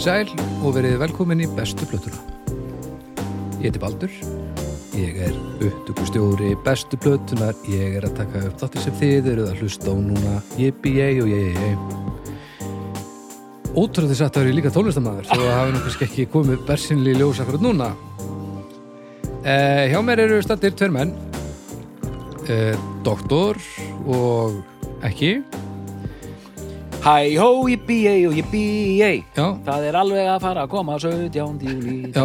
Komið sæl og verið velkomin í bestu plötuna. Ég heiti Baldur, ég er upptökustjóri bestu plötunar, ég er að taka upp þátti sem þið eruð að hlusta á núna, jippi ég og ég, ég. Ótrúlega þess að eru líka tónlistamæður, þó að nú kannski ekki komið bersinli í ljós akkurat núna. Eh, hjá mér eru stættir tveir menn, eh, doktor og ekki, Hæ hó, jippi ei og jippi ei já, Það er alveg að fara að koma 17. júli Já,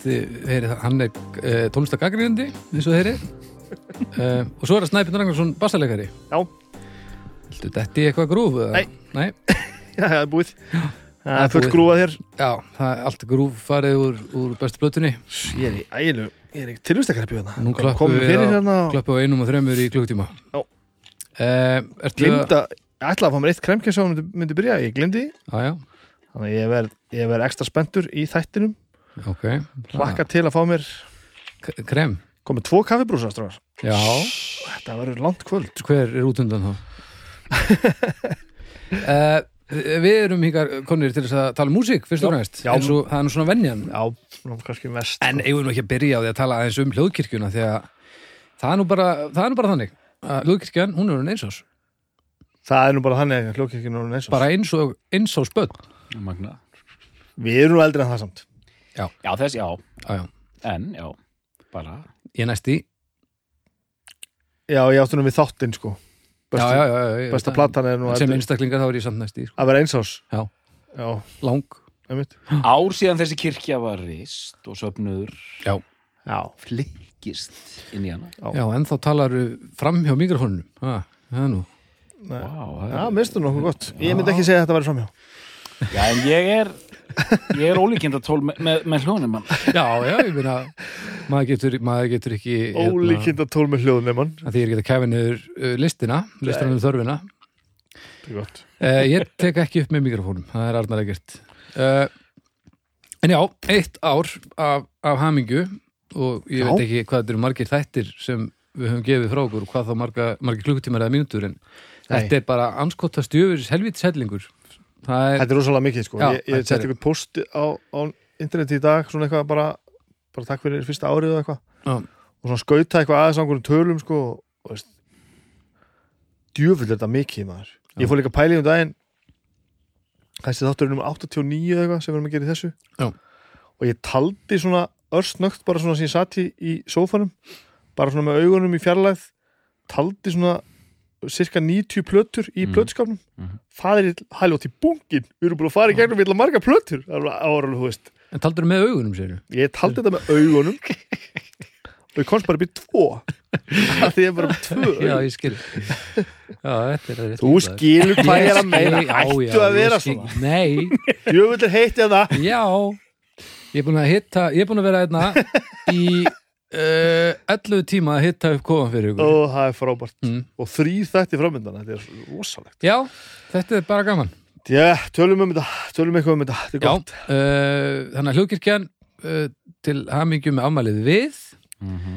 þið, heyri, hann er uh, tónlistagagrínandi, eins og þeirri uh, og svo er það Snæpjörn Ragnarsson bassaleikari Já. Viltu detti eitthvað grúf? eða? Nei. Nei? Já, það er búið. Það það er fullt grúað hér. Já, það er allt grúf farið úr, úr bestu plötunni Ég er í ægilu, ég er í tilvistakræpju hérna. Nú klöppum Komum við á- hérna á einum og þremur í klukktíma Já. uh, Ertu glimta, ég ætlaði að fá mér eitt kremkjens og myndi, myndi byrja, ég. Já, já, Þannig að ég verð, ég verð ekstra spenntur í þættinum. ok Hlakka til að fá mér, K- Krem komið tvo kaffibrúsa, stráðar. Já, Þetta verður langt kvöld. hver er út undan þá? uh, Við erum híkar konir til þess að tala um músík fyrst og næst eins og það er nú svona venjan Já, kannski mest. En eigum við nú ekki að byrja á því að tala aðeins um hljóðkirkjuna því að það er nú bara, er nú bara þannig hljóðkirkjan, hún er eins ás Það er nú bara þannig að hljókirkjun er eins og. bara eins og eins ás börn Magna Við erum nú eldri en það samt. Já, þess, já, Já, já, en, já Bara ég næst í Já, ég áttu nú við þáttinn, sko. Já, Besta, já, já, já, besta platan er nú. Sem eldri. einstaklingar þá er ég samt næst í sko. Að vera eins ás. Já. Já, Lang einmitt. Ár síðan þessi kirkja var rist og söfnuður Já, Já. flikkist inn í hana Já. já en þá talar fram hjá mikrofónunum ha, Það er nú Vá, Já, það minnstu nokkuð gott. Ég myndi ekki segja að þetta væri framhjá. já, en ég er ég er ólíkindatól með, með, með hljónum mann Já, já, ég meina maður getur, maður getur ekki hérna, Ólíkinda tól með hljóðnum að því ég er ekki að kæfa niður uh, listina listina um þörfina Þetta er gott. Uh, ég tek ekki upp með mikrofónum, það er Arnar ekkert. Uh, en já, eitt ár af, af hamingju og ég Já. veit ekki hvað þetta eru margir þættir sem við höfum gefið frá okkur og hvað þá marga, margir klukkutímar eða mínútur en þetta er bara anskota stjöfuris helvits hellingur. Er, Þetta er rosalega mikið sko. Já, ég ég er- eitthvað post á, á interneti í dag, svona eitthvað bara, bara takk fyrir fyrsta árið og eitthvað. Já. Og svona skauta eitthvað aðeins á einhverjum tölum sko. Og veist, djöfull er þetta mikið maður. Ég fór líka í um daginn, kannski þátturinn um 89 eða eitthvað sem við erum að gera í þessu. Já. Og ég taldi svona örsnögt bara svona sem ég satt í, í sófanum, bara svona með augunum í fjarlæð, taldi svona cirka 90 plötur í Mhm. plötskapnum Mhm. það er hæljótt í bunkin við erum búin að fara í gegnum vilja marga plötur. Áralega, þú veist. En taldur með augunum, sér ég taldi þetta með augunum. Og ég komst bara upp í tvo. Af því ég er bara með tvö Já, ég skil. Já, er þú skilur hvað ég er að meina. ættu að vera skil- svona? Nei, er heitt ég það Já, ég er búin að hitta ég er búin að vera hérna í uh, 11 tíma að hitta upp kofan fyrir ykkur. Og það er frábært. Mm. og þrýr þætti framöndan, þetta er rosalegt. Já, þetta er bara gaman. Já, tölum um þetta, tölum eitthvað um þetta þetta er Já, gott. uh, þannig að hljókirkjan uh, til hamingju með afmælið við.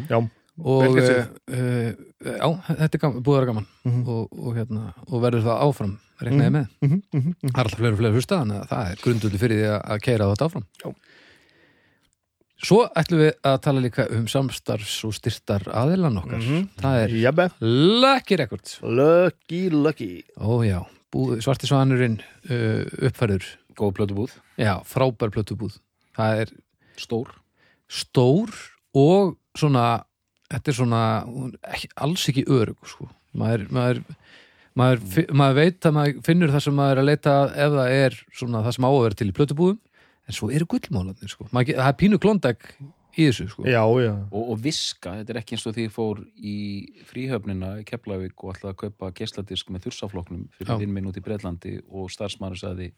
Já, og Vel uh, gert uh, já, þetta er gaman, búið að vera gaman. Mhm. og, og, hérna, og verður það áfram reknaði með, Mhm, mhm, mhm. það er alltaf fleiri og fleiri hlusta þannig að það er grundulli fyrir því að, að keira þetta áfram. Já. Svo ætlum við að tala líka um samstarfs og styrtar aðilan okkar. Mhm. það er jabbe, Lucky Records. Lucky, lucky. Ó já, búið, svarti svanurinn uh, uppfærður, Góð plötubúð, já, frábær plötubúð. Það er stór. Stór og svona þetta er svona ekki, alls ekki örug sko. maður, maður, maður, maður veit að maður finnur það sem maður er að leita ef það er svona það sem á að vera til í plötubúðum en svo eru gullmálarnir sko. Maður ge- það er pínu klondæk í þessu sko. já, já, og, og viska, þetta er ekki eins og því ég fór í fríhöfnina í Keflavík og ætlaði að kaupa geisladisk með þursafloknum Já. fyrir þinn minn út í Breitlandi og starfsmaður sagði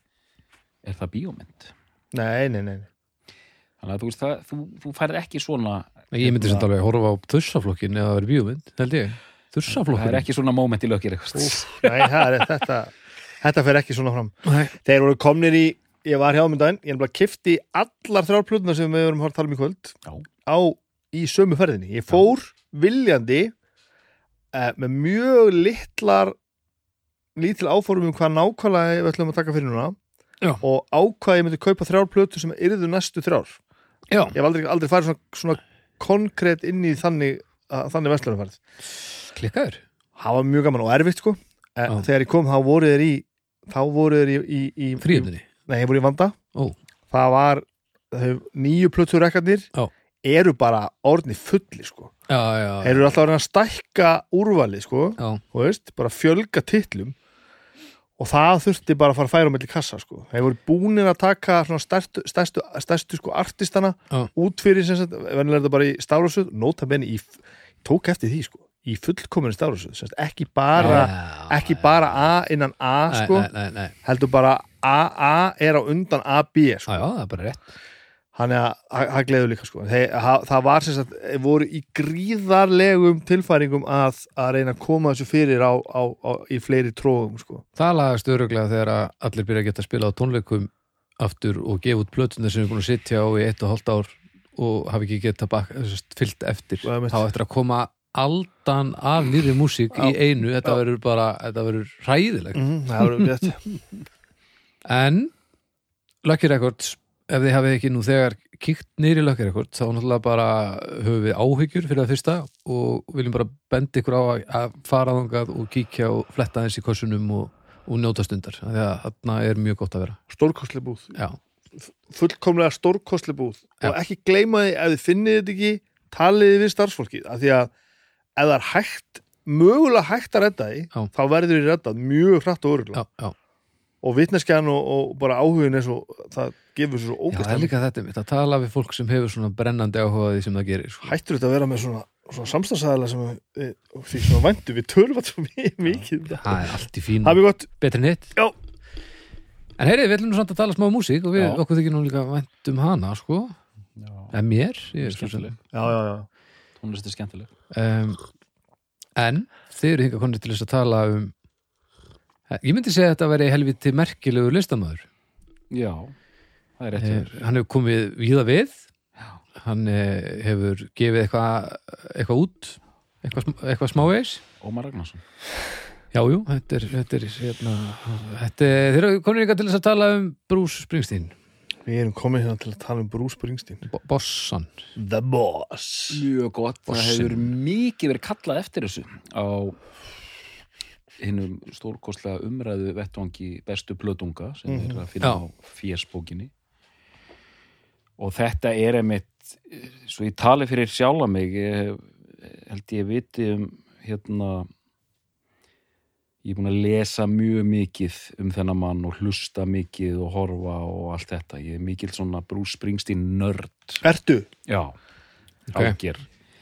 er það bíómynd? nei, nei, nei Þannig að þú veist það, þú, þú færir ekki svona ég myndi sem alveg að horfa á þursaflokkin eða að vera bíómynd, held ég það þursaflokkin er ekki svona moment í lökir eitthvað Úf, nei, það er, þetta, þetta fer ekki svona fram Nei. Þeir voru komnir í, ég var hjá um daginn. Ég bara kifti allar þrjár plötuna sem við vorum að tala um í kvöld Já. á, í sömu ferðinni. Ég fór viljandi eh, með mjög litlar lítil áfórum um hvað nákvæmlega við ætlum að taka fyrir núna Já. og ákvað ég myndi kaupa þrjár plötur sem yrðu næstu þrjár. Já, ég hef aldrei, aldrei farið svona, svona konkrétt inn í þannig, að, þannig vestlunarfærið klikkaður. Það var mjög gaman og erfitt sko. Já. þegar ég kom þá voru þeir í þá voru þeir í, í, í Fríöfninni nei, voru í vanda Ó, það var nýju Já. eru bara orðni fulli sko já, já, þeir eru alltaf að stækka úrvalið sko veist, bara fjölga titlum og það þurfti bara að fara að færa á milli kassa sko. þeir voru búnir að taka stærstu, stærstu, stærstu sko artistana Já. út fyrir sem sagt, venjulega er þetta bara í stárasuð nota benni í, tók eftir því sko í fullkominu sagt, ekki bara ekki bara A innan A sko, nei, nei, nei. heldur bara AA er á undan AB sko. Já, já, það er bara rétt. Þannig að það- gleður líka sko. Þeir, það, það var sem sagt, voru í gríðarlegum tilfæringum að, að reyna að koma þessu fyrir á, á, á, í fleiri tróðum sko. Það lagast öruglega þegar að allir byrja að geta að spila á tónleikum aftur og gefa út plötunar sem er búin að sitja á í eitt og hálft ár og hafi ekki geta bak, fyllt eftir. Þá eftir að koma aldan af nýri músík í einu þetta verður bara, þetta verður hræðilegt. Mm, Það voru rétt en Lucky Records ef þið hafið ekki nú þegar kíkt nýri Lucky Records þá náttúrulega bara höfum við áhyggjur fyrir það fyrsta og viljum bara benda ykkur á að, að fara þangað og kíkja og fletta þess í kossunum og, og njóta stundar því að þarna er mjög gott að vera. Stórkostli búð. Já, Fullkomlega stórkostli búð. Já. Og ekki gleyma því ef þið finnið þetta ekki taliði við starfsfólkið af því að ef það er hægt mögulega hægt að redda því þá verður þið reddað mjög hratt og öruglega og vitneskjan og, og bara áhugin er svo það gefur svo Já, það er ógæst líka þetta mitt að tala við fólk sem hefur svona brennandi áhuga á því sem það gerir sko. hættur þetta að vera með svona, svona samstagsæðala sem við, og því svona væntu við tölum alltaf mikið mikið um. Það er allt í fín betri en hitt Já. En heyrið, við ætlum nú samt að tala smá um músík og við, Já. okkur þykir nú líka vænt um hana sko, Já, en mér ég er svo sem- skemmtileg já, já, já. Tónlist er skemmtileg um, En þið eru hingað konið til þess að tala um Ég myndi segja að þetta veri helviti merkilegu listamæður Já, það er rétt eh. Hann hefur komið víða við Já. Hann eh, hefur gefið eitthvað eitthvað út eitthvað, sm- eitthvað smávegis Ómar Ragnarsson Já, jú, þetta er, þetta er, hérna, þetta er, þeir eru komin ykkar til þess að tala um Bruce Springsteen, við erum komið hérna til að tala um Bruce Springsteen Bo- Bossan. The Boss Mjög gott, það Bossinn. hefur mikið verið kallað eftir þessu á hinnum stórkostlega umræðu vettvangi bestu plötunga sem Mhm. er að finna Já. á fjersbókinni og þetta er einmitt svo ég tali fyrir sjálfa mig ég held ég viti um hérna ég er búin að lesa mjög mikið um þennan mann og hlusta mikið og horfa og allt þetta ég er mikil svona Bruce Springsteen nörd Ertu? já, Ok. áger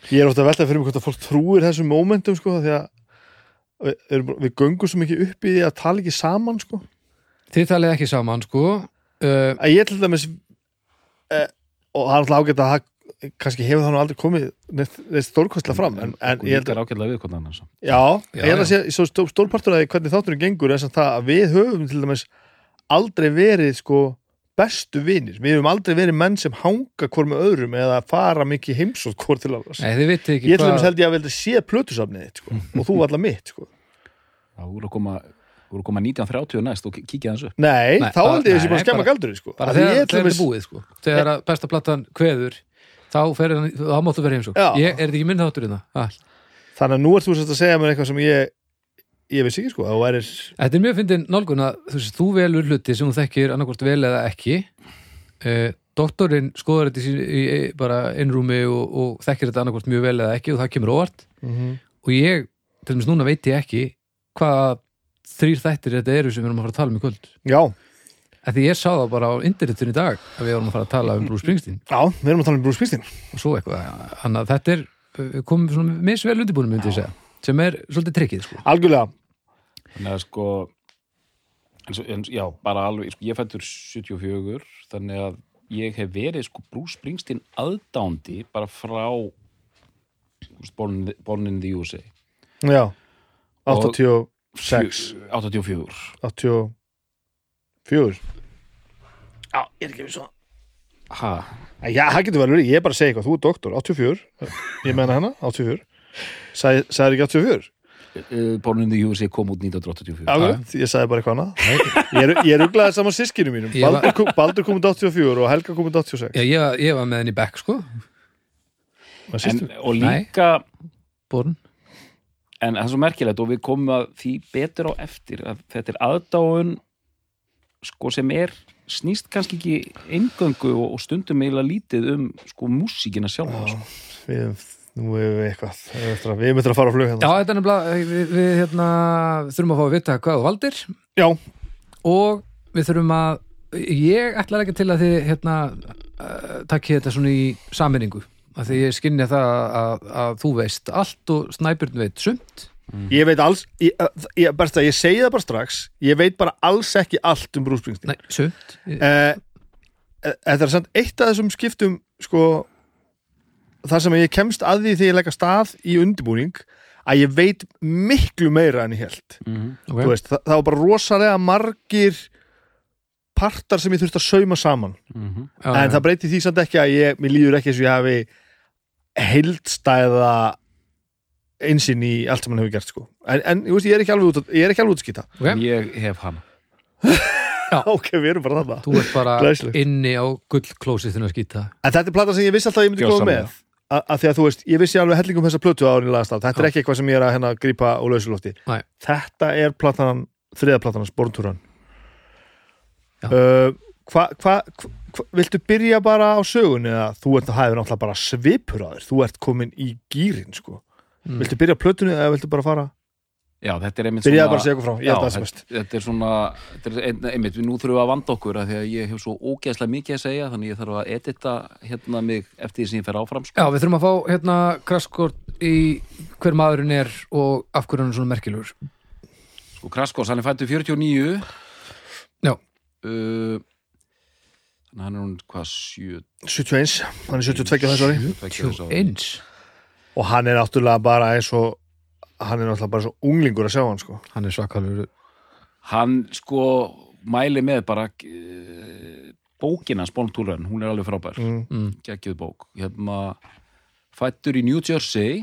Ég er ofta að velta fyrir mig hvort að fólk trúir þessum momentum sko því að við, erum- við göngum svo mikið upp í því að tala ekki saman sko. Þið talið ekki saman, sko. Uh, að ég til dæmis eh, og það er alltaf ágætt að það kannski hefur það nú aldrei komið neitt stórkostlega fram en, en ég held að, er annars já, Já, ég held að sé stórpartur að hvernig þátturinn gengur er sem það að við höfum til dæmis aldrei verið sko bestu vinir, við höfum aldrei verið menn sem hanga hvort með öðrum eða fara mikið heimsótt hvort til ekki ég til dæmis held ég að veldi sé plötusafnið þitt sko, og þú allar mitt sko. Já, þú voru að koma, þú voru að koma 1930 næst og kíkja þessu. nei, Nei, þá held ég þessi bara að skemma bara- galdurinn sko. bara þegar, dæmis- er búið, sko. Þegar að besta platan kveður, þá fer hann, þá máttu vera heimsók. Ég, er þetta ekki minn þátturinn það? þannig að nú ert þú sérst að segja mér eitthvað sem ég ég veist ekki sko, að þú værir Þetta er mjög fyndin nálgun að þú, veist, þú velur hluti sem þú þekkir annarkvort vel eða ekki. Uh, doktorinn skoðar þetta í, í, í bara innrúmi og, og þekkir þetta annarkvort mjög vel eða ekki og það kemur óvart. Og ég, til dæmis núna veit ég ekki hvað þrýr þættir þetta eru sem við erum að fara að tala um í kvöld. Já, því ég sá það bara á internetun í dag að við erum að fara að tala um Bruce Springsteen. Já, við erum að tala um Bruce Springsteen. Og svo eitthvað, þannig að þetta er við komum svona misvel undirbúinum myndi ég segja sem er svolítið trikkið sko. algjörlega, Þannig að sko, eins og, eins, já, bara alveg, sko, ég fættur 74, þannig að ég hef verið sko Bruce Springsteen aðdándi bara frá Born, in the- Born in the USA. já Og- 86 Fjö- 84. 84 já, ég er ekki við svo Ha, já, það getur verið, ég er bara að segja eitthvað, þú er doktor 84, ég menna hana 84, sagði ekki 84 uh, Born in the USA kom út 1984 Akkurat, ég sagði bara eitthvað annað. Ég ég uglaðið saman sískinu mínum. Baldur, kom, Baldur kom út 84 og Helga kom út 86 Já, ég, var- ég var með henni í bekk, sko en, systur. og líka Born. En það er svo merkilegt og við komum að því betur á eftir að þetta er aðdáun sko sem er snýst kannski ekki eingöngu og, og stundum eiginlega lítið um sko músíkina sjálfa sko. Við, nú erum við eitthvað Við erum eftir að- að fara á flug Já, hérna þetta er nefnilega, við, við hérna, þurfum að fá að vita hvað þú valdir. Já, og við þurfum að ég ætlar ekki til að þið hérna, uh, takki þetta svona í sammenningu af því ég skinni það að, að þú veist allt og snæbjörn veit sumt. Ég veit alls ég, ég, best að ég segi það bara strax Ég veit bara alls ekki allt um Bruce Springsteen. Nei, sumt. Eh, eh, Þetta er samt eitt af þessum skiptum sko þar sem ég kemst að því þegar ég leggja stað í undirbúning að ég veit miklu meira en ég held mm okay. Þú veist, það, það var bara rosalega margir partar sem ég þurfti að sauma saman -hmm. já, en það breyti því samt ekki að ég, mér líður ekki eins og ég hafi heildstæða einsinn í allt sem hann hefur gert sko. en, en ég, veist, ég er ekki alveg út að- ég er ekki alveg út að skýta okay. ég hef hana ok, við erum bara þarna þú ert bara Glæsilegt. inni á gullklósið þinn að skýta en þetta er plata sem ég vissi alltaf að ég myndi koma Gjörsamlega. með A- af því að þú veist, ég vissi alveg hellingum þessa plötu árin í lagast á, þetta er ekki eitthvað sem ég er að hérna grípa á lausulofti Nei. þetta er platanan, þriða platanan Borntúran Já. uh, hvað hva, hva, viltu byrja bara á sögunni eða? Þú ert að hæfa náttúrulega bara svipur á þér. Þú ert komin í gýrin sko. Mm. viltu byrja plötunni eða viltu bara fara já, þetta er einmitt byrjaði bara að segja eitthvað frá, ég held að það þetta, best. þetta er svona þetta er ein, einmitt, við nú þurfum við að vanda okkur að því að ég hef svo ógeðslega mikið að segja þannig ég þarf að edita hérna mig eftir því sem ég fer áfram sko. Já, við þurfum að fá hérna krasskort í hver maðurinn er og af hverju hann er svona merkilegur. Sko Kraskos, hann er fættu 49 Já. uh, þannig að hann er hún hvað 7 71, hann er 72 á þessu ári. Eins? Og hann er náttúrulega bara eins og hann er náttúrulega bara svo unglingur að sjá hann sko. Hann er svakalur. Hann sko mæli með bara uh, bókina Spóntúrun, hún er alveg frábær. Mm. mm. geggjuð bók. Hérna, fættur í New Jersey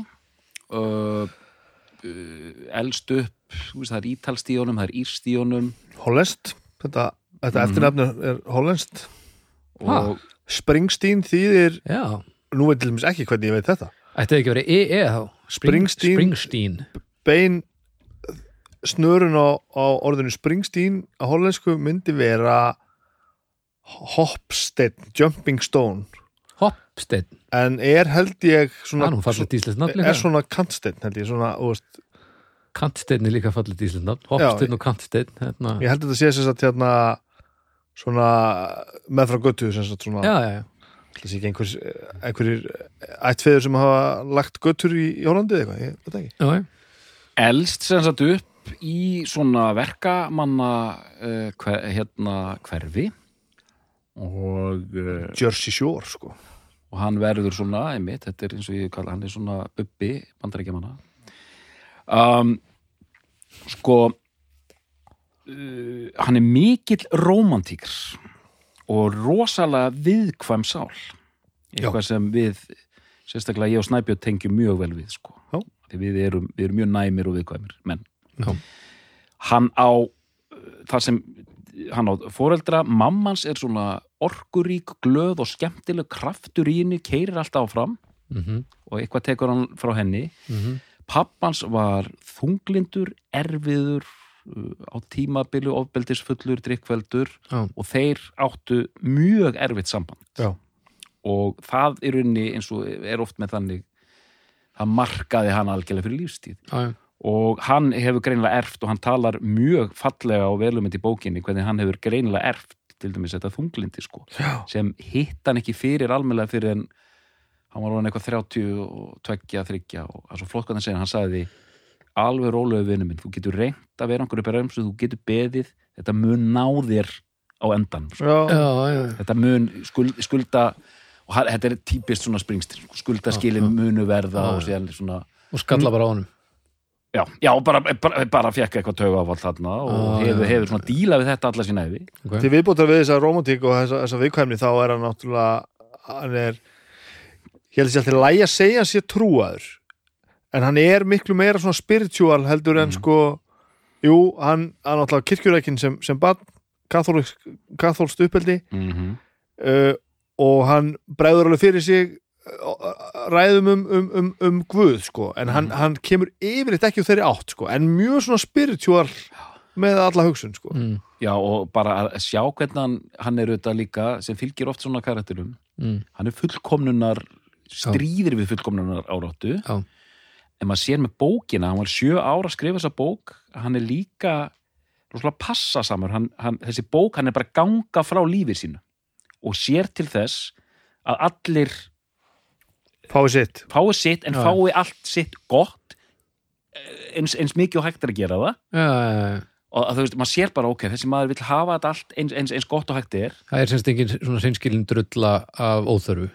uh, uh, elst upp þú veist, það er ítalstíjónum, það er írstíjónum Hollenskt. Þetta, þetta Mhm. eftirnafn er hollenskt. Og Springsteen þýðir Já, nú veit til dæmis ekki hvernig ég veit þetta. Ætti ekki að vera EE þá Springsteen. Springsteen. Bein snörun á, á orðinu Springsteen á hollensku myndi vera Hopstead, Jumping Stone. Hoppsteinn, en er held ég svona, nafn er svona kantsteinn held ég svona, þú veist, Kantsteinn er líka fallið díslegt nafn. Hoppsteinn og Kantsteinn hérna. ég held að þetta sé sem sagt hérna svona með frá göttu Já, já, já, Það sé ekki einhvers, einhverjir ættfeður sem hafa lagt göttur í, í Hollandi eða eitthvað, ég veit ekki. já, já. elst sem sagt upp í svona verkamanna uh, hver, hérna hverfi og, uh, Jersey Shore, sko. og hann verður svona, einmitt, þetta er eins og ég kalla hann er svona bubbi bandarækjamanna um, sko uh, hann er mikill rómantíkr og rosalega viðkvæm sál eitthvað sem við sérstaklega ég og Snæbjörn tengjum mjög vel við sko. Já. við erum, við erum mjög næmir og viðkvæmir menn Já. hann á það sem hann á foreldra, mammans er svona orkurík, glöð og skemmtileg kraftur í henni, keirir alltaf áfram Mm og eitthvað tekur hann frá henni -hmm. pappans var þunglindur, erfiður á tímabili ofbeldisfullur, drikkveldur Já. og þeir áttu mjög erfitt samband Já. og það er unni eins og er oft með þannig það markaði hann algjörlega fyrir lífstíð já, og hann hefur greinilega erft og hann talar mjög fallega og velumend í bókinni hvernig hann hefur greinilega erft til dæmis þetta þunglindi sko Já. sem hitt hann ekki fyrir almennlega fyrir en hann var orðin eitthvað 30 og 2, 3 og það er svo flott hvað hann segir, hann sagði alveg rólegu vinnu minn, þú getur reynt að vera einhverju upp í ræmsu, þú getur beðið þetta mun ná þér á endan sko. Já. já, já. þetta mun skuld, skulda og hann- þetta er típist svona springstil skulda skilin Já, já. munu verða Já, og svona og skalla bara á honum Já, já bara, bara, bara fekk eitthvað tauga áfall þarna og Ah, hefur, já. hefur svona díla við þetta alla sína efi. okay. Til viðbútar við þessa romantík og þessa, þessa viðkvæmni þá er hann náttúrulega hann er ég held að sé alltaf lægi að segja hann sé trúaður en hann er miklu meira svona spiritual heldur en Mm. sko jú, hann, hann náttúrulega kirkjurækin sem, sem bann katholst uppeldi mm uh, og hann bregður alveg fyrir sig uh, ræðum um, um, um, um Guð sko, en hann, Mhm. hann kemur yfirleitt ekki úr þeirri átt sko, en mjög svona spiritual með alla hugsun sko. mm, Já, og bara að sjá hvernig hann, hann er auðvitað líka, sem fylgir oft svona karakterum, mm, hann er fullkomnunar stríðir við fullkomnunar áráttu. Já. En maður sér með bókina, hann var sjö ára að skrifa þessa bók, hann er líka rosalega passa samar hann, hann, þessi bók, hann er bara ganga frá lífið sínu og sér til þess að allir fáið sitt. fái sitt en Já. fái allt sitt gott eh, eins, eins mikið og hægt er að gera það. Já, já. og þú veist, maður sér bara, ok, þessi maður vill hafa þetta allt eins, eins, eins gott og hægt er. Það er semst engin svona seinskilin drulla af óþörfu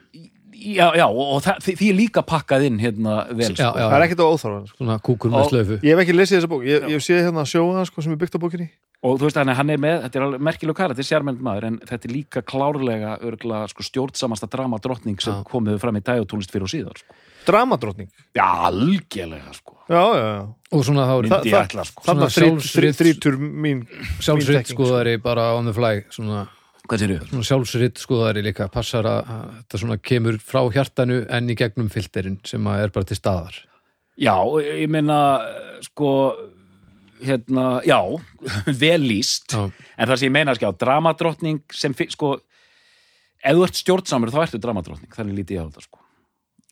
já, já, og, það, því, því er líka pakkað inn hérna vel, sko. já, það er ekkert á óþarfan sko. svona kúkur með slöfu ég hef ekki lesið þessa bók, ég, ég hef séð hérna sjóða sko, sem er byggt á bókinni og þú veist, hann er, hann er með, þetta er alveg merkileg kara, þetta er sérmend maður, en þetta er líka klárlega örgla, sko, stjórnsamasta drama drottning sem Já. komið fram í dæjótónlist fyrir og síðar, sko. dramadrottning já, algjörlega, sko já, já, já og svona þá er það- sko. þannig að þrítur mín sjálfsritt þekking, skoðari bara on the fly svona, hvað sér svona sjálfsritt skoðari líka. Passar að, þetta svona kemur frá hjartanu en í gegnum filterinn sem að er bara til staðar. Já, ég meina, sko, hérna, já, vel lýst, já, en það sem ég meina, sko, dramadrottning sem, sko, ef þú ert stjórnsamur, þá ertu dramadrottning, það er lítið ég á þetta, sko.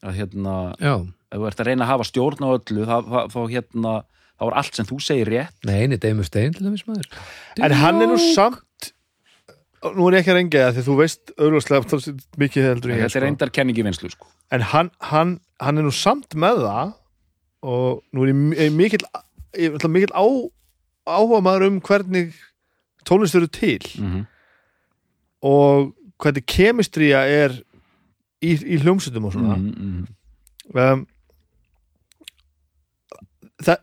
Að hérna, já, ef þú ert að reyna að hafa stjórn á öllu, þá, þá, þá hérna, þá er allt sem þú segir rétt. nei, nei, Deimur Stein til dæmis maður. En hann er nú samt nú er ég ekki að rengja það því þú veist auðvitað mikið heldur ég Þetta er sko. reyndar kenningi vinslu, sko. en hann, hann, hann er nú samt með það og nú er ég, mikill mikill á, áhuga maður um hvernig tónlist eru til Mm og hvernig kemistría er í, í hljómsutum og svona mm -hmm. um, það,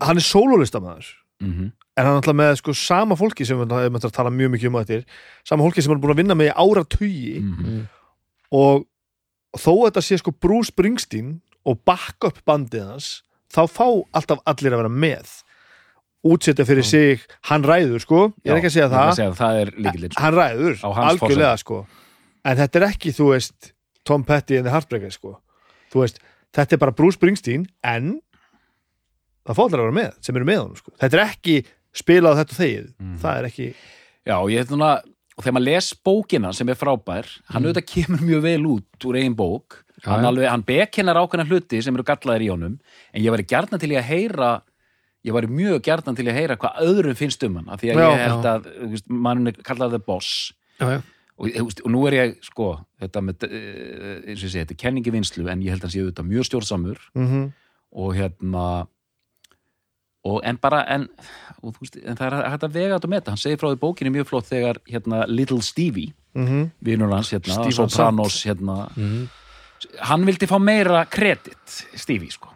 hann er sólólistamæður Mm en hann er alltaf með sko sama fólki sem við erum að tala mjög mikið um á eftir. Sama fólki sem er búin að vinna með í áratugi. -hmm. og þó að þetta sé sko Bruce Springsteen og backup bandið hans þá fá alltaf allir að vera með. Útsetja fyrir Já. sig hann ræður sko, ég er ekki að segja það. segja, það er líkilinn, sko. hann ræður, algjörlega sko. En þetta er ekki, þú veist Tom Petty and the Heartbreakers sko. Veist, þetta er bara Bruce Springsteen en það fá allir að vera með sem eru með honum sko, þetta er ekki spilað þetta þegið, Mhm. það er ekki Já, ég hef svona, og þegar maður les bókina sem er frábær, hann Mm. auðvitað kemur mjög vel út úr eigin bók. Já, hann, alveg, hann bekennar ákveðna hluti sem eru gallaðir í honum en ég væri gjarnan til að heyra ég væri mjög gjarnan til að heyra hvað öðrum finnst um hann, af því að Já, ég held að þú veist, mann er kallað the boss. Já, já, og, og nú er ég, sko þetta með, eh, eins og ég segi, þetta er kenningi vinslu en ég held að hann sé auðvitað mjög stjórnsamur. Mm og hérna og en bara en, og, veist, en það er hægt að vega þetta með þetta, hann segir frá því bókinni mjög flott þegar hérna Little Stevie -hmm. vinur hans hérna, Sopranos hérna, mm, hann vildi fá meira kredit Stevie sko.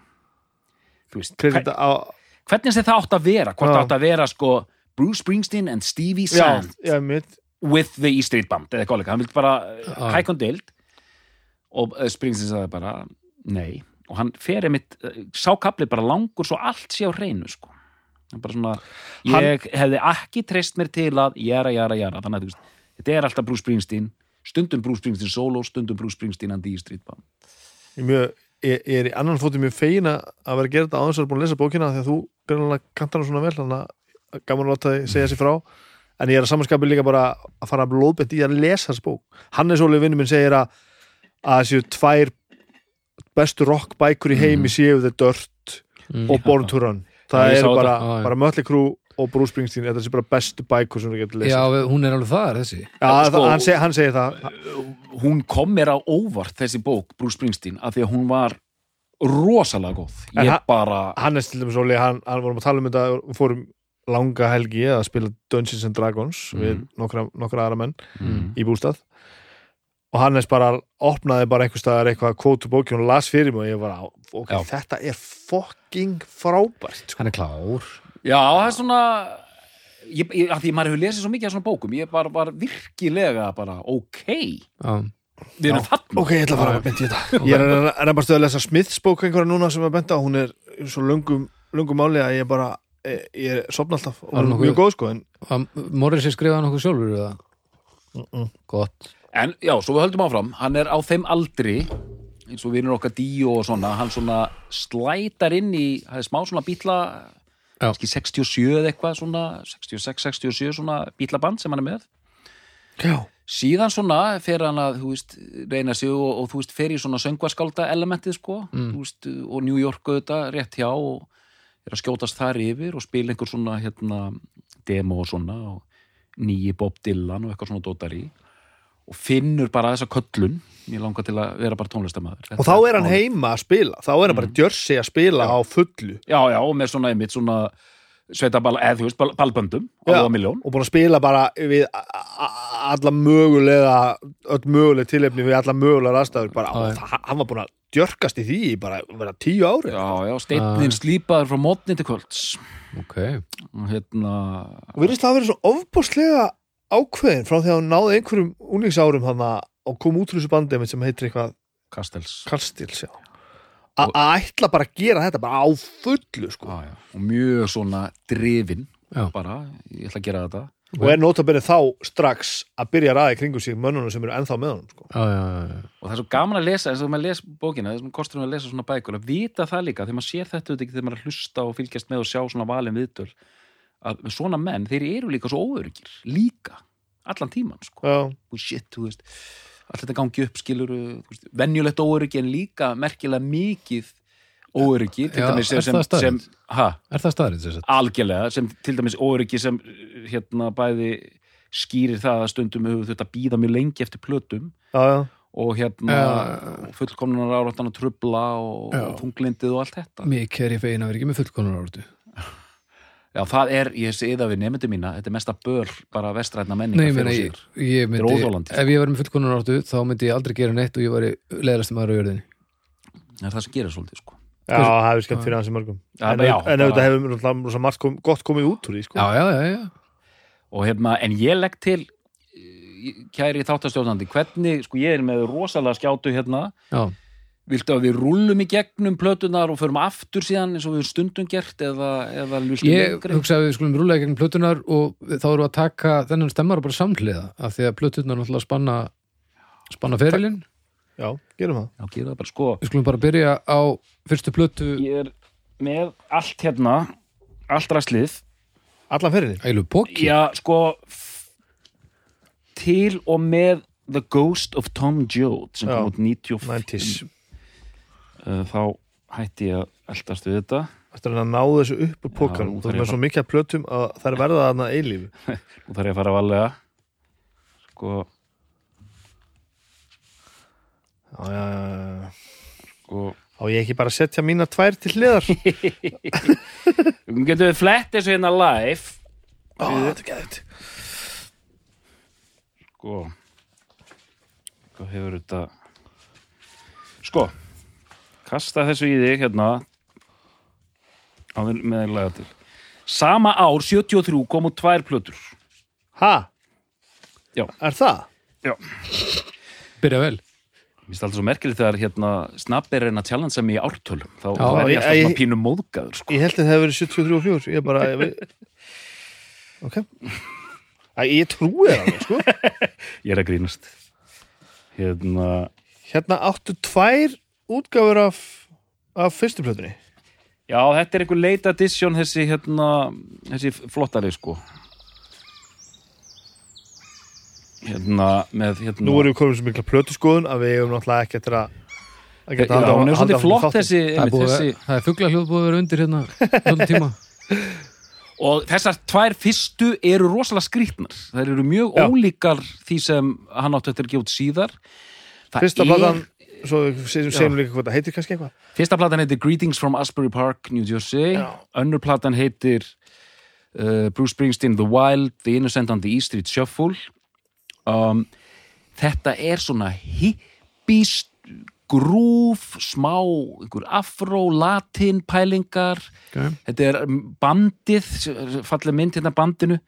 Veist, kredita á hvernig sem það átt að vera hvort Já. átt að vera sko Bruce Springsteen and Stevie já, Sand já, mitt with the E Street Band eða líka, hann vildi bara Já. hækon dild og uh, Springsteen sagði bara nei, og hann fer einmitt uh, sá kapli bara langur svo allt sé á hreinu sko. Hann bara svona, Hann- ég hefði ekki treyst mér til að jara, jara, jara. Þannig að veist, þetta er alltaf Bruce Springsteen. Stundum Bruce Springsteen solo, stundum Bruce Springsteen and the Street Band. Ég, mjög, ég, ég er í annan fótið mjög feina að vera að gera þetta á þess að vera búin að lesa bókina að þú greinlega kantar hann svona vel þannig að gaman að láta þig segja sér frá. En ég er að samanskapi líka bara að fara að blóðbett í að lesa þess bók. Hannes Óli vinnu minn segir að að þessu tvær bestu rockbækur í heimi séu The Dirt mm, og Born to Run. Það eru bara, já. bara Mötli Crew og Bruce Springsteen þetta sé bara bestu bækur sem þú getur lesið. Já, hún er alveg það, þessi. Já, Sko- það, hann, seg, hann segir það. hún kom mér á óvart þessi bók, Bruce Springsteen af því að hún var rosalega góð. En ég ha- bara, Hannes til dæmis Óli, hann, hann vorum að tala um þetta og fórum langa helgi að spila Dungeons and Dragons við Mhm. nokkra, nokkra aðra menn mm. í bústað og Hannes bara opnaði bara einhver staðar eitthvað kvótu bókinu og las fyrir mig og ég var ok, Já. þetta er fucking frábært sko. hann er klár. Já, það er svona ég, ég, af því maður hefur lesið svo mikið af svona bókum ég bara var virkilega bara ok. Já, við erum þarna. Ok, ég ætla að fara að benda í þetta. Ég er að reyna- reyna bara stöðu að lesa Smiths bók einhverja núna sem að benda hún er svo löngum, löngum máli að ég bara ég, ég er sopna alltaf. Og Var hún er nokkuð- mjög góð sko en Að Morris er skrifað nokkuð sjálfur eða? Gott En já, svo við höldum áfram, hann er á þeim aldri eins og vinur okkar Díó og svona hann svona slætar inn í það er smá svona bítla Já. kannski 67 eða eitthvað svona 66, 67 svona bítlaband sem hann er með. Já, síðan svona fer hann að þú veist, reyna sig og, og þú veist fer í svona söngvaskálda elementið sko. Mm. þú veist, og New York auðvitað rétt hjá og er að skjótast þar yfir og spila einhver svona hérna demo og svona og nýji Bob Dylan og eitthvað svona dótar í og finnur bara þessa köllun. Ég langar til að vera bara tónlistamæður og þá er hann heima að spila. Þá er hann bara Jersey að spila á fullu. Já, já, og með svona einmitt svona sveitaball, eða þú veist, ball- ballböndum Já. alveg á miljón og búin að spila bara við alla mögulega öll möguleg tilefni við alla mögulega aðstæður. Bara, Já, og já. hann var búin að djörkast í því bara vera tíu ári já, já, steinnin slípaður frá mótni til kvölds. Ok. Og hérna og virðist það að vera svo ofbúslega ákveðin frá því að hann náði einhverjum unglingsárum hann og kom út úr þessu bandi sem heitir eitthvað. A- að ætla bara að gera þetta bara á fullu sko. já, já. og mjög svona drifin Já. bara, ég ætla að gera þetta og er notabene þá strax að byrja í kringum sig mönnunum sem eru ennþá með honum sko. Já, já, já, já. og það er svo gaman að lesa, eins og maður les bókina þessum kostur að lesa svona bækur, að vita það líka þegar maður sér þetta þegar maður að hlusta og fylgjast með og sjá svona valin viðtöl að svona menn, þeir eru líka svo óöryggir líka, allan tíman sko. og shit, þú veist allt þetta gangi upp skilur venjulegt óöryggi en líka merkilega mikið óöryggi til Já, dæmis er sem, það sem, ha, Er það staðrið algjörlega, sem til dæmis óöryggi sem hérna bæði skýrir það að stundum hefur þetta býða mjög lengi eftir plötum já, já. og hérna Já. fullkomnunar áráttan að trubla og, og þunglindið og allt þetta. Mikið er ég fegin að vera ekki með fullkonar áratu Já, það er, ég sé það við nefndu mína þetta er mesta böl bara vestrætna menninga Nei, fyrir meina, og ég, myndi. Ef ég var með fullkonar áratu þá myndi ég aldrei gera neitt og ég var leðlasti maður á jörðinni. Það er það sem gerir svolítið sko. já það hefur skemmt fyrir hans í mörgum. Já, en, auðvitað hefur rosa margt kom, gott komið út úr því sko. Já, já, já, já. Og hérna, en ég legg til eh, kæri þáttastjórnandi hvernig, sko ég er með rosalega skjátu hérna, Já, viltu að við rúllum í gegnum plötunar og förum aftur síðan eins og við höfum stundum gert eða, eða viltu ég lengri? hugsa að við skulum rúlega gegn plötunar og þá erum við að taka þennan stemmar bara samhliða af því að plötunar náttúrulega spanna spanna ferilinn. Já, gerum það. Já, gera það bara, sko. Við skulum bara byrja á fyrstu plötu. Ég er með allt hérna allt ræslið allan fyrir Ælu Póki Já, sko til og með The Ghost of Tom Joad sem Já, kom út 95 90s uh, þá hætti ég að eldast við þetta. Eftir að ná þessu upp úr pókan þú erum með að svo mikið að plötum að það er verða þarna eilífi nú þarf ég að fara að valega sko, já, já, já, sko. Á ég ekki bara að setja mína tvær til hliðar? Við getum við flett þessu hérna live. Ó, þetta er geðið Sko. Hvað hefur þetta Sko Kasta þessu í þig hérna. Á með með laga til. Sama ár, 73, komu tvær plötur. Ha? Já. er það? Já. Byrja vel. Mér finnst alltaf svo merkilegt þegar hérna Snapp er reyna að challengea mig í ártölum. Þá Já, er ég alltaf ég- svona pínu móðgæður sko. ég held að það hefur verið 73 og 4 ég bara ég, ok. Æ, ég trúi það alveg, sko. Ég er að grínast. Hérna hérna áttu tvær útgáfur af, af fyrstu plötunni. Já, þetta er einhver late edition þessi hérna, þessi flottari sko. Hérna með hérna nú erum við komin svo mikla plötuskoðun að við hefum náttúrulega ekki eftir að Já, geta haldið hún er svolítið flott þessi, Það er, það er fugla hljóð búið að vera undir hérna Svolítið tíma. Og þessar tvær fyrstu eru rosalega skrýtnar. Þær eru mjög Já. ólíkar því sem hann átti eftir að gefa út síðar. Það fyrsta er- platan svo við segjum, segjum líka hvað það heitir kannski eitthvað. Fyrsta platan heitir Greetings from Asbury Park, New Jersey. Já. önnur platan heitir uh, Bruce Springsteen, The Wild The Innocent on the E Street Shuffle. Um, Þetta er svona hippist grúf, smá afró, latin pælingar. Okay. þetta er bandið fallið mynd hérna bandinu.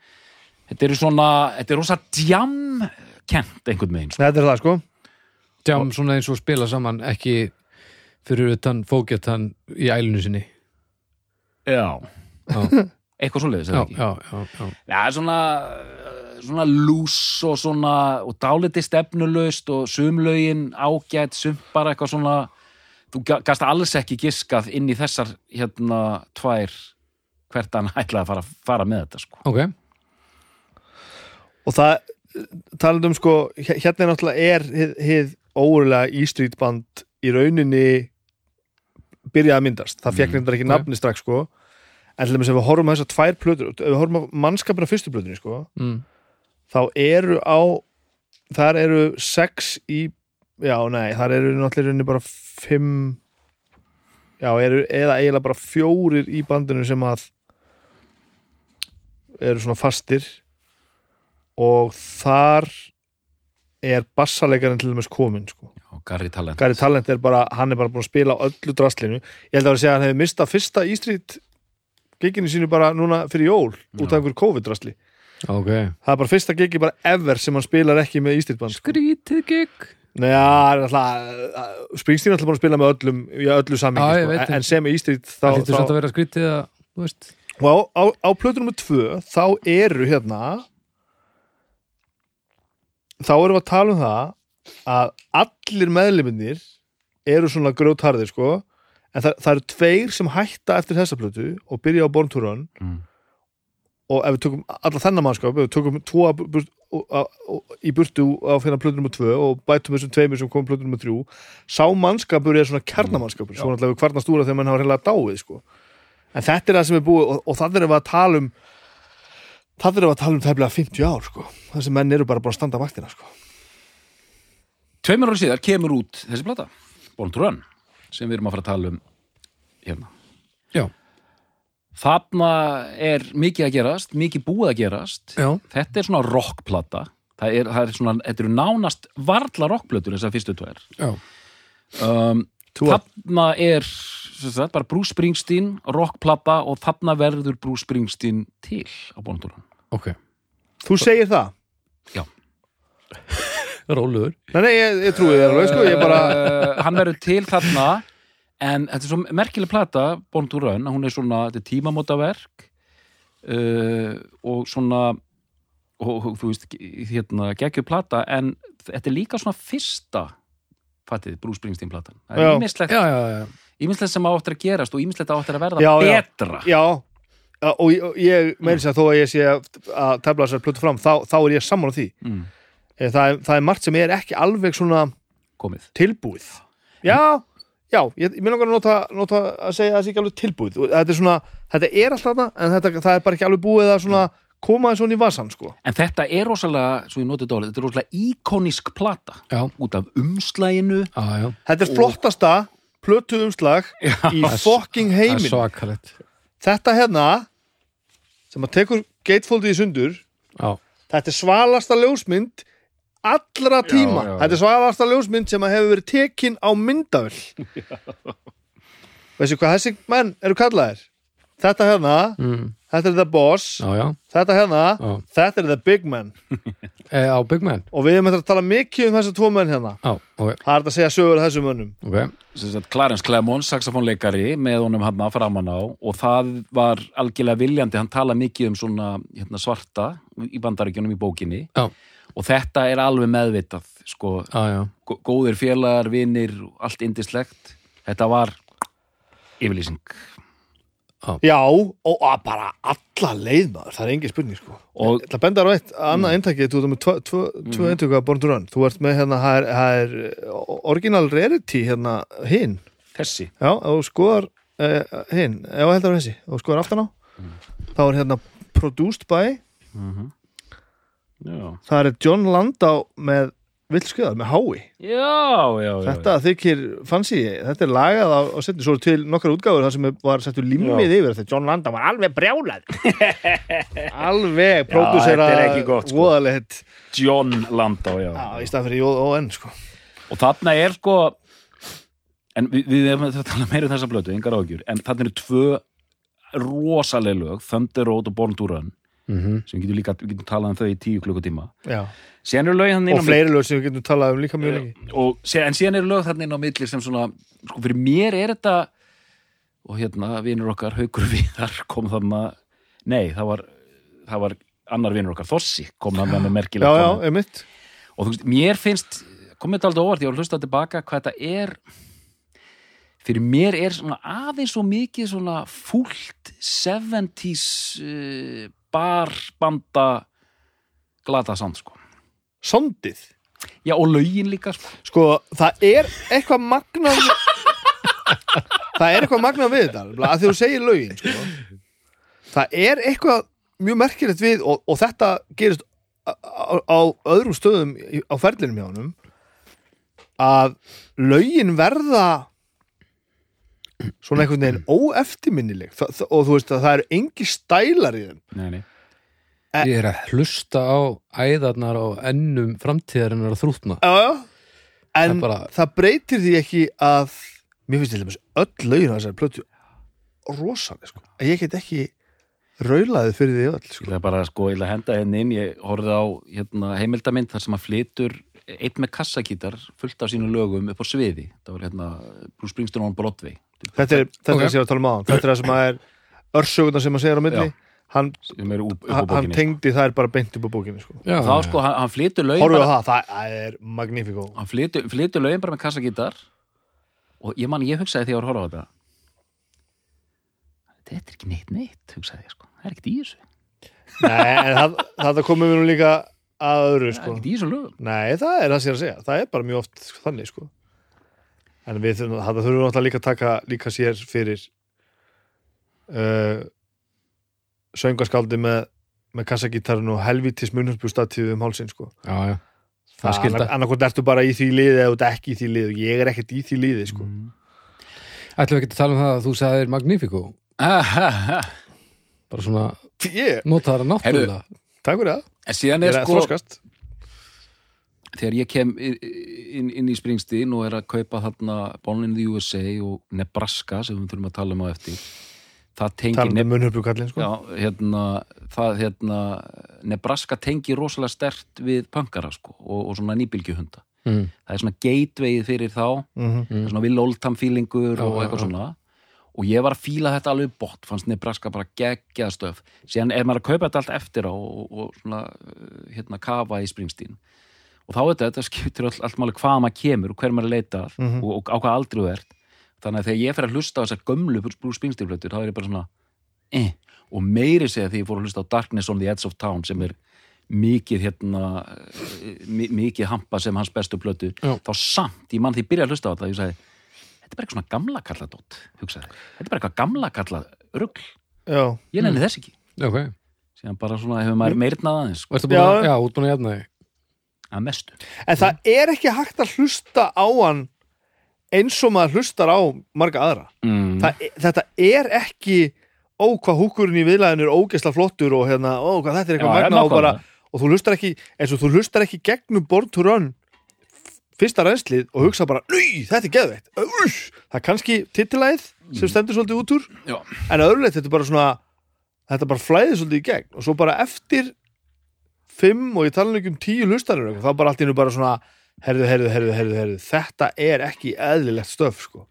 Þetta eru svona, þetta er rosa djam kent einhvern veginn sko. þetta er það sko Jam svona eins og spila saman ekki fyrir utan fókjartan í ælinu sinni Já, Já, eitthvað svoleiðis, já, eða ekki? já, já, já. Já, svona svona lús og svona og dáliti stefnulaust og sumlaugin ágætt, sum bara eitthvað svona þú ga- gast alls ekki giskað inn í þessar hérna tvær hvert hann ætlaði að fara, fara með þetta sko. Ok, og það talandi um sko, hér- hérna er náttúrulega er hið, hið óurlega E-Street band í rauninni byrjaði að myndast, það fekk Mm, reyndar ekki nafni strax sko. En til dæmis ef við horfum á þessar tvær plötur ef við horfum á mannskapina fyrstu plötunni sko mm. þá eru á þar eru sex í já, nei, þar eru náttúrulega bara fimm já, eru, eða eiginlega bara fjórir í bandinu sem að eru svona fastir. Og þar er bassalegarinn til dæmis komin sko. Gary Talent Gary Talent er bara, hann er bara búin að spila öllu draslinu, ég held að vera að segja að hann hefði mistað fyrsta Ístrít giginu sínu bara núna fyrir jól út af Já. einhver COVID-drasli ok það er bara fyrsta gigi bara ever sem hann spilar ekki með Ístrít band sko. Skrítið gig er alltaf Springsteen er alltaf búin að spila með öllum í öllu Já, samingi sko. en, sem Ístrít þá, þá, samt að vera skrítið að, á, á, á plötu nummer tvö þá eru hérna þá erum við að tala um það að allir meðliminir eru svona grjótharðir sko en það, það eru tveir sem hætta eftir þessa plötu og byrja á Born to Run Mm. og ef við tökum alla þennan mannskap ef við tökum tvo í burtu á fyrir plötu nummer tvö og bætum þessum tveimur sem kom plötu nummer þrjú sá mannskapur er svona kjarnamannskapur svo náttúrulega við kvarnast úr að þegar mann hafa reynilega dáið sko. en þetta er það sem er búið og, og það er við að tala um það er við að tala um tæflega 50 ár sko. þessi menn eru bara búin að standa vaktina sko. Tveimur ára síðar kemur út þessi plata Born to Run sem við erum að fara að tala um hérna. Já, Þarna er mikið að gerast, mikið búið að gerast. Já, Þetta er svona rockplata. Það er, það er svona, þetta eru nánast varla rockplötur þessar fyrstu tvær. Já. Um, Þarna er sem sagt, bara Bruce Springsteen rockplata og þarna verður Bruce Springsteen til á Bondurun Ok, þú segir það? Róluður nei, nei, ég, ég trúi þér alveg sko. ég bara, uh, Hann verður til þarna en þetta er svo merkileg plata Born to Run, hún er svona þetta er tímamótaverk uh, og svona og, og þú veist, hérna geggju plata en þetta er líka svona fyrsta fattið, Bruce Springsteen platan. Það Já. er ímislegt, Já, já, já, ímislegt sem áttir að gerast og ímislegt áttir að verða Já, já. betra. Já Já, og ég, og ég meiri sér að þó að ég sé að, tefla þessar plötu fram, þá, þá er ég sammála því. Mm, Eh, það er, það er margt sem er ekki alveg svona komið. tilbúið. Já, já, ég, ég mér langar að nota, nota að segja að það sé ekki alveg tilbúið. Þetta er svona, þetta er alltaf þarna en þetta, það er bara ekki alveg búið að svona koma þessu í vasan, sko. En þetta er rosalega, svo ég notið dólið þetta er rosalega íkonisk plata. Já, út af umslæginu já, já. þetta er flottasta plötu umslag í fucking Það er heimin þetta hérna sem að tekur gatefoldið í sundur. Já, þetta er svalasta ljósmynd allra tíma, já, já. þetta er svalasta ljósmynd sem að hefur verið tekin á myndavel veistu hvað þessi menn eru kallaðir? Þetta hérna, mm. Þetta er the boss. Já, já, þetta hérna, já. þetta er the big man. E, Á Big Man. Og við erum að tala mikið um þessa tvo menn hérna. Já, ok, það er að segja sögur af þessum mönnum. Ok. Sem sagt, Clarence Clemons, saxofónleikari með honum hann framan á. Og það var algjörlega viljandi, hann tala mikið um svona hérna, svarta í bandaríkjunum í bókinni. Já, og þetta er alveg meðvitað sko, já, já, gó- góðir félagar, vinir allt indislegt, þetta var yfirlýsing já, og bara alla leið maður, það er engin spurning sko. Og- það bendar á eitt, annað eintakið þú ert með tvö, tvö, tvö Mhm. eintöku að Born to Run. Þú ert með hérna, það er, það er uh, original rarity hérna hinn. Þessi. Já, þú skoðar uh, hinn, þú heldur þessi. Ef þú skoðar aftan á. Þá er hérna produced by já, það er John Landau með villskjöðar, með hái já, já, já. þetta þykir fancy, þetta er lagað á, á setni svo til nokkar útgáfur þar sem var settur limmið yfir þetta John Landau var alveg brjálað alveg pródúsera þetta er ekki gott, sko. John Landau, já. já, í stað fyrir J.O.N. sko og þarna er sko en við, við erum að tala meira um þessa blötu, engar ágjur en þarna eru tvö rosaleg lög, Thunder Road og Born to Run Mhm. sem við getum líka, getum talað um þau í tíu klukkutíma Já. og fleiri lög sem við getum talað um líka mjög lengi en síðan eru lög þarna inn á milli sem svona, sko fyrir mér er þetta og hérna vinur okkar Haukur Viðar kom þarna nei, það var, það var annar vinur okkar, Þossi kom þarna með já, merkilega já, tónlist. einmitt og þú veist, mér finnst komið þetta aldrei óvart, ég var að hlusta tilbaka hvað þetta er fyrir mér er svona aðeins svo mikið svona fúlt 70s uh, barbanda glata sand sko sondið já og lögin líka sko. sko, það er eitthvað magnað það er eitthvað magnað við þetta að því þú segir lögin sko. það er eitthvað mjög merkilegt við og, og þetta gerist á, á, á öðrum stöðum á ferlinum hjá honum að lögin verða svona einhvern veginn óeftirminnileg. Þa, og þú veist að það eru engi stælar í þeim. Nei, nei. Ég er að hlusta á æðarnar á ennum framtíðarinnar að þrútna. Já, já. en Það bara- það breytir því ekki að mér finnst til dæmis öll lögin á þessari plötu rosalega sko. Að ég get ekki raulaðið fyrir því öll Ég sko. ætla bara sko, ég ætla að henda henni inn. Ég horfði á hérna, heimildamind þar sem að flytur einn með kassakítar fullt af sínum lögum upp á sviði. Það var hérna Bruce Springsteen on Broadway þetta er þetta Ok. okay. sem ég var að tala um á þetta er það sem að er örsöguna sem að segja á milli Já. hann, upp, upp hann bókinni tengdi þær bara beint upp á bókinni sko. Já, þá sko, hann, hann flytur lögin bara, það, það það er magnífikó hann flytur, flytur lögin bara með kassakítar og ég man, ég hugsaði því að ég var að horfa á þetta þetta er ekki neitt neitt hugsaði ég sko, það er ekkert í þessu Nei, en það, það komum við nú líka að öðru það er sko. Nei, það er það sem ég er að segja Það er bara mjög oft þannig sko. En við þurfum, það þurfum við náttúrulega líka að taka líka sér fyrir uh, söngaskáldi með, með kassagítarinn og helvítis munhjálpjústatíðu um hálsinn sko. já, já. Það skylda. annarkvæmt ertu bara í því liði eða ekki í því liði. Og ég er ekkert í því liði sko. Ætlum við ekki að tala um það að þú sagðir Magnifico en bara svona Ég, notaðar að náttúrulega takk fyrir það. Síðan Ég er er sko þegar ég kem inn, inn, í Springsteen og er að kaupa þarna Born in the USA og Nebraska sem við þurfum að tala um á eftir það tengir um munhjálpjúkallin sko. Já, hérna, hérna, Nebraska tengir rosalega stert við pönkara sko, og, og svona nýbylgjuhunda. mm. Það er svona gatewayið fyrir þá, mm er svona Will Oldham feelingur Já, og já, eitthvað já. svona. Og ég var að fíla þetta alveg bort, fannst Nebraska bara geggjað stöf. Síðan er maður að kaupa þetta allt eftir á og, og svona, uh, hérna, kafa í Springsteen. Og þá þetta, þetta skiptir all, allt máli hvað maður kemur og hver maður að leita að Mhm. og, og á hvað aldrei þú ert. Þannig að þegar ég fer að hlusta á þessar gömlu Bruce Springsteen-flötur, þá er ég bara svona, eh, og meiri segja því ég fór að hlusta á Darkness on the Edge of Town sem er mikið hérna eh, mi- mikið hampa sem hans bestu Já. þá samt, ég mann því ég byrja að hlusta á þetta ég sagði, þetta er bara eitthvað svona gamla kalladótt hugsaði, þetta er bara eitthvað gamla kallað rugl, Já, ég nenni þess ekki. Ok, síðan bara svona hefur maður meirnað aðeins sko, Já. útbúin að jafna þig að mestu En það er ekki hægt að hlusta á hann eins og maður hlustar á marga aðra. mm. Það, þetta er ekki ó, hvað húkurinn í viðlæðinu er ógesla flottur og hérna, ó, hvað þetta er eitthvað Já, magna og bara, og þú hlustar ekki eins og þú hlustar ekki gegnum Run fyrsta reynslið og hugsa bara, nýj, þetta er geðveitt Úss, það er kannski titilæð sem stendur svolítið út úr, Já. en öðrulegt þetta er bara svona, þetta bara flæðið svolítið í gegn og svo bara eftir fimm og ég tala um tíu hlustarir þá bara allt í nú bara svona herðu, herðu, herðu, herðu, herðu, þetta er ekki eðlilegt stöf, sko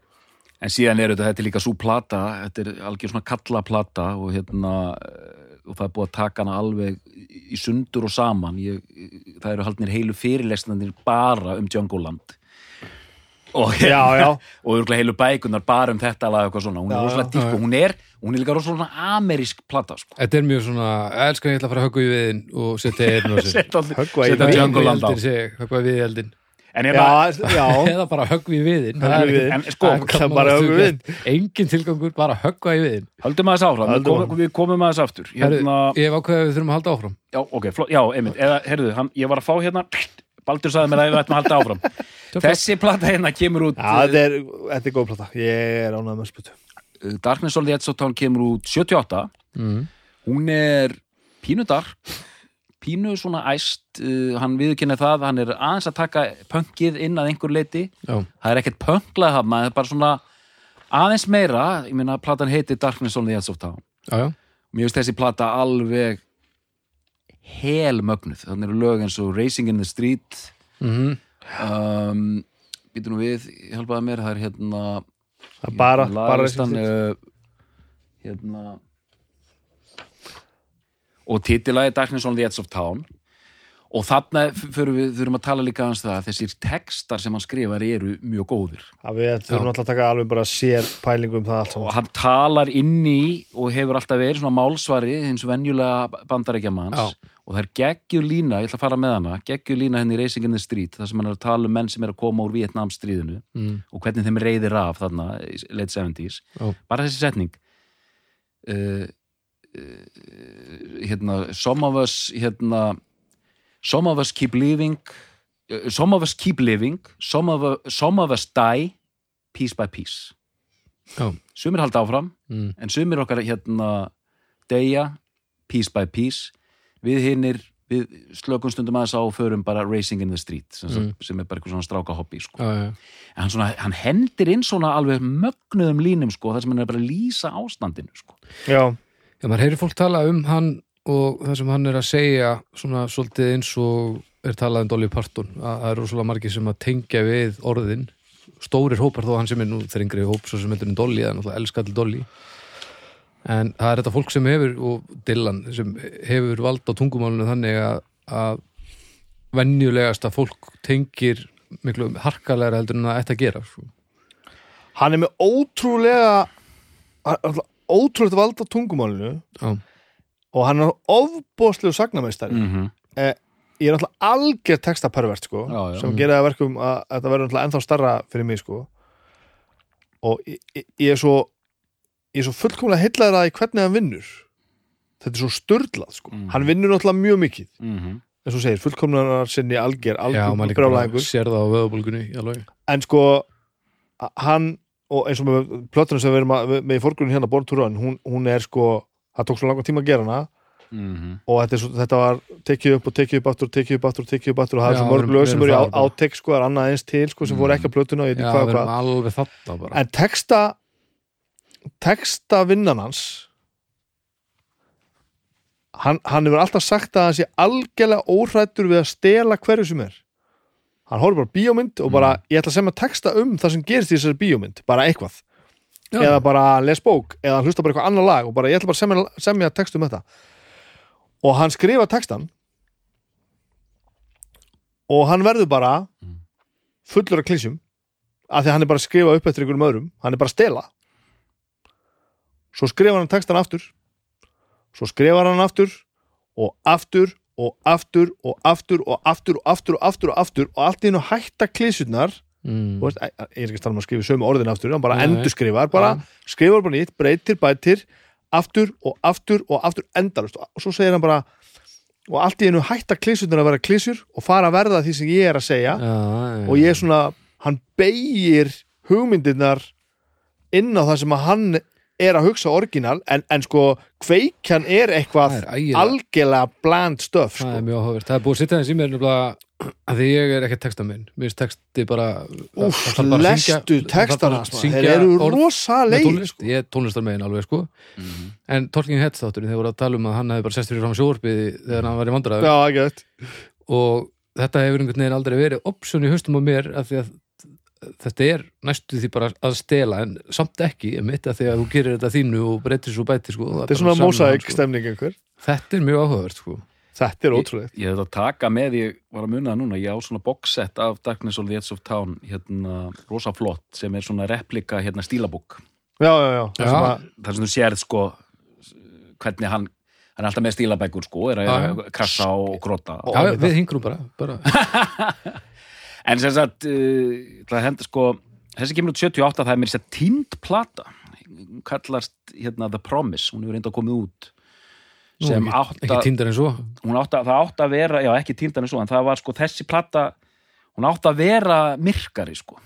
En síðan er þetta, þetta er líka svo plata, þetta er algjör svona kalla plata og hérna, eh, og það er búið að taka hana alveg í sundur og saman. Ég, það eru haldnir heilu fyrirlesnandir bara um Jungle Land. Og, örgulega heilu bækunar bara um þetta lag eitthvað svona. Hún er rosalega dýp og hún er, hún er líka rosalega amerísk plata, sko. Þetta er mjög svona, elskan ég ætla að fara að höggva í viðin og setja einn og sér. Höggva í segi, höggva við eldin En ég bara, já, já. eða bara höggva í viðin í en sko, bara höggva í viðinn. engin tilgangur, bara höggva í viðin höldum aðeins áfram, við komum, við komum aðeins aftur. Hérna, ég hef ákveðið að við þurfum að halda áfram. Já, ok, já, einmitt, eða, hann, ég var að fá hérna, Baldur sagði mér að við ættum að halda áfram. Þessi plata hérna kemur út Já, þetta er, þetta er góð plata. Ég er ánægð með spötu uh, Darkness on the Edge of Town kemur út 78 mm. hún er pínu dark pínu svona æst uh, hann viðkynni það, hann er aðeins að taka pönkið inn að einhver leiti Já, það er ekkert pönklað hafna, það er bara svona aðeins meira, ég meina platan heiti Darkness on the Edge of Town. Já, já. Mér finnst þessi plata alveg hel mögnuð þannig eru lög eins og Racing in the Street. Mm um, býtum við, hjálpaði mér það er hérna Það bara, hérna, bara laglistan, uh, hérna og titilagi Darkness on the Edge of Town. Og þarna fyrir við þurfum að tala líka hans það að þessir textar sem hann skrifar eru mjög góðir. Að við þurfum alltaf að taka alveg bara sér pælingu um það allt og hann talar inn í og hefur alltaf verið svona málsvari hins venjulega bandarækjamanns Já. Og það er geggjur lína, ég ætla að fara með hana geggjur lína henni í Racing in the Street þar sem hann er að tala um menn sem er að koma úr Vietnamstríðinu mm. og hvernig þeim reyðir af þarna í late 70s Já. bara þessi setning uh, uh, hérna some of us hérna some of us keep living uh, some of us keep living some of, some of us die piece by piece Já. sumir halda áfram Mm. en sumir okkar hérna deyja piece by piece við hinnir við slökum stundum aðeins á og förum bara racing in the street sem, Mm. sem er bara eitthvað svona stráka hobby sko. Já. en hann, svona, hann hendir inn svona alveg mögnuðum línum sko, þar sem hann er bara að lýsa ástandinu sko. Já, Já, maður heyrir fólk tala um hann og það sem hann er að segja svona svolítið eins og er talað um Dolly Parton, að það eru svolítið margir sem að tengja við orðin stórir hópar þó hann sem er nú þrengri hóp svo sem heldur en Dolly, það er náttúrulega elskall Dolly en það er þetta fólk sem hefur og Dylan sem hefur vald á tungumálinu þannig að, að venjulegast að fólk tengir miklu harkalega heldur en það ætti að gera sko. hann er með ótrúlega ótrúlega vald á tungumálinu Já, og hann er ofbóðslegu sagnameistari mm ég er alltaf algjör textapervert sko, Já, já. sem gerir það að verkum að þetta verður alltaf ennþá starra fyrir mig sko. og ég, ég, ég er svo ég er svo fullkomlega heillaður að í hvernig hann vinnur. Þetta er svo störlað sko. Mhm. hann vinnur náttúrulega mjög mikið. -hmm. eins og segir, fullkomlega sinni algjör algjör brjálæðingur sér það á veðabólgunni en sko hann og eins og með plötunum sem við erum að, með í fórgrunni hérna Born to Run, hún, hún er sko það tók svo langan tíma að gera hana. Mm og þetta, svo, þetta var tekið upp og tekið upp aftur og tekið upp aftur og tekið upp aftur og það er svo mörg lög sem eru á þar bara. átek sko, það er annað eins til sko, sem fór ekki á plötuna og ég veit Já, ekki og erum hvað. alveg þarna bara. En texta texta vinnan hans hann, hann hefur alltaf sagt að hann sé algjörlega óhrættur við að stela hverju sem er. Hann horfður bara bíómynd og bara Mm. ég ætla að semja texta um það sem gerist í þessari bíómynd. Bara eitthvað. Já. eða bara les bók eða hlusta bara eitthvað annar lag og bara ég ætla bara að semja, semja text um þetta. Og hann skrifa textan og hann verður bara fullur af klísjum af því að hann er bara að skrifa upp eftir einhverjum öðrum. Hann er bara að stela svo skrifar hann textan aftur svo skrifar hann aftur og aftur og aftur og aftur og aftur og aftur og aftur og aftur og allt í hennu hætta klísjurnar mm. Ég er ekki að tala um að skrifa sömu orðin aftur hann bara Nei, endur skrifar, bara skrifar bara nýtt, breytir, bætir aftur og aftur og aftur endalust og svo segir hann bara og allt í hennu hætta klísjurnar að vera klísjur og fara að verða því sem ég er að segja já, já, og ég er svona, hann beigir hugmyndirnar inn á það sem að hann er að hugsa orginal en, en sko kveikjan er eitthvað er algjörlega bland stöf það er sko. mjög áhugavert. Það er búið að sitja þess í mér nefnilega að því ég er ekki texta minn. Mér finnst texti bara Úf, að lestu að syngja þeir eru rosalegir tónlist, sko. ég er tónlistar megin alveg sko. Mhm. en Tolkien Heads þátturinn þeir voru að tala um að hann hefði bara sest fyrir fram sjóarpið þegar hann var í vandræðu og þetta hefur einhvern veginn aldrei verið option í haustum á mér af því að þetta er næstu því bara að stela en samt ekki, ég mitt að því að þú gerir þetta þínu og breytir svo bæti sko, þetta er svona mósaik sko. stemning einhver þetta er mjög áhugavert sko þetta er ótrúlegt Ég hefði að taka með, ég var að muna það núna, ég á svona boxset af Darkness of the Edge of Town, hérna, rosa flott, sem er svona replika, hérna, stílabúk. já, já, já, það Já. sem að þar sem þú sérð sko hvernig hann hann er alltaf með stílabækur sko, er að krassa og gróta við hingrum bara, bara. en sem sagt uh, hendur sko, þessi kemur út 78 það er mér sér tínd plata. Hún kallast hérna The Promise. Hún hefur reynda að komið út Nú, sem ekki, átt ekki að, tíndar en svo hún átt að það átt að vera, já ekki tíndar en svo en það var sko þessi plata hún átt að vera myrkari sko.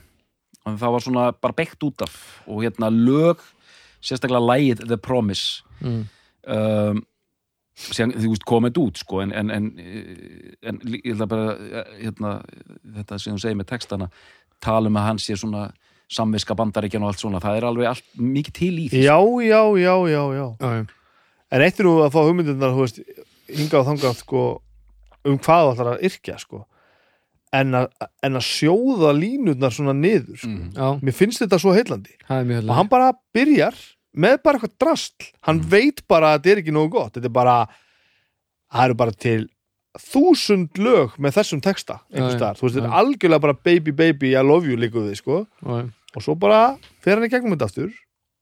En það var svona bara beitt út af og hérna lög sérstaklega lægið The Promise. Mm. um, síðan þú veist komið út sko en, en, en, eh, en ég ætla bara eh, hérna, þetta sem þú segir með textana tala um að hann sé svona samviska bandaríkjan og allt svona, það er alveg allt mikið til í því. Já, já, já, já, já. Já, en eitt er nú að fá hugmyndirnar þú veist, hingað og þangað sko, um hvað þú ætlar að yrkja sko. en, að, en að sjóða línurnar svona niður. Já, mér finnst þetta svo heillandi. Það er og hann bara byrjar með bara eitthvað drastl hann veit bara að þetta er ekki nógu gott. Þetta er bara það eru bara til þúsund lög með þessum texta einhvers staðar, þú veist, þetta er algjörlega bara baby baby, I love you líka við, sko. Já, og svo bara fer hann í gegnum þetta aftur.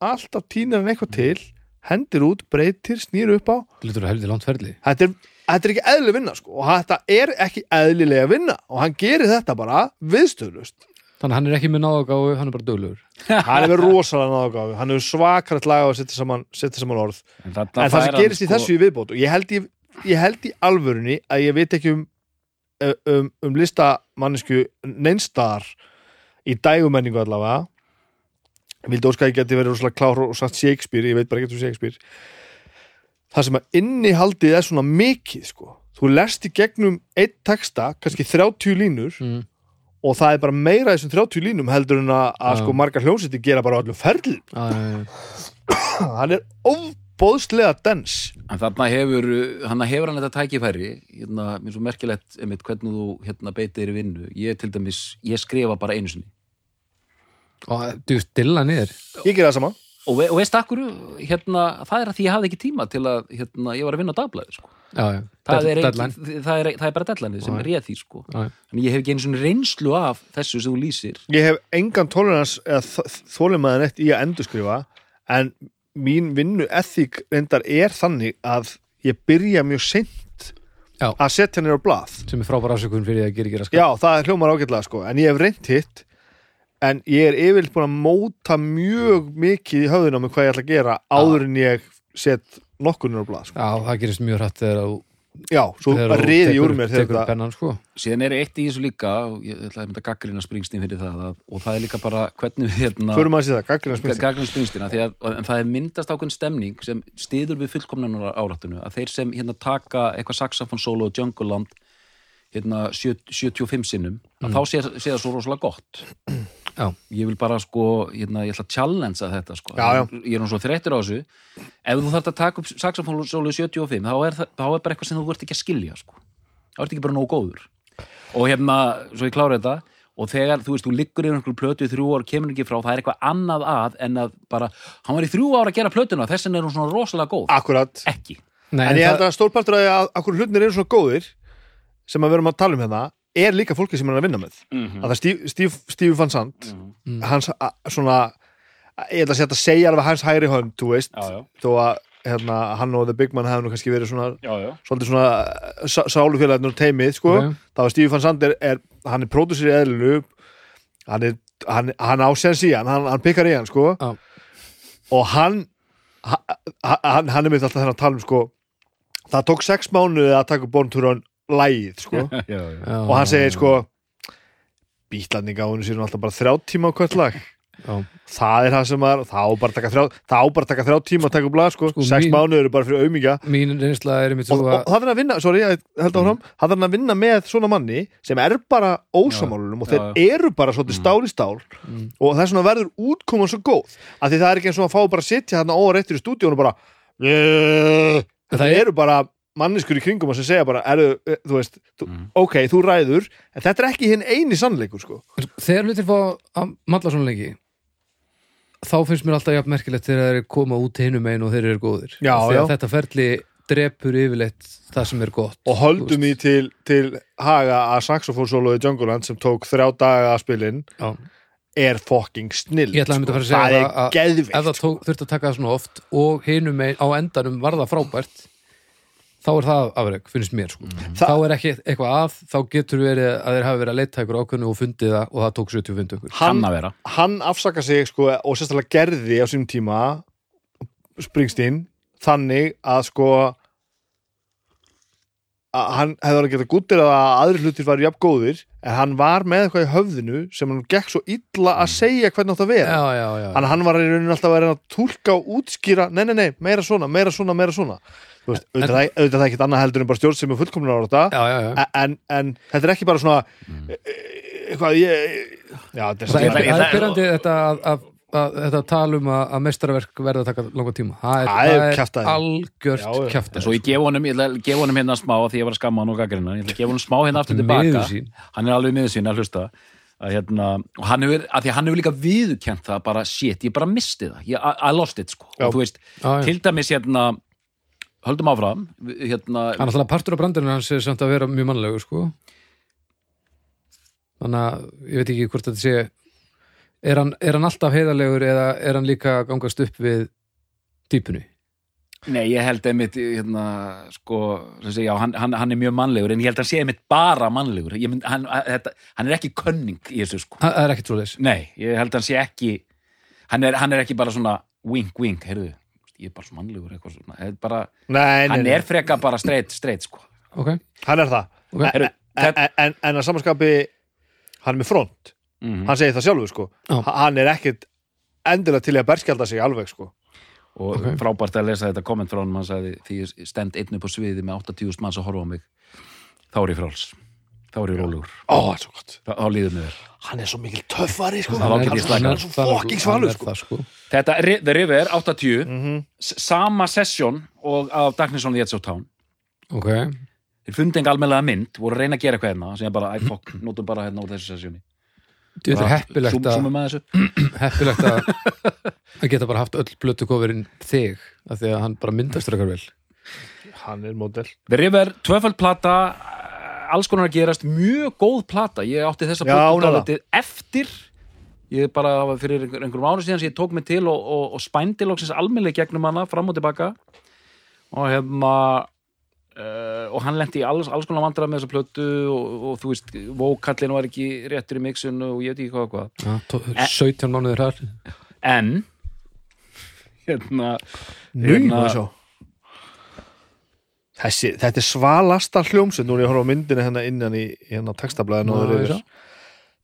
Alltaf týnir hann eitthvað til hendir út, breytir, snýr upp á. Lítur að heldur langt ferli. þetta er, þetta er ekki eðlileg vinna sko. Og þetta er ekki eðlilega vinna. Og hann gerir þetta bara viðstöðlust Þannig að hann er ekki með náðagáfu, hann er bara döglegur. hann er verið rosalega náðgáfi hann hefur svakarætt laga að setja saman, setja saman orð. En, en það sem gerist í sko- þessu í viðbót og ég held í, ég held í alvörunni að ég veit ekki um um, um listamannisku neinstaðar í dægumenningu allavega. Vildi ég geti verið rosalega klár og sagt Shakespeare, ég veit bara ekki um Shakespeare. Það sem að innihaldið er svona mikið sko. Þú lest í gegnum eitt texta kannski 30 línur Mm. Og það er bara meira í þessum 30 línum heldur en að, að sko margar hljómsætti gera bara á öllum ferlum Já, já, já. hann er ofbóðslega dens En þarna hefur, hann hefur hann þetta tækifæri, hérna, mér er svo merkilegt einmitt hvernig þú hérna beitir í vinnu. Ég til dæmis, ég skrifa bara einu sinni. Og þú stilla niður. ég gera það sama Og, ve og veist akkur, hérna, það er að því ég hafði ekki tíma til að, hérna, ég var að vinna á dagblæði, sko. Það er, er, er bara deadline sem er réð því, sko. Þannig ég hef ekki einu svona reynslu af þessu sem þú lýsir. ég hef engan tolerans eða þólimaðan eitt í að endurskrifa en mín vinnu ethík reyndar er þannig að ég byrja mjög seint Já. að setja henni á blað Sem er frábæra ásökun fyrir að gera ekki raskat. já, það er hljómar ágætlega sko en ég hef reynt hitt en ég er yfirleitt búin að móta mjög mikið í höfðun á mig hvað ég ætla að gera áður en ég set nokkurinn á blað sko. Já, það gerist mjög hrætt þegar þú já, svo ég tekur- úr mér þegar pennan, sko. Síðan er eitt í þessu líka, og ég ætla að mynda gaggrina Springsteen fyrir það, að, og það er líka bara hvernig við, hérna, förum að sé það, gaggrina að, en það er myndast ákveðin stemning sem stiður við fullkomnanar árættinu, að þeir sem hérna taka eitthvað saxofón solo og Jungleland hérna 70 75 sinnum, að þá sé, sé það svo rosalega gott. Já. Ég vil bara sko, hérna, ég ætla að challengea þetta sko. Já, já. Ég er nú svo þreyttur á þessu. Ef þú þarft að taka upp saxofón solo í 75, þá er, það, þá er bara eitthvað sem þú vart ekki að skilja sko. þá ert ekki bara nógu góður. Og hérna, svo ég klára þetta, og þegar, þú veist, þú liggur yfir einhverju plötu í þrjú ár, kemur ekki frá, það er eitthvað annað að en að bara, hann var í þrjú ár að gera plötuna þess vegna er hún svona rosalega góð akkurat ekki, Nei, en ég held að stórpartur að, að okkur hlutnir eru svona góðir sem að við erum að tala um hérna er líka fólki sem er að vinna með Mhm. að það Steve, Steve, Steve Van Sant Mm. hans a, svona ég ætla að segja að segja alveg hans hægri hönd þú veist, Já, já. þó að hérna, hann og The Big Man hefði nú kannski verið svona já, já, svolítið svona sá- sálufélagarnir og teimið sko, Ok. þá var Steve Van Sant er, er hann er pródusir í eðlunu hann, er, hann, hann á sens í hann hann, hann pikkar í hann sko Já. og hann hann, hann, hann er mitt alltaf þennan að tala um sko það tók sex mánuði að taka Born to Run lægið sko. Já, já. já, og hann segir sko bítlanding á hennu sér alltaf bara þrjá tíma á hvert lag. Já, það er það sem að það á bara taka þrjá, það á bara taka þrjá tíma að taka upp lag sko, Sko, sex mánuður eru bara fyrir aumingja. Mín reynsla er einmitt og, svo og að það er að vinna, sorry, áfram. Það er að vinna með svona manni sem er bara ósamálunum og þeir Já, eru bara svolítið stál í stál. Mm. og það er svona verður útkoman svo góð. Af því það er ekki eins og að fá bara að sitja þarna óreitt í stúdíónu bara. Það það er- eru bara manniskur í kringum að sem segja bara, eru, eh, þú veist þú, Mhm. ok, þú ræður en þetta er ekki hinn eini sannleikur sko þegar hlutir fá að matla svona lengi þá finnst mér alltaf jafn merkilegt þegar þeir koma út hinum einn og þeir eru góðir Já, að já. þetta ferli drepur yfirleitt það sem er gott og höldum því til, til haga að saxofónsóloði Jungleland sem tók þrjá daga að spilin Já. er fucking snill Ég ætlaði að mynda að fara að það segja er geðvikt ef það tók, þurfti að taka það svona oft og hinum einn á endanum var það frábært þá er það afreg, finnst mér sko. Þa- þá er ekki eitthvað að þá getur verið að þeir hafi verið að leita ykkur ákveðnu og fundið það og það tók 70 fundu ykkur. Hann, að hann afsaka sig sko, og sérstaklega gerði á sínum tíma Springsteen þannig að sko að hann hefði alveg getað gúttir að aðri hlutir var jafn góðir en hann var með eitthvað í höfðinu sem hann gekk svo illa að segja hvernig átt að vera. Já, já, já, að hann var í rauninni alltaf að vera að túlka og útskýra, nei, nei, nei, meira svona, meira svona, meira svona. Þú veist, auðvitað það- auðvitað það er ekkert annað heldur en bara stjórn sem er fullkomnar á þetta, já, já, já. en, en þetta er ekki bara svona, e- e- eitthvað, ég, já, þetta er, er Ég- það er byrjandi þetta að, að þetta tal um að, að mestarverk verða að taka langa tíma. Það er, er það er algjört En svo ég gef honum, ég gefa honum hérna smá því ég var að skamma hann og gaggrina, ég gefa honum smá hérna aftur tilbaka, hann er alveg miður sín að hlusta. Að hérna, og hann hefur, að því hann hefur líka viðurkent það bara, shit, ég bara misti það. Ég, I, I lost it, sko, Já. og þú veist Já, til dæmis hérna höldum áfram, hérna hann alltaf partur af brandurinn hans er samt að vera mjög mannlegur sko. Þannig að ég veit ekki hvort þetta sé er hann, er hann alltaf heiðarlegur eða er hann líka gangast upp við típunni Nei, ég held einmitt, hérna, sko, sem segja, já, hann, hann, hann er mjög mannlegur, en ég held að hann sé einmitt bara mannlegur. Ég mynd, hann, þetta, hann er ekki könning í þessu, sko. það er ekkert svo leis Nei, ég held að hann sé ekki, hann er, hann er ekki bara svona wink, wink, heyrðu, ég er bara svo mannlegur, eitthvað svona. Er bara, Nei, nei, hann er freka bara straight, straight, sko. ok, hann er það ok, Heyrðu, en, en, en, en að samanskapi hann er með front, mm hann segir það sjálfur sko. Já. Ha- hann er ekkit endilega til í að berskjalda sig alveg sko. og Ok. frábært að lesa þetta komment frá hann, hann sagði, því ég stend einn upp á sviði með 80.000 manns að horfa á mig, þá er ég fráls, þá er ég rólegur, ó, það er svo gott þá, þá líður mér vel. hann er svo mikil töffari sko. Það hann er hann er svo fucking svalur sko. sko. Þetta, The River, 80, Mhm. s- sama session og af Darkness on the Edge of Town ok, þeir fundi enga almennilega mynd, voru að reyna að gera eitthvað hérna sem ég bara, æ, fokk, notum bara hérna úr þessu sessjóni þetta er heppilegt að heppilegt að að geta bara haft öll blötu kofurinn þig af því að hann bara myndast frekar vel. Hann er model. The River, tvöfald plata eh, alls konar að gerast, mjög góð plata. Ég átti þessa dálítið eftir. Ég bara fyrir einhver, einhverjum ára síðan sem ég tók mig til og, og, og spændi lóksins almennilega gegnum hana fram og tilbaka. Og hefma Uh, og hann lendi í alls, alls konar vandrar með þessa plötu og, og þú veist, vókallin var ekki réttur í mixun og ég veit ekki hvað og hvað. Já, tó- 17 mánuður þar. En hérna Nú, Hérna- sjá. Þessi, þetta er svalasta hljómsveit nú er ég að horfa á myndina hérna innan í hérna textablaðinu sjá?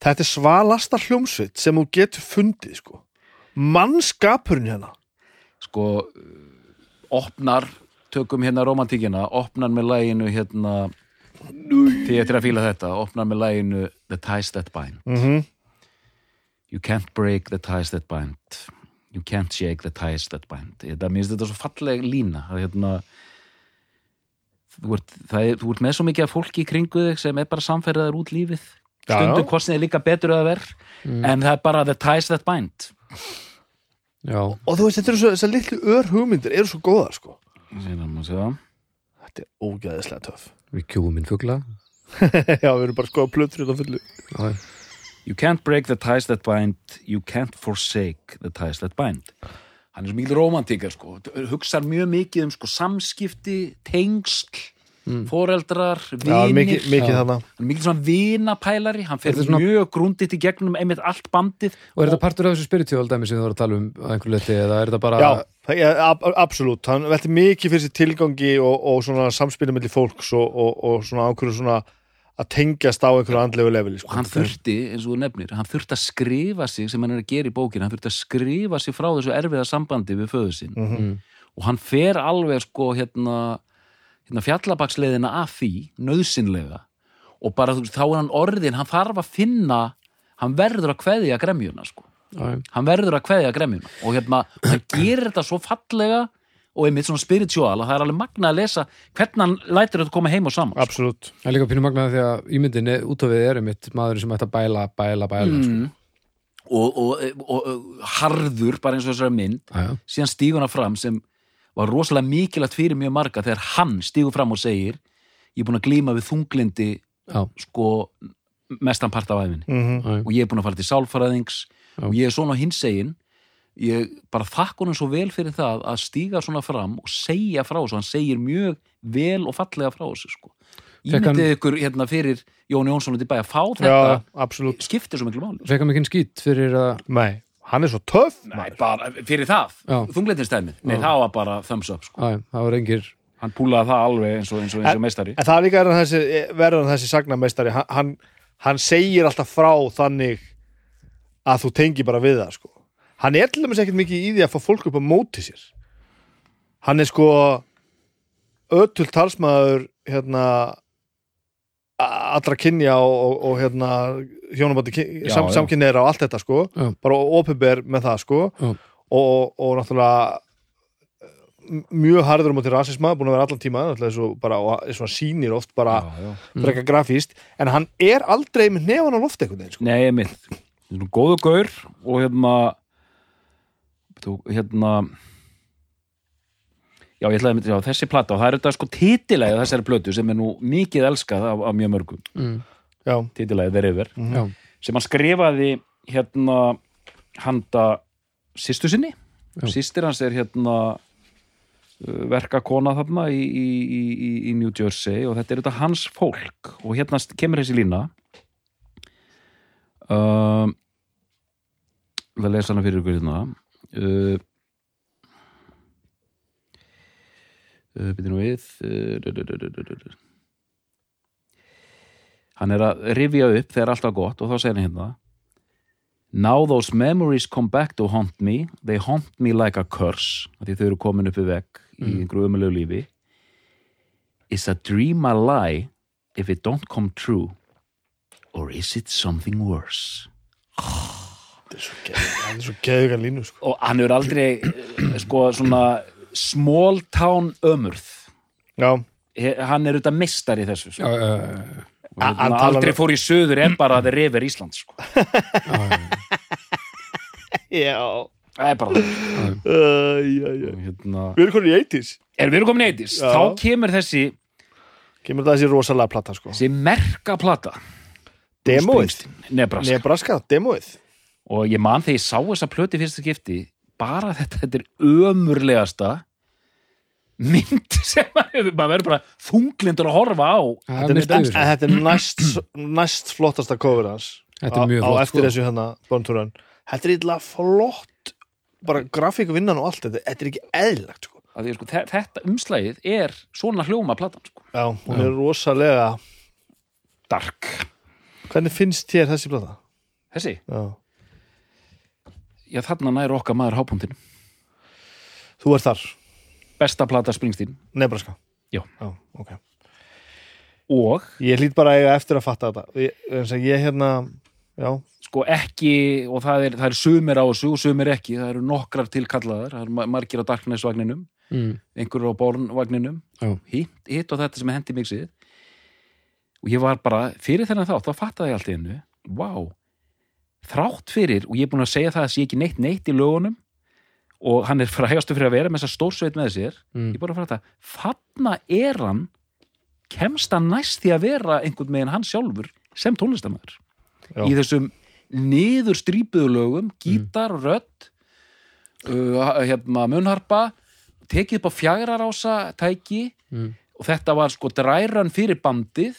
þetta er svalasta hljómsveit sem þú getur fundið sko. Mannskapurinn hérna. Sko opnar, tökum hérna romantíkina, opnar með læginu hérna því ég til að fíla þetta, opnar með læginu The Ties That Bind. Mm -hmm. You can't break the ties that bind. You can't shake the ties that bind. Þetta, mér finnst þetta svo falleg lína að hérna þú ert, það er, þú ert með svo mikið af fólki í kringu þig sem er bara samferðaður út lífið. Já. kostnið er líka betur að verð Mm. en það er bara the ties that bind. Já, og þú veist, þetta eru svo, þessar litlu ör hugmyndir eru svo góðar sko Þetta er ógæðislega töff. Við kjúum minn fugla. Já, við erum bara sko að plötur þetta fullu. Já, You can't break the ties that bind. You can't forsake the ties that bind. Hann er svo mikil romantíkar sko. Hugsar mjög mikið um sko samskipti tengsl, foreldrar já, vinir, mikið, mikið þarna. Hann er mikið svona vinapælari. Hann fer er svona- mjög grunditt í gegnum einmitt allt bandið. Og er þetta partur af þessu spiritual dæmi sem þú voru að tala um að einhverju leti eða er þetta bara já, ab absolutt hann velti mikið fyrir sér tilgangi og, og svona samspilum milli fólks og, og, og svona ákveður svona að tengjast á einhverju andlegu leveli sko. og hann þurfti, eins og þú nefnir hann þurfti að skrifa sig sem hann er að gera í bókinu hann þurfti að skrifa sig frá þessu erfiða sambandi við föðu sinn Mhm. Mm. og hann fer alveg sko hérna, hérna fjallabaksleiðina að því, nöðsynlega og bara þá er hann orðin hann þarf að finna hann verður að kveðja gremjuna sko. Hann verður að kveðja gremjuna og hérna, hann gerir þetta svo fallega og einmitt svona spiritual að það er alveg magna að lesa hvernig hann lætur þetta koma heim og saman sko. absolutt Það er líka pínu magnaði því að ímyndinni út af við er einmitt maður sem ætti að bæla, bæla, bæla sko. mm. og, og, og, og harður bara eins og þessari mynd já, síðan stígur hann fram sem var rosalega mikilvægt fyrir mjög marga þegar hann stígur fram og segir ég er búin að glíma við þunglindi já, sko mestan part af æfinni mm já, og ég er búin að fara til sálfræðings Já. Og ég er svona á hinsegin ég bara þakk honum svo vel fyrir það að stíga svona fram og segja frá þessu, hann segir mjög vel og fallega frá þessu sko. Ímyndið ykkur hérna fyrir Jón Jónsson út í bæ að fá já, þetta absolutt. skiptir svo miklu máli. Fekka mikinn skít fyrir að nei, hann er svo töff Nei, bara fyrir það, Já. þungleitinsstæmið Nei, Já. það var bara thumbs up sko. Já, já, það var engir Hann púlaði það alveg eins og, eins og, eins og meistari. en það er líka er verður hann þessi sagnameistari hann, hann, hann segir alltaf frá þannig að þú tengi bara við það sko. hann er til dæmis ekkert mikið í því að fá fólk upp á móti sér. Hann er sko ötul talsmaður hérna allra kynja og, og, og hérna hjónabandi sam, samkynneira og allt þetta sko. Já. bara opinber með það sko. Og, og náttúrulega mjög harður á móti rasisma, búin að vera allan tíma náttúrulega svo bara, og er svona sýnir oft bara frekar grafíst, en hann er aldrei með nefan á einhvern veginn sko. Nei, mitt Svona góðu gaur og hérna þú, hérna Já, ég ætlaði að mynda, þessi plata og það er þetta sko titilæði þessari plötu sem er nú mikið elskað af, af mjög mörgum. Mm. Já, titilæði verið yfir Já, sem hann skrifaði hérna handa sýstu sinni. Sýstir hans er hérna uh, verkakona þarna í, í, í, í- New Jersey og þetta er þetta hans fólk. Og hérna kemur þessi lína um, það lesa hana fyrir ykkur hérna. Uh, uh, byrju nú við. Uh, hann er að rifja upp þegar allt var gott og þá segir hann hérna. Now those memories come back to haunt me. They haunt me like a curse. Því þau eru komin upp í vegg í einhverju umulegu lífi. Is a dream a lie if it don't come true or is it something worse þetta er svo geð- það er svo geðugan línu sko. og hann er aldrei eh, sko svona small town ömurð Já, hann er auðvitað mistar í þessu sko. já, já, já, hann aldrei fór í söður en bara að þeir reyfir Ísland sko. já. það er bara það. Uh, hérna, Við erum konið í 80s er við erum komin eitthis Já. þá kemur þessi, Kemur það þessi rosalega plata sko. þessi merka plata Demoið, Nebraska. Nebraska, demoið. Og ég man þegar ég sá þessa plöti fyrsta skipti bara þetta, þetta er ömurlegasta mynd sem maður verður bara þunglindur að horfa á. Það Þetta er er, en, yfir en þetta er næst, næst flottasta cover hans Þetta er mjög á, á flott, eftir sko. þessu hérna Borntúran Þetta er illa flott bara grafíkuvinnan og allt þetta, þetta er ekki eðlagt sko. að því, sko, þe- þetta umslægið er svona hljóma platan sko. Já, hún er rosalega dark Hvernig finnst þér þessi plata? þessi, Já. já þarna nær okkar maður hápunktinu Þú ert þar, besta plata Springsteen. Nebraska? Já. Já, ok. Og? Ég hlýt bara að eiga eftir að fatta þetta. Ég, eins og ég hérna, já. Sko ekki og það er, það er sumir á þessu og sumir ekki, það eru nokkrar tilkallaðar. Það eru ma- margir á Darkness-vagninum mm. einhverjur á Born-vagninum Já. hitt, og þetta sem hendi mig sig og ég var bara fyrir þennan þátt, þá fattaði ég allt hennu vá, þrátt fyrir og ég er búin að segja það að sé ekki neitt neitt í lögunum og hann er frægastu fyrir að vera með þessa stórsveit með sér Mm. ég er bara að fatta, þarna er hann kemst hann næst því að vera einhvern veginn hann sjálfur sem tónlistamæður Já. í þessum niður strípuðu lögum gítar, rödd uh, hérna munnharpa tekið upp á fjagrarása tæki Mm. Og þetta var sko dræran fyrir bandið.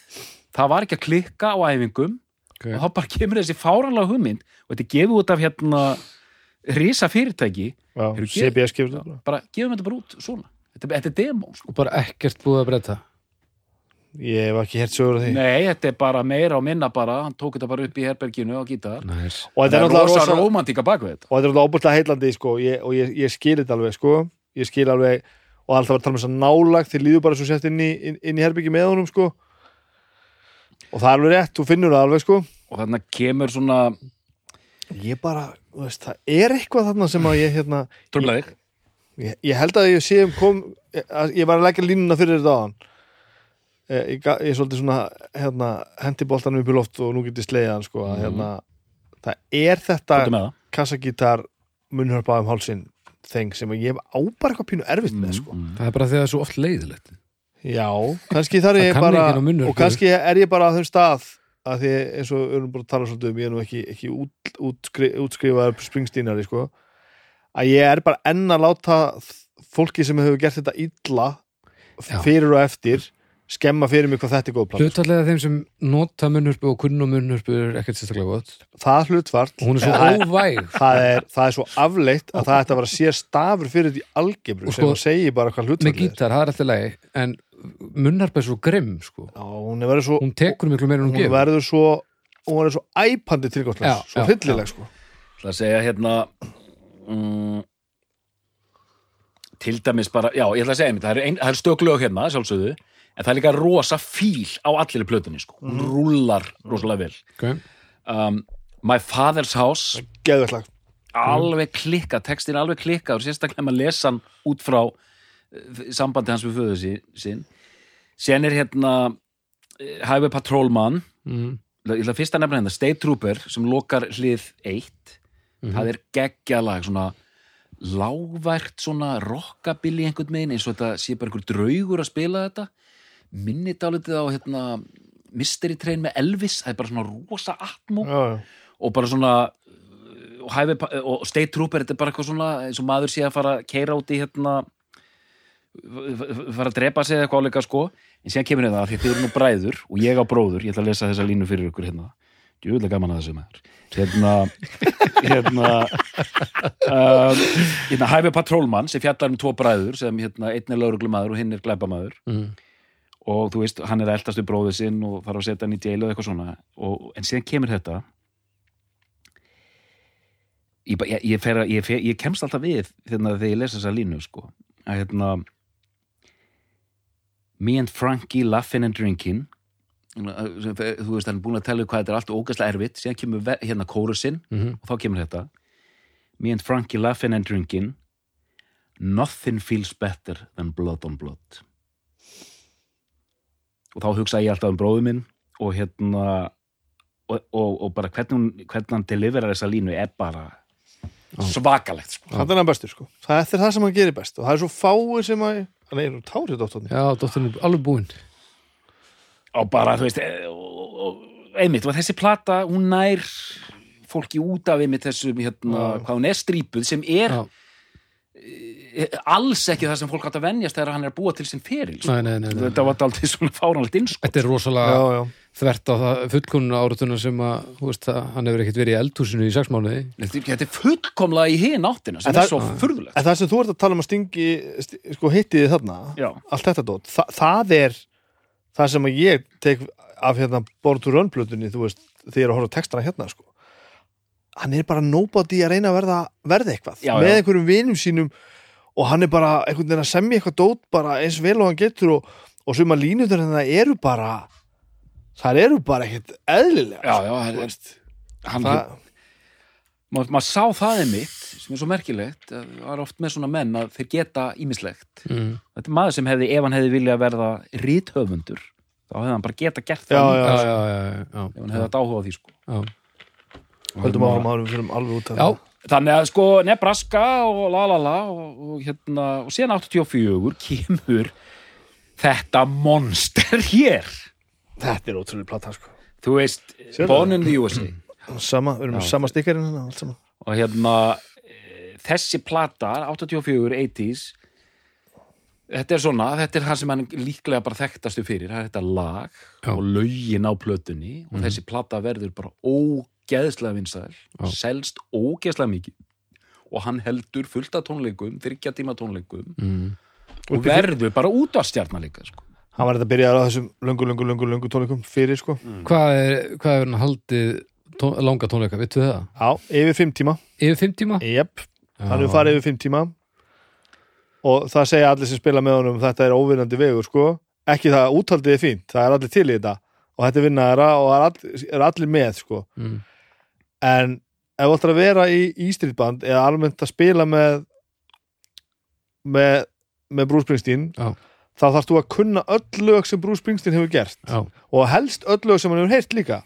Það var ekki að klikka á æfingum. Okay. og þá bara kemur þessi fáranlega hugmynd. Og þetta er gefið út af hérna risa fyrirtæki Já, CBS gefur þetta bara. Bara gefum þetta bara út svona. Þetta, þetta er demo sko. Og bara ekkert búið að breyta? Ég hef ekki hert sögur af því. Nei, þetta er bara meira og minna bara. Hann tók þetta bara upp í herberginu á gítar. Næs Og þetta er náttúrulega rosa romantíka bak við þetta. Og þetta er náttúrulega óbúrslega heitlandi sko, ég, og ég, ég skil þetta alveg sko. ég skil alveg og alltaf var að tala með þess að nálag þið líður bara svo sett inn í, inn, inn í herbyggi með honum sko. og það er alveg rétt, þú finnur það alveg sko. og þannig kemur svona ég bara, veist, það er eitthvað þarna sem að ég hérna, tröflaðið ég, ég held að ég sé um kom, að ég var að leggja línuna fyrir þetta á hann ég, ég er svolítið svona hérna, hendi boltanum upp í loft og nú getið slegið hann sko, Mhm. hérna, það er þetta kassagítar munnhörpa um hálsin þeng sem ég hef á bara eitthvað pínu erfitt með sko. Mm, mm. Það er bara þegar það er svo oft leiðilegt Já, kannski þar Það ég bara og kannski er ég bara á þeim stað að því eins og við erum bara að tala svolítið um ég er nú ekki, ekki út, útskri, útskrifaður springstínari sko að ég er bara enn að láta fólki sem hefur gert þetta illa Já. fyrir og eftir skemma fyrir mig hvað þetta er góð plan Hlutvallega þeim sem nota munnhörpu og kunn og munnhörpu er ekkert sérstaklega gott. Það hlutfart og hún er svo það, óvæg. það, er, það er svo afleitt að það ætti að vera sér stafur fyrir því algebru sem sko, hún segir bara hvað með hlutfart er. gítar, það er alltaf lagi en munnharpa er svo grimm sko. Já, hún er verið svo hún tekur miklu meira en hún hún gefur. verður svo hún verður svo æpandi Já, svo já, hryllileg sko. Það að segja hérna mm, til dæmis bara, já, ég ætla að segja einmitt, það er, ein, það er stök lög hérna, sjálfsögðu en það er líka rosa fíl á allir plötunni, sko, hún rúllar rosalega vel. Okay. um, My Father's House. Geðveklag alveg klikka, textin alveg klikka og sérstaklega maður lesa hann út frá eh, sambandi hans við föðu sí- sinn. Sen er hérna eh, Highway Patrolman. Mm. ég ætla að nefna hérna State Trooper sem lokar hlið 1 það er geggjalag svona lágvært svona rockabilly einhvern megin eins og þetta sé bara einhver draugur að spila þetta minni dálítið á hérna Mystery Train með Elvis það er bara svona rosa atmú já, já. og bara svona og, hæfi, og State Trooper, þetta er bara eitthvað svona eins og maður sé að fara að keira út í hérna fara að drepa sig eitthvað áleika sko en síðan kemur þetta að því þið eru nú bræður og ég á bróður, ég ætla að lesa þessa línu fyrir ykkur hérna, djúðlega gaman að þessu maður hérna hérna um, hérna hæfi patrólmann sem fjallar um tvo bræður sem hérna einn er lauruglumæður og hinn er glæpamaður Mm. Og þú veist, hann er að eldast við bróðið sinn og fara að setja hann í jail og eitthvað svona. Og, en síðan kemur þetta. Ég, ég, ég, fer, fer, ég kemst alltaf við hérna, þegar ég lesa þessa línu sko. að hérna me and Frankie laughing and drinking. Þú veist, hann er búin að tella hvað þetta er allt ógæslega erfitt, síðan kemur hérna kórusinn Mm og þá kemur þetta. Me and Frankie laughing and drinking. Nothing feels better than blood on blood og þá hugsa ég alltaf um bróðu minn og hérna og, og, og bara hvernig, hvernig hann deliverar þessa línu er bara svakalegt sko. Þannig er hann bestur sko. Það er það sem hann gerir best og það er svo fáið sem að Hann er nú tárið dóttorni Já, dóttirinn er alveg búinn. Og bara þú veist e- og, og, einmitt, og þessi plata hún nær fólki út af einmitt þessum hérna, hvað hún er strípuð sem er Já. Alls ekki það sem fólk átt að venjast þegar hann er að búa til sinn feril sko. Nei, nei, nei, nei. þetta var aldrei svona fáránlegt innskot Þetta er rosalega Já, já þvert á það fullkonuna áratuna sem að, þú veist, hann hefur ekkert verið í eldhúsinu í sex mánuði þetta er fullkomlega í hinn áttina sem En er það- svo furðulegt En það sem þú ert að tala um að stingi st- sko hittiði þarna Já. allt þetta dót, þa það er það sem að ég tek af hérna Born to Run plötunni, þú veist þegar ég er að horfa textana hérna sko hann er bara nobody að reyna að verða, verða eitthvað Já, með já. einhverjum vinum sínum og hann er bara einhvern veginn að semja eitthvað dót bara eins vel og hann getur og, og suma línutur en það eru bara það eru bara ekkert eðlilega já, já, þú hann, hann, það, maður, maður sá það einmitt sem er svo merkilegt að það er oft með svona menn að þeir geta ímislegt mm. þetta er maður sem hefði, ef hann hefði viljað verða ríthöfundur, þá hefði hann bara geta gert það Já, Já, já, já, já, já. ef hann hefði þetta áhuga á því sko. Höldum áfram árum við fyrir alveg út af Já, þannig að sko Nebraska og la la la og, og hérna, og síðan 84 kemur þetta monster hér. Þetta er ótrúlega plata sko. Þú veist, Born in the USA sama, við erum Já. sama stikkarinn hérna, allt saman. Og hérna eh, þessi plata, 84, 80s þetta er svona þetta er það sem hann líklega bara þekktastu fyrir það er þetta lag Já. og lögin á plötunni og Mhm. þessi plata verður bara ógeðslega vinsæl selst ógeðslega mikið. Og hann heldur fullt af tónleikum þryggja tíma tónleikum. Mm. og fyr- verður bara út af stjarnar líka sko. hann var þetta að byrja á þessum löngu, löngu, löngu, löngu tónleikum fyrir sko. Hvað er, hvað er hann haldið tón, langa tónleika, vittu það? já, yfir fimm tíma. Yfir fimm tíma? Jep, hann hefur farið yfir fimm tíma. Og það segja allir sem spila með honum þetta er óvinnandi vegur sko. Ekki það, úthaldið er fínt, það er allir til í þetta. Og þetta er vinnaðara og það er allir, er allir með sko. Mm. En ef þú ætlar að vera í ístrítband eða almennt að spila með með, með Bruce Springsteen Já. þá þarfst þú að kunna öll lög sem Bruce Springsteen hefur gert. Já, og helst öll lög sem hann hefur heyrt líka.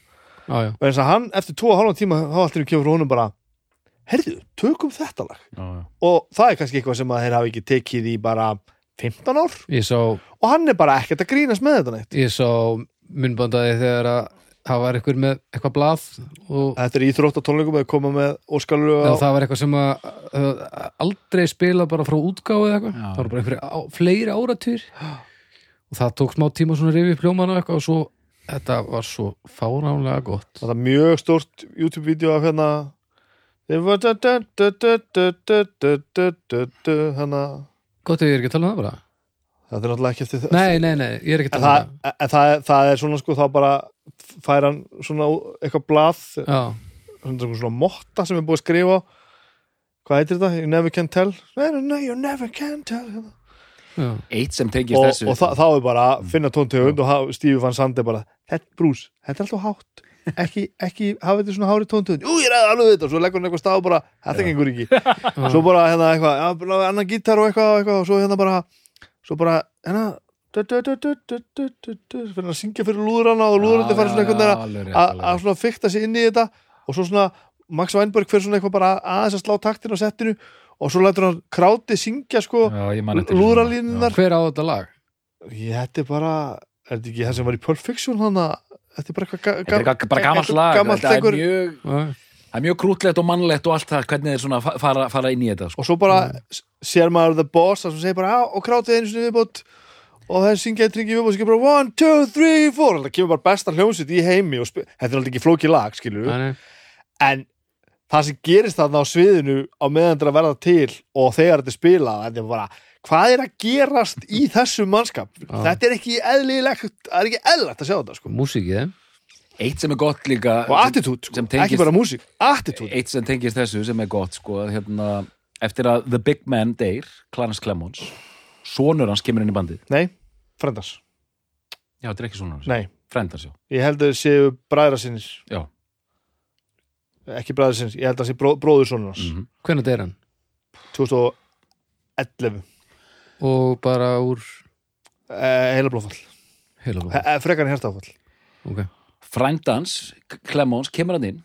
Og eins að hann eftir tvo og hálfa tíma þá allt er kemur frá honum bara herðu, tökum þetta lag. Já, já. og það er kannski eitthvað sem að þeir hafa ekki tekið í bara 15 ár. Sá, og hann er bara ekkert að grínast með þetta neitt. Ég sá munnbandaði þegar að það var eitthvað með eitthvað blað Þetta er íþróttatónleikum að koma með óskallu á... Það var eitthvað sem að, að aldrei spila bara frá útgáðu eða eitthvað það var bara einhverja á, fleiri áratýr og það tók smá tíma svona rifið pljómanu eitthvað og svo þetta var svo fáránlega gott Það var mjög stort YouTube-vídeó af hérna hérna Gott ef ég er ekki að tala um það bara Það er náttúrulega ekki eftir þessu Nei, nei, nei, ég er ekki að tala um það En það, það er svona sko þá bara fær hann svona eitthvað blað svona, svona motta sem er búið að skrifa. Hvað heitir þetta? You never can tell? No, no, you never can tell já, eitt sem tengist og, þessu. og þa þá er bara að finna tóntegund og ha- Stífi fann Sandi bara, brús, þetta er alltaf hátt. Ekki, ekki hafa þetta svona hári tóntöðun jú, ég ræði alveg við þetta. Og svo leggur hann eitthvað stað og bara, þetta gengur ekki. Svo bara hérna eitthvað, annan gítar og eitthvað. Og svo hérna bara svo bara, hérna fyrir að syngja fyrir lúðrana og lúðrandi fara svona einhvern veginn að svona fykta sér inn í þetta og svo svona Max Weinberg fyrir svona eitthvað bara aðeins að slá taktin á settinu og svo lætur hann kráti syngja sko lúðralínunar hver á þetta lag? ég hætti bara, er þetta ekki það sem var í Perfection hann að þetta er bara eitthvað bara gammalt lag það er mjög Það er mjög krútlegt og mannlegt og allt það hvernig þeir fara, fara inn í þetta sko. Og svo bara mm. sér maður the boss og sem segir bara og krátið einu sinni viðbútt og það er syngja eitt ringi viðbót og skilur bara, one, two, three, four það kemur bara besta hljómsveit í heimi og þetta er alltaf ekki flókið lag, skilur nei, nei. en það sem gerist þarna á sviðinu á meðan þetta er að verða til og þegar þetta er spilað, þetta er bara hvað er að gerast í þessum mannskap þetta er ekki eðlilegt það er ekki eðlilegt að sjá þetta sko Músíkið, eh? Eitt sem er gott líka og attitút, sko. tengist- ekki bara músík attitút, Eitt sem tengist þessu sem er gott sko, að, hérna, Eftir að The Big Man deyr Clarence Clemons Sonur hans kemur inn í bandið? Nei, frendars Já, þetta er ekki sonur hans. Nei, Frendars, já. Ég held að það séu bræðra sinnis. Já. ekki bræðra sinnis, ég held að það sé bró, bróður sonur hans. Mhm. Hvernig er hann? 2011 Og bara úr eh, heila blóðfall, heila blóð eh, frekar en hjertafall Ok, Frændans, Clemons, kemur hann inn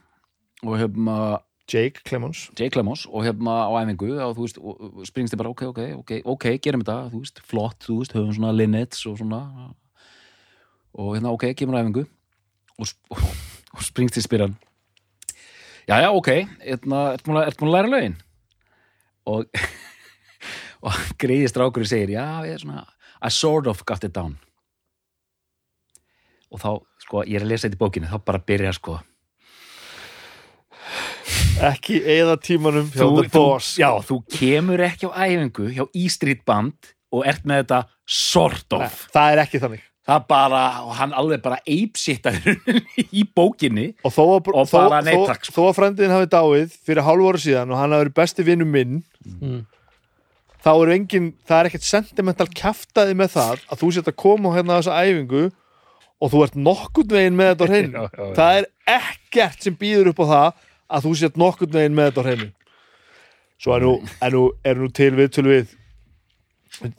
og hefma Jake Clemons. Jay Clemons og hefma á æfingu og þú veist, og, og springst þið bara ok, ok, ok, ok, gerum þetta, þú veist, flott, þú veist, höfum svona linnets og svona. Og hérna, ok, kemur á æfingu og, og, og springst þið spyr hann. Já, já, ok, hérna, ertu múin að, að læra lögin? Og og greiði strákurinn segir, já, ég er svona I sort of got it down. Og þá, sko, ég er að lesa þetta í bókinni, þá bara byrja, sko ekki eða tímanum hjá þú, The Boss. þú, já, þú kemur ekki á æfingu hjá E-Street Band og ert með þetta sort of. Nei, það er ekki þannig. Það bara, og hann alveg bara eipsittar í bókinni. Og þó Og þó, bara nei, þó, takk, sko. þó að frendiðin hafi dáið fyrir hálf ára síðan og hann hafi verið besti vinnu minn Mm. þá er engin, það er ekkert sentimental kjaftaði með það að þú setja að koma hérna á þessa æfingu og þú ert nokkurt veginn með þetta á hreinu. Það er ekkert sem býður upp á það að þú set nokkurt veginn með þetta á hreinu. Svo er nú, er nú, er nú til viðtölu við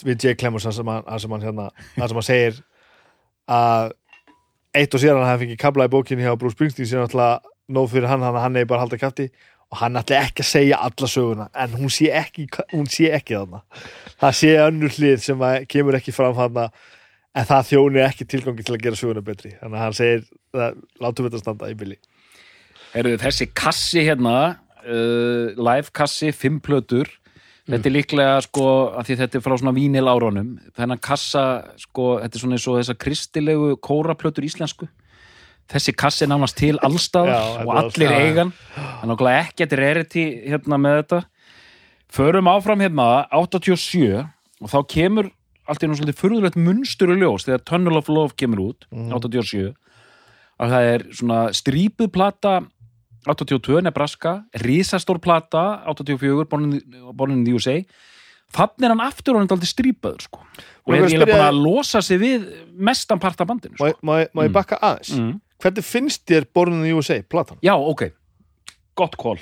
við Jake Clemens það sem hann, það sem hann hérna, það sem hann segir að eitt og síðan hann hafi fengið kabla í bókinni hjá Bruce Springsteen sem náttúrulega nóg fyrir hann, hann, hann er bara halda kæfti og hann ætla ekki að segja alla söguna en hún sé ekki, hún sé ekki þarna. Það sé önnur hlið sem kemur ekki fram þarna en það þjóni ekki tilgangi til að gera söguna betri. Þannig að hann segir, látum við þetta standa í. bili Heyrðu, þessi kassi hérna uh, live kassi, fimm plötur. Þetta er líklega sko að því þetta er frá svona vínil árunum þennan kassa sko, þetta er svona eins og þessa kristilegu kóraplötur íslensku. Þessi kassi er nánast til allstað Já, og þetta er allir eigan það er náttúrulega ekkert rarity hérna með þetta. Förum áfram hérna 87 og þá kemur allt í nú svolítið furðulegt munstur og ljós þegar Tunnel of Love kemur út 87 að það er svona strípuð plata 82 Nebraska risastór plata 84 Born in, the USA þannig er hann aftur og hann er aldrei strípaður sko. og er eiginlega búin að losa sig við mestan part af bandinu sko. má, má ég Mm. bakka aðeins mm. hvernig finnst þér Born in the USA, platan? já, ok, gott kól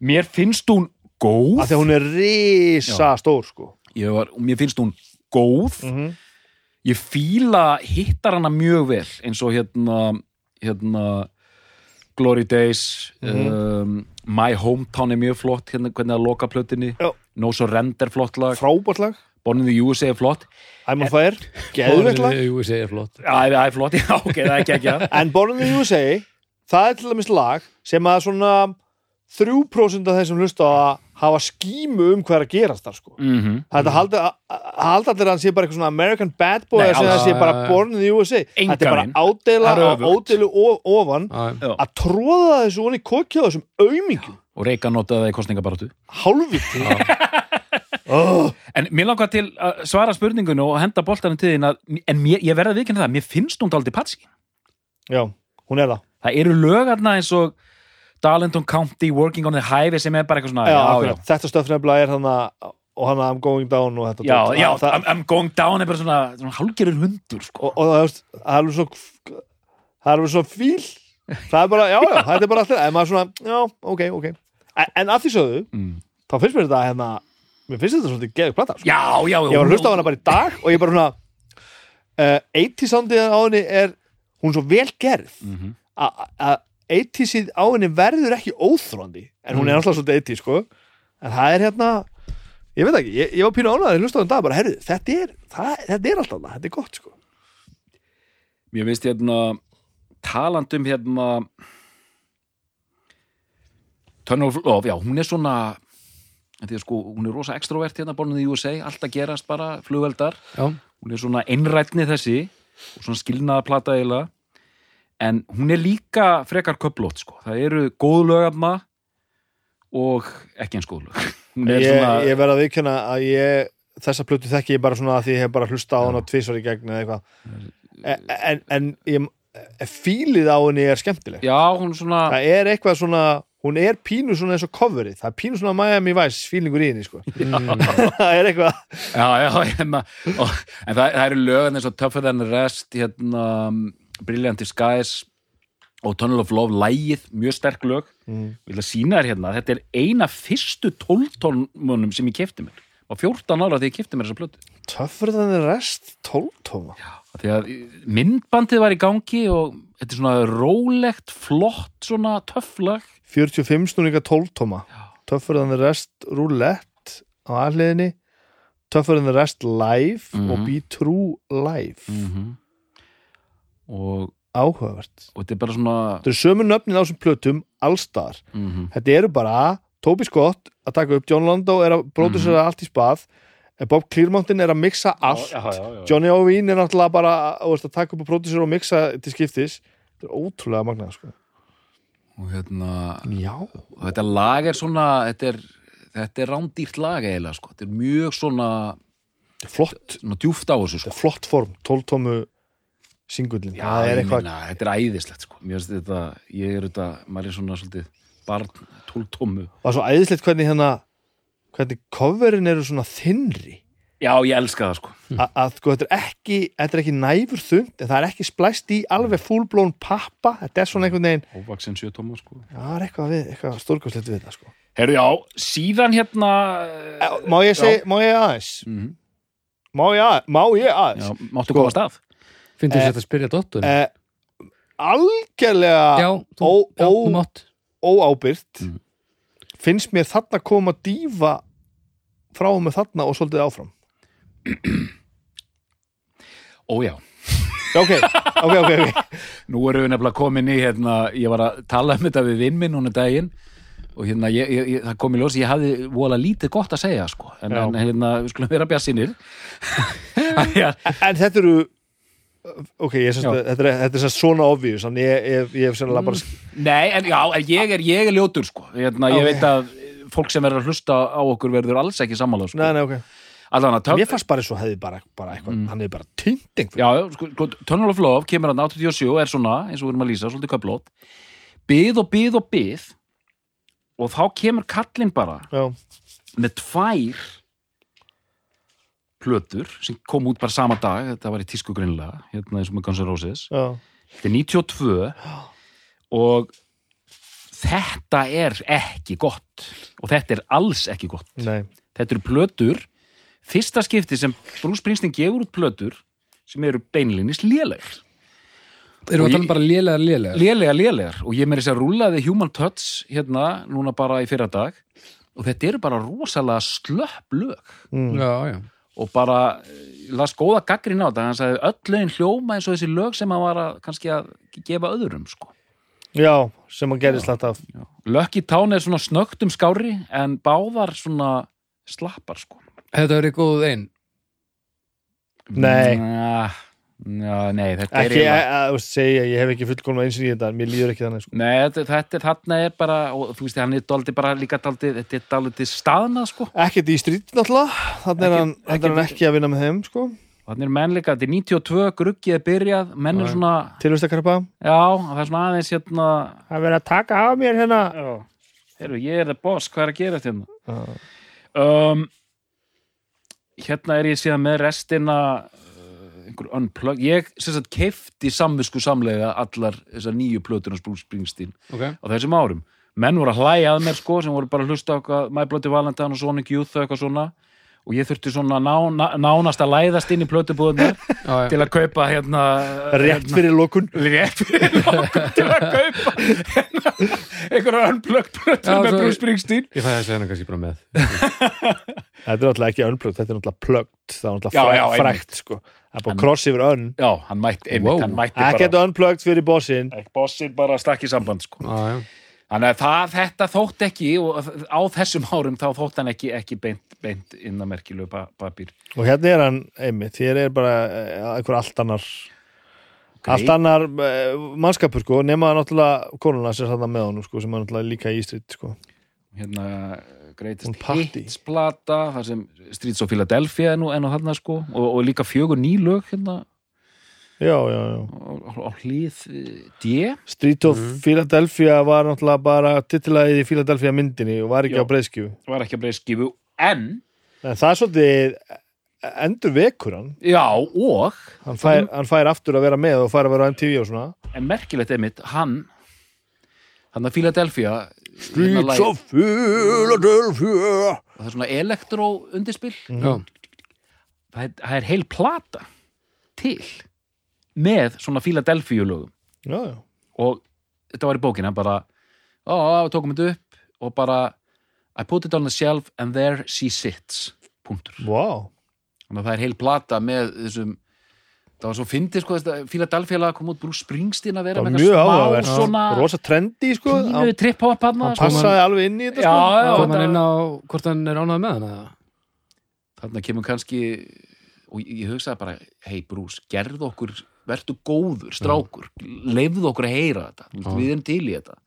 mér finnst hún góð að hún er risa stór sko mér finnst hún góð mm -hmm. ég fíla hittar hana mjög vel eins og hérna hérna Glory Days Mhm. um, My Hometown er mjög flott hérna hvernig að loka plötinni Já. No Surrender flott lag. Frábært lag, Born in the USA er flott. I'm on fire. Geðveikt lag. Jú, ég segja flott. Það er flott, já, ok, það er ekki ekki En Born in the USA það er til dæmis lag sem að svona 3% af þeir sem hlusta að hafa skímu um hvað er að gerast þar sko. mm -hmm. Þetta haldi, að- að- haldi allir að hann sé bara eitthvað svona American bad boy Nei, að að hann sé bara. Born in the USA Engan Þetta er bara ádela Það er og ódelu of- ofan Já. að tróða þessu onni kokja þessum aumingjum og Reika notaði það í kostningabaratu hálfviti oh, En mér langar til að svara spurningunni og henda boltanum til þín að, en mér, ég verða viðkynna það, mér finnst hún daldi patsi Já, hún er það. Það eru lögarna eins og Darlington County, Working on the Highway sem er bara eitthvað svona já, já, akkurat. Þetta stöf nefnilega er þannig og hann I'm going down og þetta já, já, það, I'm, I'm going down er bara svona, svona hálgerur hundur sko. og, og það, það er svo það er svo fíl það er bara, já, já, þetta er bara alltaf en maður svona, já, ok, ok en, en að því sögðu, mm. þá finnst mér þetta hérna, mér finnst þetta svolítið geðið plata sko. Já, já, ég var að hlusta á hana bara í dag og ég bara svona uh, 80 soundið á henni er hún er svo vel gerð mm -hmm. Að að 80 á henni verður ekki óþróandi en hún er alltaf svolítið 80 sko. En það er hérna ég veit ekki, ég, ég var pínu ánæður að hlusta á henni dag bara, herru, þetta er, það, þetta er alltaf það, þetta er gott sko. Mér finnst hérna talandum hérna Tunnel of Love, já, hún er svona er sko, hún er rosa extrovert hérna bornið í USA, allt að gerast bara flugveldar, Já, hún er svona einrætni þessi og svona skilnaða plata eiginlega en hún er líka frekar köplótt sko, það eru góð lögarna og ekki eins góð lög. Ég, svona, ég verð að viðkjöna að ég þessa plötu þekki ég bara svona að því ég hef bara hlusta á hana tvisvar í gegn eða eitthvað. En, en, en ég, fílið á henni er skemmtileg. Já, hún svona það er eitthvað svona hún er pínu svona eins og coverið. Það er pínu svona Miami Vice fílingur í henni sko. það er eitthvað Já, já, hérna, og, en það, það eru lögin eins og Tougher Than the Rest hérna, Brilliant Skies og Tunnel of Love, lægið, mjög sterk lög. Mm. Ég vil að sína þér hérna, þetta er eina fyrstu tóltónmunum sem ég kefti mér. Og 14 ára þegar ég kefti mér þessa tougher than the rest, tóltóma Því að myndbandið var í gangi og þetta er svona rólegt, flott svona töfflag 45 snúninga tóltóma than the rest roulette á aðliðinni than the rest live Mhm. og be true live. Mm og, áhugavert og þetta er bara svona þetta eru sömu nöfnin á þessum plötum allstar mm þetta eru bara Toby Scott að taka upp, John Lando er að bróðusera allt í spað en Bob Clearmountain er að mixa allt já, já, já. Johnny Oveen er náttúrulega bara að, að taka upp og bróðusera og mixa til skiptis þetta er ótrúlega magnað sko. og hérna já, og þetta lag er svona þetta er, þetta er rándýrt lag eiginlega sko. þetta er mjög svona, þetta er flott svona djúft á þessu þetta sko. er flott form, tóltómu singullin, Já, það er eitthvað meina, þetta er æðislegt sko. Mér finnst þetta, ég er þetta maður er svona svolítið barn tóltómu er svo æðislegt hvernig hérna hvernig coverin eru svona þinnri Já, ég elska það sko. A, að sko, þetta er ekki þetta er ekki næfur þund, það er ekki splæst í alveg fullblón pappa, þetta er svona einhvern veginn Óvaksin sjötóma sko. Já, það er eitthvað, eitthvað stórkostlegt við þetta sko. Herru, já, síðan hérna má ég segja, má ég aðeins? Mm, má ég, að, má ég Já, aðeins máttu Sko, að? stað Eh, þess að spyrja dóttur eh, algjörlega óábyrgt. Mm. finnst mér þarna koma dífa frá með þarna og svolítið áfram. Ó já, Já, ok, ok, ok, ok. Nú erum við nefnilega komin í hérna, ég var að tala um þetta við vinn minn hún er daginn og hérna, ég, ég, ég, það kom í ljós, ég hafði vola lítið gott að segja sko, en, en hérna, við skulum vera bjarsinir Já, En þetta eru ok, ég sést, Já. þetta er, er svona obvious þannig ég, ég, ég hef sennilega bara Nei, en já, en ég er, ég er ljótur sko. hérna, ég Ok. veit að fólk sem verður að hlusta á okkur verður alls ekki sammála sko. nei, nei, ok, Allan að mér fannst bara svo hefði bara, bara eitthvað, Mm. hann hefði bara týnding Já, sko, sko, Tunnel of Love kemur hann 87 og er svona, eins og við erum að lýsa, svolítið köflót Bið og bið og bið og þá kemur kallinn bara já, með tvær plötur sem kom út bara sama dag, þetta var í tísku grinnlega hérna eins og með Guns N' Roses. Já, þetta er 92 og þetta er ekki gott og þetta er alls ekki gott. Nei. Þetta eru plötur fyrsta skipti sem Bruce Springsteen gefur út plötur sem eru beinlinis lélegar. Erum við að tala um bara lélega, lélega? lélega, lélegar. Og ég meiri þess að rúlaði Human Touch hérna núna bara í fyrra dag og þetta eru bara rosalega slöpp lög. Mm. Já, já. Og bara eh, las góða gaggrin á þetta hann sagði öll lögin hljóma eins og þessi lög sem hann var að kannski að gefa öðrum sko. já, sem að gerist alltaf Lucky Town er svona snöggt um skári en báðar svona slappar sko. Þetta verið góð einn. Nei. Nja, já, nei, þetta er ekki, eiginlega- að, að, að segja, ég hef ekki fullkomna eins og í þetta mér líður ekki þannig sko. Nei, þetta, þetta er þarna er bara og þú veist, hann er dálítið bara líka dálítið þetta er dálítið staðnað sko. Ekkert í strít náttúrulega. Þannig er hann, ekki, hann ekki- ekki að vinna með þeim sko. Þannig er menn líka, þetta er 92, gruggið er byrjað menn er svona, tilvistakarpa já, það er svona aðeins hérna það er verið að taka af mér hérna. Já, heyrðu, ég er the boss, hvað er að gera þetta hérna? Um, hérna er ég síðan með restina einhver unplug ég sem sagt keifti samvisku samlega allar þessar nýju plötunar Bruce Springsteen ok, á þessum árum. Menn voru að hlæja að mér sko sem voru bara að hlusta eitthvað My Bloody Valentine og Sonic Youth og eitthvað svona og ég þurfti svona ná, ná, nánast að læðast inn í plötubúðunar til að kaupa hérna rétt fyrir lokun rétt fyrir nokkuð til að kaupa hérna, einhverja unplugged plötur með Bruce Springsteen ég fæði þessi hennar kannski bara með þetta er náttúrulega ekki unplugged, þetta er náttúrulega plugged það er náttúrulega frækt sko. það er bara cross yfir unn já, hann mætti, einmitt, Wow. hann mætti ekkert bara unplugged fyrir bossin ekki bossin bara stakk í samband sko. já, já. Þannig að það, þetta þótt ekki og á þessum árum þá þótt hann ekki, ekki beint, beint inn að merkilegu pa papír. Og hérna er hann einmitt, hér er bara eh, einhver allt annar allt annar uh, mannskapur sko, nema náttúrulega konuna sem satt með honum sko, sem er náttúrulega líka í Ístrit sko. hérna greitist hitsplata þar sem Streets of Philadelphia er nú enn og þarna sko og, og líka fjögur nýlög hérna já, já, já. Á, á, á hlið eh, D. Street of Philadelphia var náttúrulega bara titilæðið í Philadelphia myndinni og var ekki Já. á breyðskjöfu var ekki að breyða skifu en en það er svolítið endur vekur hann. Já og hann fær, hann fær aftur að vera með og fær að vera á MTV og svona. En merkilegt einmitt hann hann að Philadelphia hérna Streets lagið- of Philadelphia. Og það er svona elektró undirspill já. það er, það er heil plata til með svona Philadelphia lögum já, já, og þetta var í bókina bara, ó, ó, tókum þetta upp og bara I put it on the shelf and there she sits punktur, wow þannig að það er heil plata með þessum það var svo fyndið sko, þetta Philadelphia lag kom út Bruce Springsteen að vera það var með smá svona rosa trendy sko. pínu hann, trip-hop hann hann passaði alveg inn í þetta Já, sko. kom hann inn á hvort hann er ánað með hann eða? þarna kemur kannski og ég, ég hugsaði bara, hei Bruce gerð okkur, vertu góður, strákur. Leifðu okkur að heyra þetta. Já. við erum til í þetta.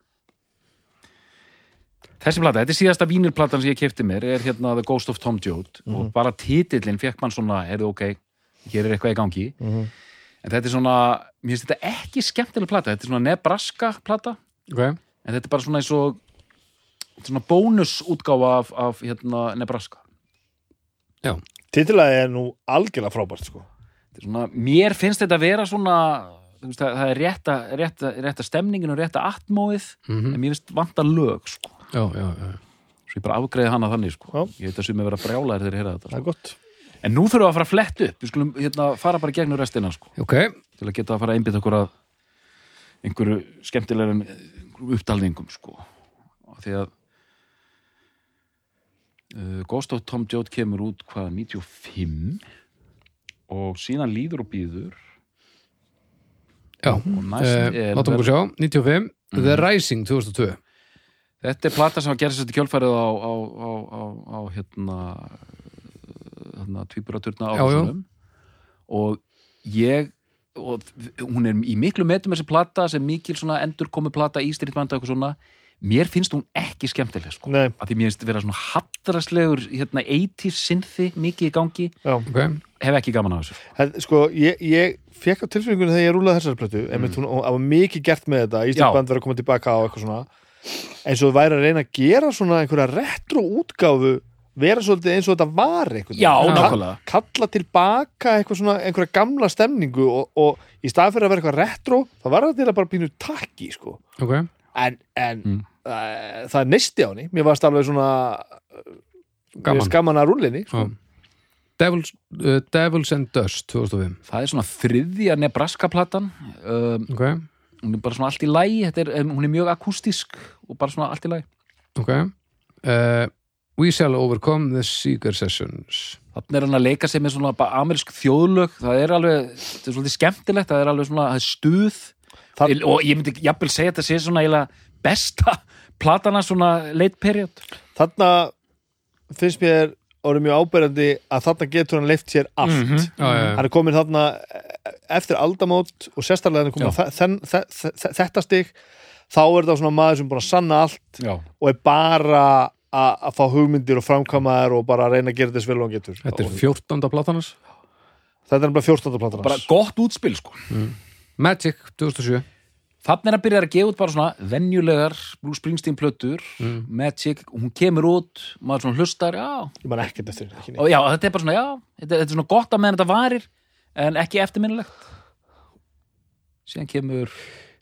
Þessi plata, þetta er síðasta vínirplatan sem ég kefti mér, er hérna The Ghost of Tom Joad. Og bara titillin fekk mann svona, heyrðu ok? Hér er eitthvað í gangi. Mhm. en þetta er svona, mér finnst þetta ekki skemmtileg plata, þetta er svona Nebraska plata. Ok, en þetta er bara svona eins og þetta er svona bónusútgáfa af, af hérna, Nebraska. Já, titilæði er nú algjörlega frábært sko. er svona, mér finnst þetta að vera svona veist, það, það er rétta, rétta, rétta stemningin og rétta atmóið Mhm. en mér finnst vanta lög sko. já, já, já. svo ég bara afgreiði hana þannig sko. Ég veit að sumi vera brjálæðir þegar ég heyra þetta er sko. en nú þurfum við að fara að fletta upp við skulum hérna, fara bara í gegnum restina sko, ok, til að geta að fara að einbytta okkur að einhverju skemmtilegum uppdalningum sko. Því að uh, Ghost of Tom Joad kemur út hvað 95 og síðan líður og býður já er látum okkur sjá, 95 The Rising 2002 Þetta er plata sem að gera sér kjölfærið á, á, á, á, á hérna hérna tvíburaturna áhersunum og ég og hún er í miklu metum þessi plata sem mikil svona endur komu plata í styrtbanda og eitthvað svona mér finnst hún ekki skemmtileg sko að því mér finnst vera svona hattraslegur hérna 80s synthi mikið í gangi já. ok, hef ekki gaman á þessu En, sko, ég, ég fekk á tilfinningunni þegar ég rúlaði þessar plötu mm. hún, hún var mikið gert með þetta. Íslandband verið að koma tilbaka á eitthvað svona eins og væri að reyna að gera svona einhverja retro útgáfu vera svolítið eins og þetta var Já, nákvæmlega. kalla tilbaka eitthvað svona einhverja gamla stemningu og, og í stað fyrir að vera eitthvað retro þá var það til að bara pínu takki sko. ok en, en Mm. uh, það er neisti á henni. Mér varst alveg svona Gaman. gaman, gaman að rúlinni sko. Devils, uh, Devils and Dust 2005 það er svona þriðja Nebraska platan. Um, ok, hún er bara svona allt í lægi hún er mjög akústísk og bara svona allt í lægi ok. Uh, We Shall Overcome the Seeker Sessions. Þannig er hann að leika sig með svona amerísk þjóðlög, það er alveg, þetta er svolítið skemmtilegt, það er alveg svona, það er stuð Það- og ég myndi jafnvel segja að þetta sé svona eiginlega besta platana svona late period. þarna finnst mér orðið mjög áberandi að þarna getur hann leift sér allt Mhm. já, já, já. hann er komin þarna eftir aldamót og sérstaklega hann er komin þetta stig þá er þetta svona maður sem er búin að sanna allt Já. og er bara að að fá hugmyndir og framkama þær og bara að reyna að gera þess vel og hann getur Þetta er 14. platanas þetta er bara 14. platan Bara gott útspil, sko. Magic 2007 Þannig er að byrja að gefa út bara svona venjulegar Bruce Springsteen plötur, Magic, hún kemur út, maður svona hlustar, já, ég man ekkert eftir ekki og já, þetta er bara svona, já, þetta, þetta er svona gott að meðan þetta varir, en ekki eftirminnilegt. Síðan kemur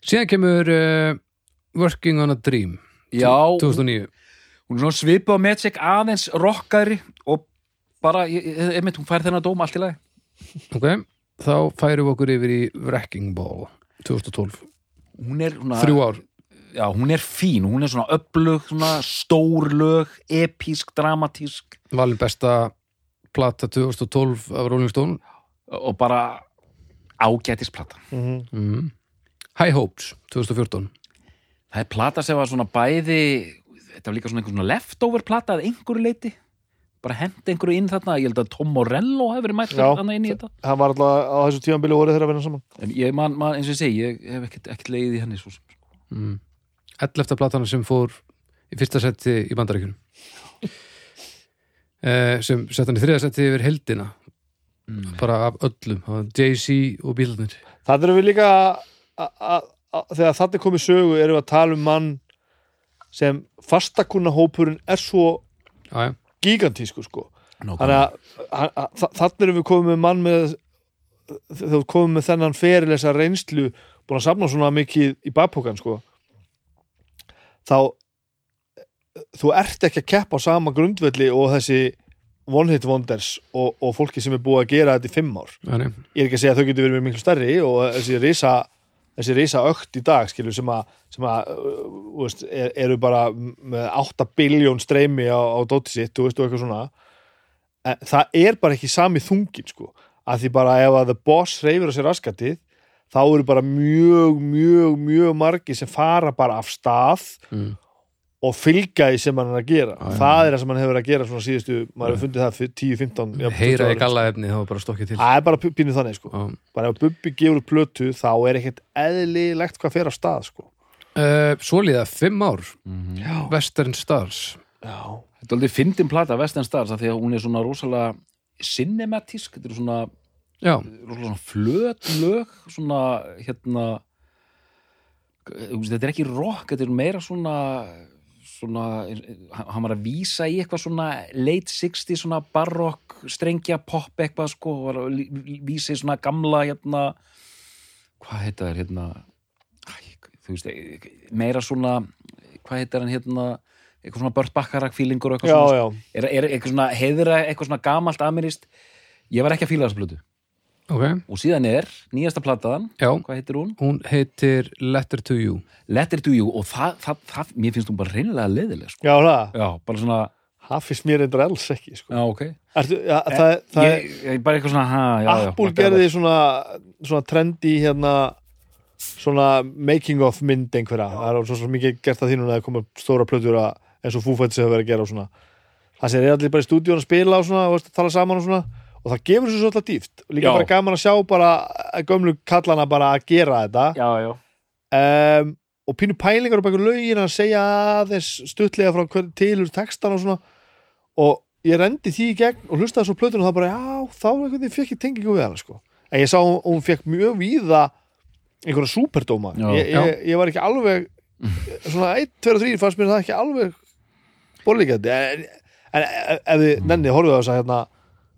Síðan kemur uh, Working on a Dream já, 2009 hún er svona svipa á Magic aðeins rockari og bara, ég, ég, einmitt, hún fær þennan dóm allt í lagi. Ok, þá færum við okkur yfir í Wrecking Ball 2012 hún er svona, Þrjú ár. Já, hún er fín, hún er svona öflug, svona stór lög episk, dramatísk. Valin besta plata 2012 af Rolling Stone. Og bara ágætisplata Mhm. mm. High Hopes 2014 það er plata sem var svona bæði þetta var líka svona einhver svona leftover plata að einhverju leiti bara hendi einhverju inn þarna ég held að Tom Morello hefur verið mættur Já. þarna inn í þetta hann var alltaf á þessu tímanbili voru þeirra að vinna saman en ég man, man eins og ég segi, ég hef ekkert, ekkert leiðið í henni svo mm. 11. platan sem fór í fyrsta seti í bandaríkjunum eh, sem sett hann í þriða seti yfir heldina mm. bara af öllum, Jay-Z og bílarnir Það erum við líka að- að- að- þegar þetta er komið sögu erum við að tala um mann sem fastakunna hópurinn er svo já, gigantísku sko. Þannig að að- þa- þannig erum við komið með mann með þegar við komum með þennan ferilesa reynslu búin að safna svona mikið í bakpokan sko. Þá þú ert ekki að keppa á sama grundvelli og þessi one hit wonders og, og fólki sem er búið að gera þetta í fimm ár. Nei. ég er ekki að segja að þau getur verið miklu stærri og þessi risa þessi risa ökt í dag skilur sem að, sem að uh, veist, er, eru bara með 8 biljón streymi á, á dóti sitt veist og eitthvað svona en það er bara ekki sami þungin sko að því bara ef að The Boss reyfir á sér raskatið þá eru bara mjög, mjög, mjög margi sem fara bara af stað Mm. Og fylgja í sem hann er að gera já. það er það sem hann hefur að gera svona síðustu maður hefur fundið það fyrir 10-15 jafnvel 20 heyra árum. galla efni þá var bara stokkið til það er bara pínuð þannig sko Já. bara ef Bubbi gefur plötu þá er ekkert eðlilegt hvað fer á stað sko. uh, Svo líða fimm ár Mhm. já, Western Stars já. Þetta er aldrei fyndin plata Western Stars af því að hún er svona rosalega cinematísk, þetta er svona Já, rosalega svona flöt lög svona hérna þetta er ekki rock, þetta er meira svona svona, hann var að vísa í eitthvað svona late 60 svona barokk, strengja pop eitthvað sko, var að vísa í svona gamla hérna hvað heita þær hérna Æ, þú veist, meira svona hvað heitir hann hérna eitthvað svona Bört Bakkarak fílingur og eitthvað já, svona já. er, er eitthvað svona heiðra, eitthvað svona gamalt amirist ég var ekki að fíla þessu blötu ok, og síðan er nýjasta plataðan, já. Hvað heitir hún? Hún heitir Letter to You. Letter to You. Og það, það, það mér finnst hún bara reynilega leiðileg sko. já það, já, bara svona, það finnst mér endur alls ekki sko. já ok. Ertu, ja, það, það ég, ég, bara eitthvað svona, ha, já, já Apple whatever. gerði svona, svona trendi hérna svona making of mynd einhverja. Það er svo, svo mikið gert að núna að koma stóra plötur að, eins og Foo Fighters hefur verið að gera og svona. Það sem er allir bara í stúdíun að spila og svona og tala saman og svona og það gefur svo svolítið dýft. Líka Já. bara gaman að sjá bara gömlu kallana bara að gera þetta. Já, já, um, og pínu pælingar og bækur lögin að segja aðeins stuttlega frá hver, til úr textan og svona. Og ég rendi því í gegn og hlustaði svo plötun og það bara, já, þá einhvern veginn fekk ég tengingu við hana sko. en ég sá hún, hún fekk mjög víða einhverja superdóma Já. ég, ég, ég var ekki alveg svona 1, 2 og 3 fannst mér það ekki alveg bólíkandi en, en ef þið nenni horfðu á þessa hérna,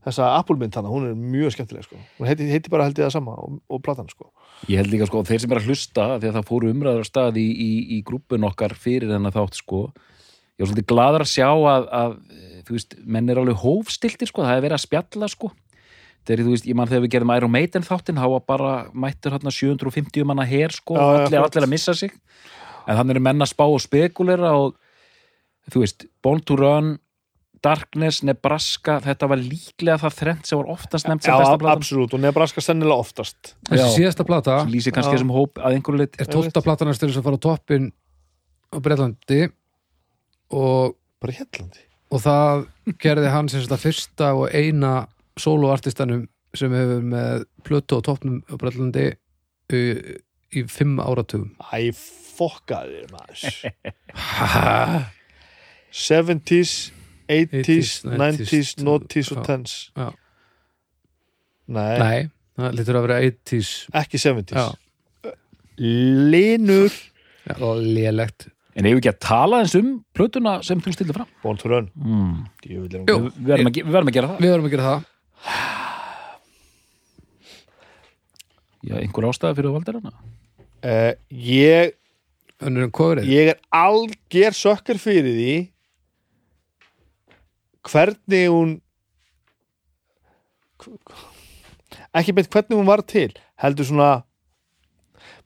þessa Apple mynd hana, hún er mjög skemmtileg sko. hún heiti, heiti bara held ég það sama og, og platan sko. ég held líka sko, þeir sem er að hlusta því að það fóru umræður af stað í, í, í grúppun okkar fyrir þennan þátt sko ég var svolítið gladur að sjá að, að þú veist, menn er alveg hófstiltir sko, það er verið að spjalla sko þegar þú veist, ég man þegar við gerðum Iron Maiden þáttinn þá var bara mættur hérna 750 manna her sko, Já, já, allir, flott. allir að missa sig en þannig er menn að spá og spekulera og þú veist, Born to Run Darkness, Nebraska þetta var líklega það þrennt sem var oftast nefnt sem Já, besta platan. absolutt, og Nebraska sennilega oftast. Þessi Já. síðasta plata sem lýsir kannski Já. þessum hóp að einhverju lit er tólta platan að styrja sem fara á toppin á Breitlandi og, Hellandi og það gerði hann sem þetta fyrsta og eina soloartistanum sem hefur með plötu á toppnum á Breitlandi uh, í fimm áratugum. Æ, fokkaði maður. 70s 80s, 80s, 90s, 90s, noughties og já. 10s Já. Nei, Nei, það lítur að vera 80s ekki 70s Já. Linur Já, og lélegt. En hefur ekki að tala eins um plötuna sem þú stildir fram? Born to Run. Mm. Jú. við, verðum að, að gera það. Við verðum að gera það. Já, einhver ástæða fyrir að valda hana? Uh, ég, önnur en kofrið ég er alger sökkar fyrir því hvernig hún ekki beint hvernig hún var til heldur svona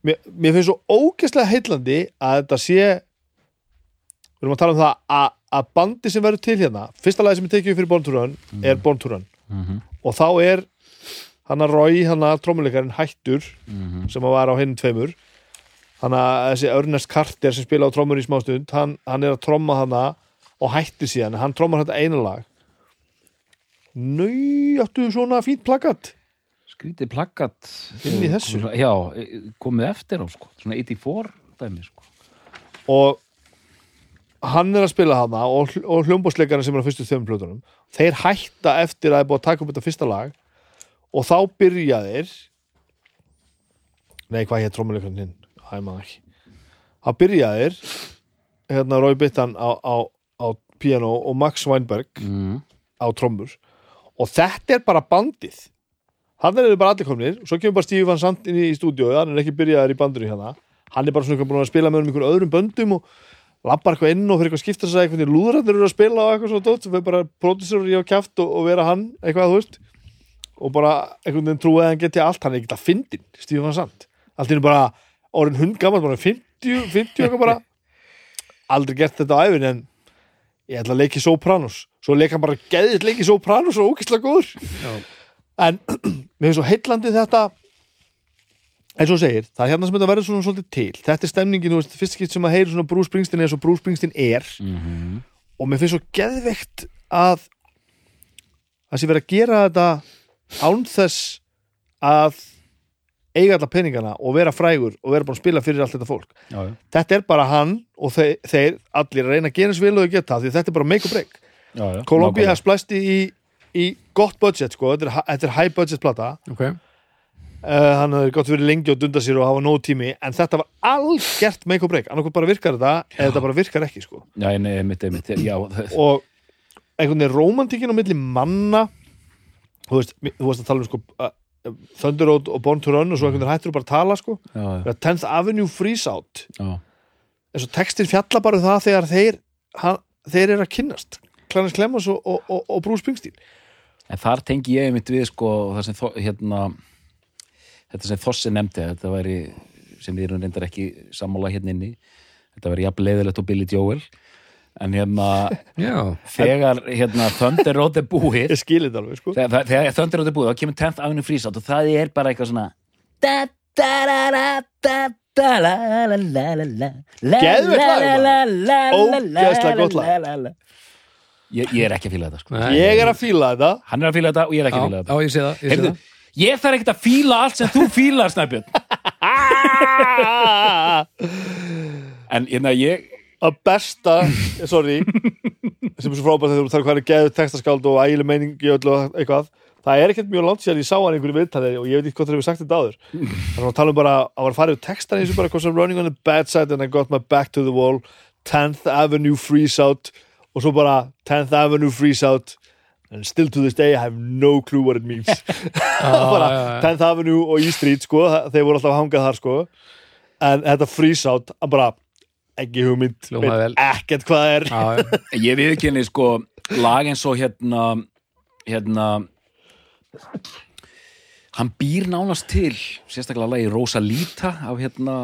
mér, mér finnst svo ógeðslega heillandi að þetta sé við erum að tala um það að, að bandi sem verður til hérna fyrsta lagi sem er tekið fyrir Born to Run er Born to Run. Mm -hmm. og þá er hann að Rói, hann að trómuleikarinn hættur sem að var á hinn tveimur. Hann að þessi Ernest Carter sem spila á trómur í smástund hann, hann er að tróma hana og hættir síðan. Hann trómar þetta eina lag. Nau, áttu svona fínt plakat? Skrítið plaggat Inn í þessu? Já, komið eftir á sko. Svona 84 dæmi sko. Og hann er að spila hana og, og hljómbósleikarinn sem er á fyrstu þöfum plötunum þeir hætta eftir að það er búið að taka upp þetta fyrsta lag og þá byrja þeir nei, hvað hér trómuleikarinn hinn? Hæ maður ekki. Þá byrja þeir hérna Rói Bittan á, á piano og Max Weinberg mm. á trommur. Og þetta er bara bandið. Hann er bara allir komnir. Og svo kemur bara Stífi Van Sant inn í stúdíu hann er ekki byrjaður í bandinu hérna. Hann er bara svona búin að spila með um einhverjum öðrum böndum og lappar eitthvað inn og fyrir eitthvað að skipta sig eitthvað lúðrættir eru að spila og eitthvað svo dótt sem er bara pródusur í á kjaft og, og vera hann eitthvað þú veist. Og bara einhvern veginn trúið að hann geti allt. Hann er ekkert að fyndin, Stífi Van Sant. Allt er bara orðin hund gammal bara 50, 50 eitthvað bara. Aldrei gert þetta á æfin en ég ætla að leiki Sopranos. Svo leika hann bara geðið leiki Sopranos og ókislega góður. Já. en mér finnst svo heillandi þetta eins og segir, það er hérna sem þetta verður svona svolítið til. Þetta er stemningin, þú veist, fyrst skipt sem að heyri svona Bruce Springsteen eins og Bruce Springsteen er. Mm og mér finnst svo geðveikt að það sé verið að gera þetta án þess að eiga alla peningana og vera frægur og vera búin að spila fyrir allt þetta fólk. Já, já, þetta er bara hann og þeir, þeir allir að reyna að gera eins vel og þau geta því þetta er bara make or break. Já, já nákvæmlega. has splæsti í, í gott budget sko, þetta er, þetta er high budget plata. Ok, uh, hann hefur gott verið lengi og dunda sér og hafa nóg tími en þetta var algjört make or break. Annarkoð bara virkar þetta eða þetta bara virkar ekki sko. Já, nei, mitt, mitt, já, og einhvern veginn romantíkin á milli manna. Þú veist, þú veist að tala um sko uh, Thunder Road og Born to Run og svo einhvern veginn hættur bara að tala sko. Já, já, 10th Avenue Freeze Out. Eins og textin fjalla bara um það þegar þeir, hann, þeir eru að kynnast. Clarence Clemens og, og, og, og Bruce Springsteen. En þar tengi ég mitt við sko sem hérna þetta sem Þossi nefndi þetta væri, sem við erum reyndar ekki sammála hérna inni, þetta væri jafn leiðilegt og Billy Joel en hérna já þegar hérna Thunder Road er búið ég skilir þetta alveg sko þegar, þegar Thunder Road er búið þá kemur 10th Avenue Freeze Out og það er bara eitthvað svona Ógeðslega gott lag. la, la, la. ég, ég er ekki að fíla þetta sko. Ég er að fíla þetta hann er að fíla þetta og ég er ekki já, að fíla já, þetta ég sé það, ég sé Heyrðu, það. ég þarf ekkert að fíla allt sem þú fílar Snæbjörn en hérna ég að besta, sorry sem er svo frábært þegar þú hvað er geðu textaskáld og ægileg meining í öllu og eitthvað. Það er ekkert mjög langt sér ég sá hann einhverju viðtali og ég veit ekki hvað það hefur sagt þetta áður. Þannig að tala um bara að var yfir textan eins og bara sem running on the bad side and I got my back to the wall 10th Avenue freeze out og svo bara 10th Avenue freeze out. And still to this day I have no clue what it means. Bara já, já. 10th Avenue og E Street sko, þeir voru alltaf að hangað þar sko. En þetta freeze out bara ekki hugmynd, veit ekkert hvað það er. Já, já. ég viðkynni sko lag eins og hérna hérna hann býr nánast til sérstaklega lagi Rosalita af hérna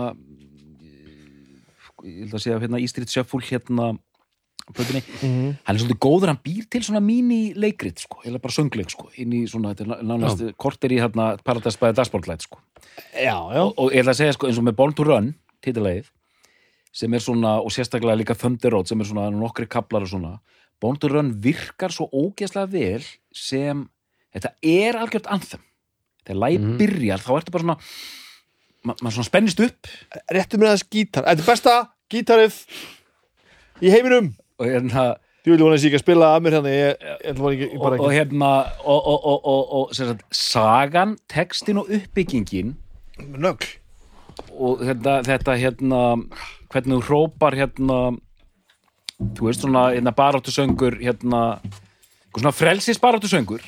ég held að segja af hérna Ístrit Sjöfull hérna plötunni. hann er svolítið góður, hann býr til svona míní leikrit sko, eða bara söngleik sko inn í svona, þetta er nánast korter í hérna Paradise by the Dashboard Light sko. Já, já, og, ég ætla að segja sko eins og með Born to Run titilægið sem er svona, og sérstaklega líka Thunder Road sem er svona nokkri kaplar og svona. Born to Run virkar svo ógeðslega vel sem, þetta er algjört anthem. Þegar lægi Mhm. byrjar þá ertu bara svona ma- maður svona spennist upp. Réttu mér aðeins gítar. Þetta er besta gítarið í heiminum. Og hérna, þú vil vona að ég ekki að spila að mér hérna ég, ég, ég og, bara og ekki. hérna og, og, og, og, og sem sagt, sagan, textin og uppbyggingin nögl. og þetta, þetta hérna hvernig þú hrópar hérna þú veist svona hérna, baráttu söngur hérna svona frelsis baráttu söngur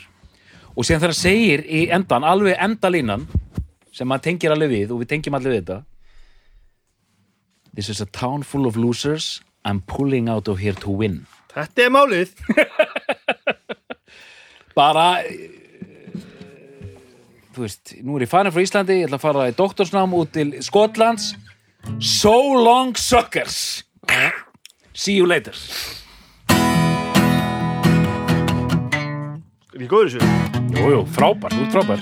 og síðan þegar það segir í endan alveg endalínan sem maður tengir alveg við og við tengjum alveg við þetta This is a town full of losers. I'm pulling out of here to win. Þetta er málið. Bara eh, þú veist, nú er ég farin frá Íslandi ég ætla að fara í doktorsnám út til Skotlands So long suckers. See you later. Er ég góður í þessu? Jú, jú, frábær, þú ert frábær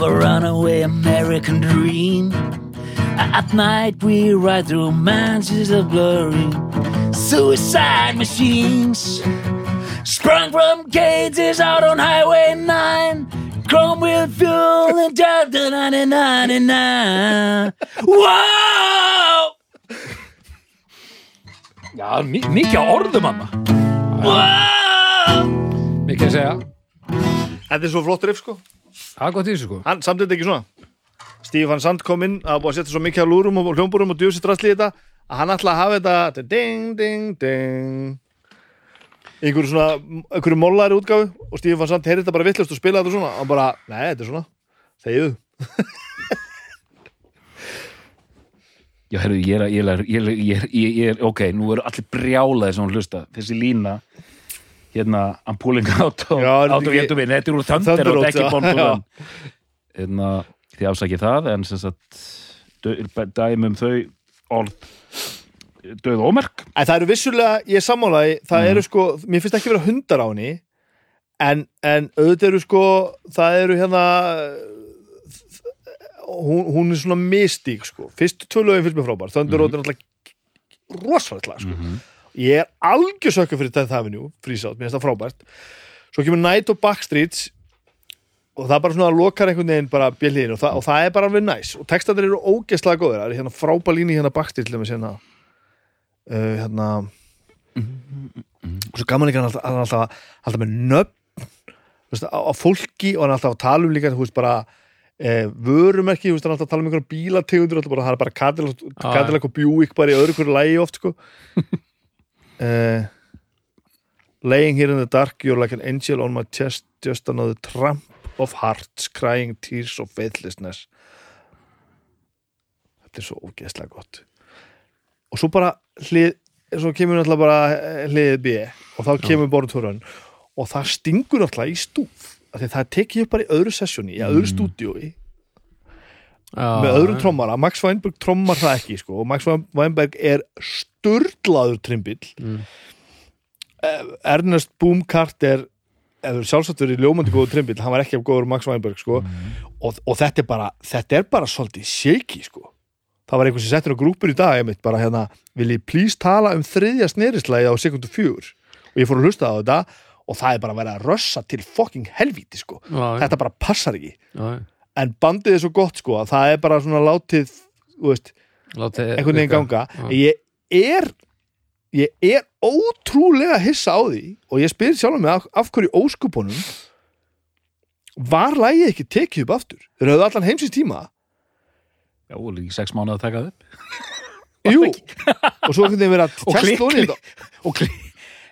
of a runaway American dream. At night we ride through mansions of glory, suicide machines. Sprung from cages out on Highway 9, chrome wheel fuel and Delta 99. Wow! Já, mi mikið á orðum mamma Wow! Mikið að segja, Þetta er svo flott riff sko það er gott í þessu sko Hann samt þetta ekki svona Stefan Sand kom inn að búið að setja svo mikið af lúrum og hljómburum og djúsi drasli í þetta að hann ætla að hafa þetta ding, ding, ding. Einhverju svona einhverju mollari útgáfu og Stefan Sand heyrði þetta bara vittlust og spila þetta svona. Og bara, nei, þetta er svona þegiðu Já, herru, ég er, að- ég er, ég er, ég er, ég er ok, nú eru allir brjálaði sem hún hlusta, þessi lína hérna, I'm pulling out of, Já, yet to win, þetta er úr Thunder Thunder og. Run. Hérna, þið ásakið það en sem sagt dæmum þau orð döð ómerk En það eru vissulega, ég er sammálaði, það eru sko, mér finnst ekki vera hundar á henni, en, en auðvitað eru sko, það eru hérna, hún, hún er svona mystík sko. Fyrstu tvölaugin finnst mér frábær, Thunder Road er náttúrulega rosalegt lag sko. Ég er algjör sökkur fyrir Death Avenue, Freezout, mér finnst það frábært. Svo kemur Night og Backstreets og það er bara svona að lokar einhvern veginn bara bjöliðin og, og það er bara alveg næs. Og textatir eru ógeðslega góðir, það er hérna frábær líni hérna Backstreet til dæmis hérna. Uh, hérna. Og svo gaman ekki hann alltaf, hann alltaf, alltaf með nöfn. Veist, á, á fólki og hann alltaf að tala um líka þú veist bara eh, vörumerki, þú veist hann alltaf tala um einhverja bílategundur það er bara Cadillac. Cadillac og Buick bara í öðru hverju lægi oft sko. Uh, laying here in the dark you're like an angel on my chest just another tramp of hearts crying tears of faithlessness. Þetta er svo ógeðslega gott. Og svo bara hlið svo kemur náttúrulega bara eh, hliðið B og þá kemur borðtúrun og það stingur náttúrulega í stúf það er tekið upp bara í öðru sessjóni í öðru stúdíói. Með öðrum trommara, Max Weinberg trommar það ekki sko, og Max Weinberg er sturlaður trimbill. Mm. Eh, Ernest Boom Carter eða sjálfsagt verið ljómandi góður trimbill hann var ekki af góður Max Weinberg sko. Og, og þetta er bara, þetta er bara svolítið shaky sko. Það var einhvers sem settur á grúpur í dag einmitt, bara hérna, vil ég please tala um þriðja snerislæði á sekundu fjögur? Og ég fór að hlusta á þetta og það er bara að vera að rössa til fucking helvíti sko. Já, þetta bara passar ekki. Já, en bandið er svo gott sko að það er bara svona látið veist, látið einhvern veginn ganga. Já. ég er ég er ótrúlega hissa á því og ég spyr sjálf mig af, af hverju óskupunum var lægið ekki tekið upp aftur þeir höfðu allan heimsins tíma Já, og líka sex mánuð að taka það upp Jú, og svo einhvern veginn verið að Og testa í þetta. og kli...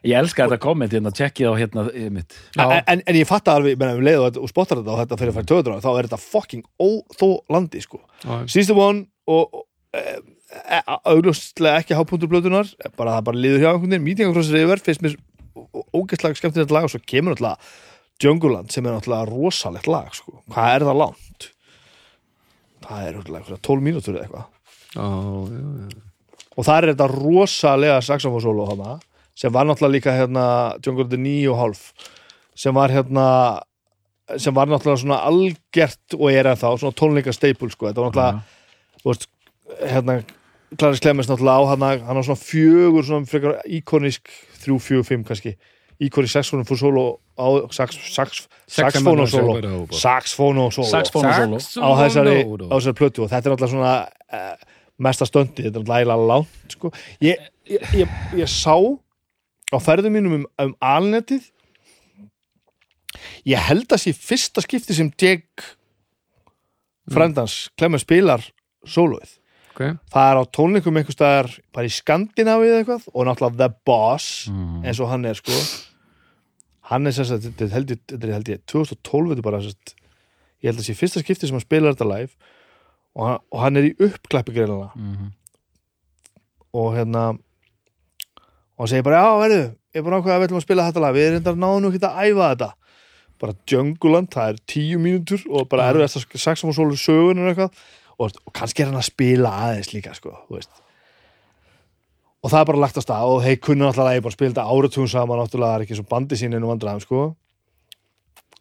Ég elska þetta komment hérna, tjekkið á hérna mitt. En, en, en ég fatta alveg, menn, um leið og, þetta- og spottar þetta og þetta fyrir að færa töður á þá er þetta fucking óþólandi sko. Síðustu von og, og e, augljóslega ekki hápunktur blötunar bara það bara liður hjá einhvern veginn the River finnst mér ógæstlega skemmtilegt lag og svo kemur náttúrulega Jungleland sem er náttúrulega rosalegt lag sko. hvað er það langt? það er náttúrulega 12 mínútur eða eitthvað já. og það er þetta rosalega saxofónsólo hana, sem var náttúrulega líka hérna Jungle the 9 og hálf sem var hérna sem var náttúrulega svona algert og er ennþá svona tónleika staple sko þetta var náttúrulega, þú veist hérna, Klaris Clemens náttúrulega á hann hann á svona fjögur svona frekar íkonisk 3, 4, 5 kannski. Íkonisk saxofón fyrir solo á sax, sax, saxofón og solo. saxofón og solo. Á þessari, plötu og þetta er náttúrulega svona uh, mesta stöndi, þetta er náttúrulega langt sko. ég, ég, ég, ég sá á ferðum mínum um, um alnetið. Ég held að sé fyrsta skipti sem Jake frendans, Clemens spilar sólóið ok, það er á tónleikum einhvers staðar bara í Skandinavíu eða eitthvað og náttúrulega The Boss Mm. eins og hann er sko. Hann er sagt, þetta held ég, þetta held ég 2012 þetta bara sagt, ég held að sé fyrsta skipti sem hann spilar þetta live. Og hann, og hann er í uppklæppi greinlega Mhm. og hérna og hann segir bara, já, verðu, ég er bara ákveða að við ætlum að spila þetta lag, við erum reyndar náðum nú ekki að æfa þetta. Bara Djönguland, það er tíu mínútur og bara erfið að saxofónsólu sögun og eitthvað og, og kannski er hann að spila aðeins líka, sko, og það er bara lagt á stað og þeir kunna alltaf að ég bara spila þetta áratugum saman náttúrulega það er ekki svo bandi sín ennum vandræðum, sko.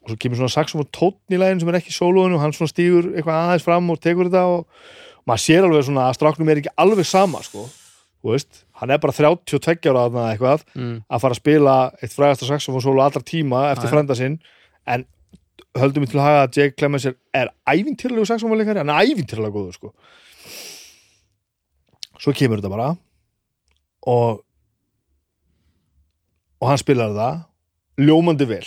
Og svo kemur svona saxofón tónn í lægin sem er ekki í sólóinu og hann svona stígur eitthvað aðeins fram og tekur þetta og maður sér alveg svona að stráknum er ekki alveg sama, sko veist, hann er bara 32 ára þarna eitthvað mm. að fara að spila eitt frægasta saxofónsólu allra tíma eftir frenda sinn. En höldum við til að haga að Jake Clemens er, er ævintýrlegu saxofónleikari hann er ævintýrlega góður sko. Svo kemur þetta bara og og hann spilar það ljómandi vel.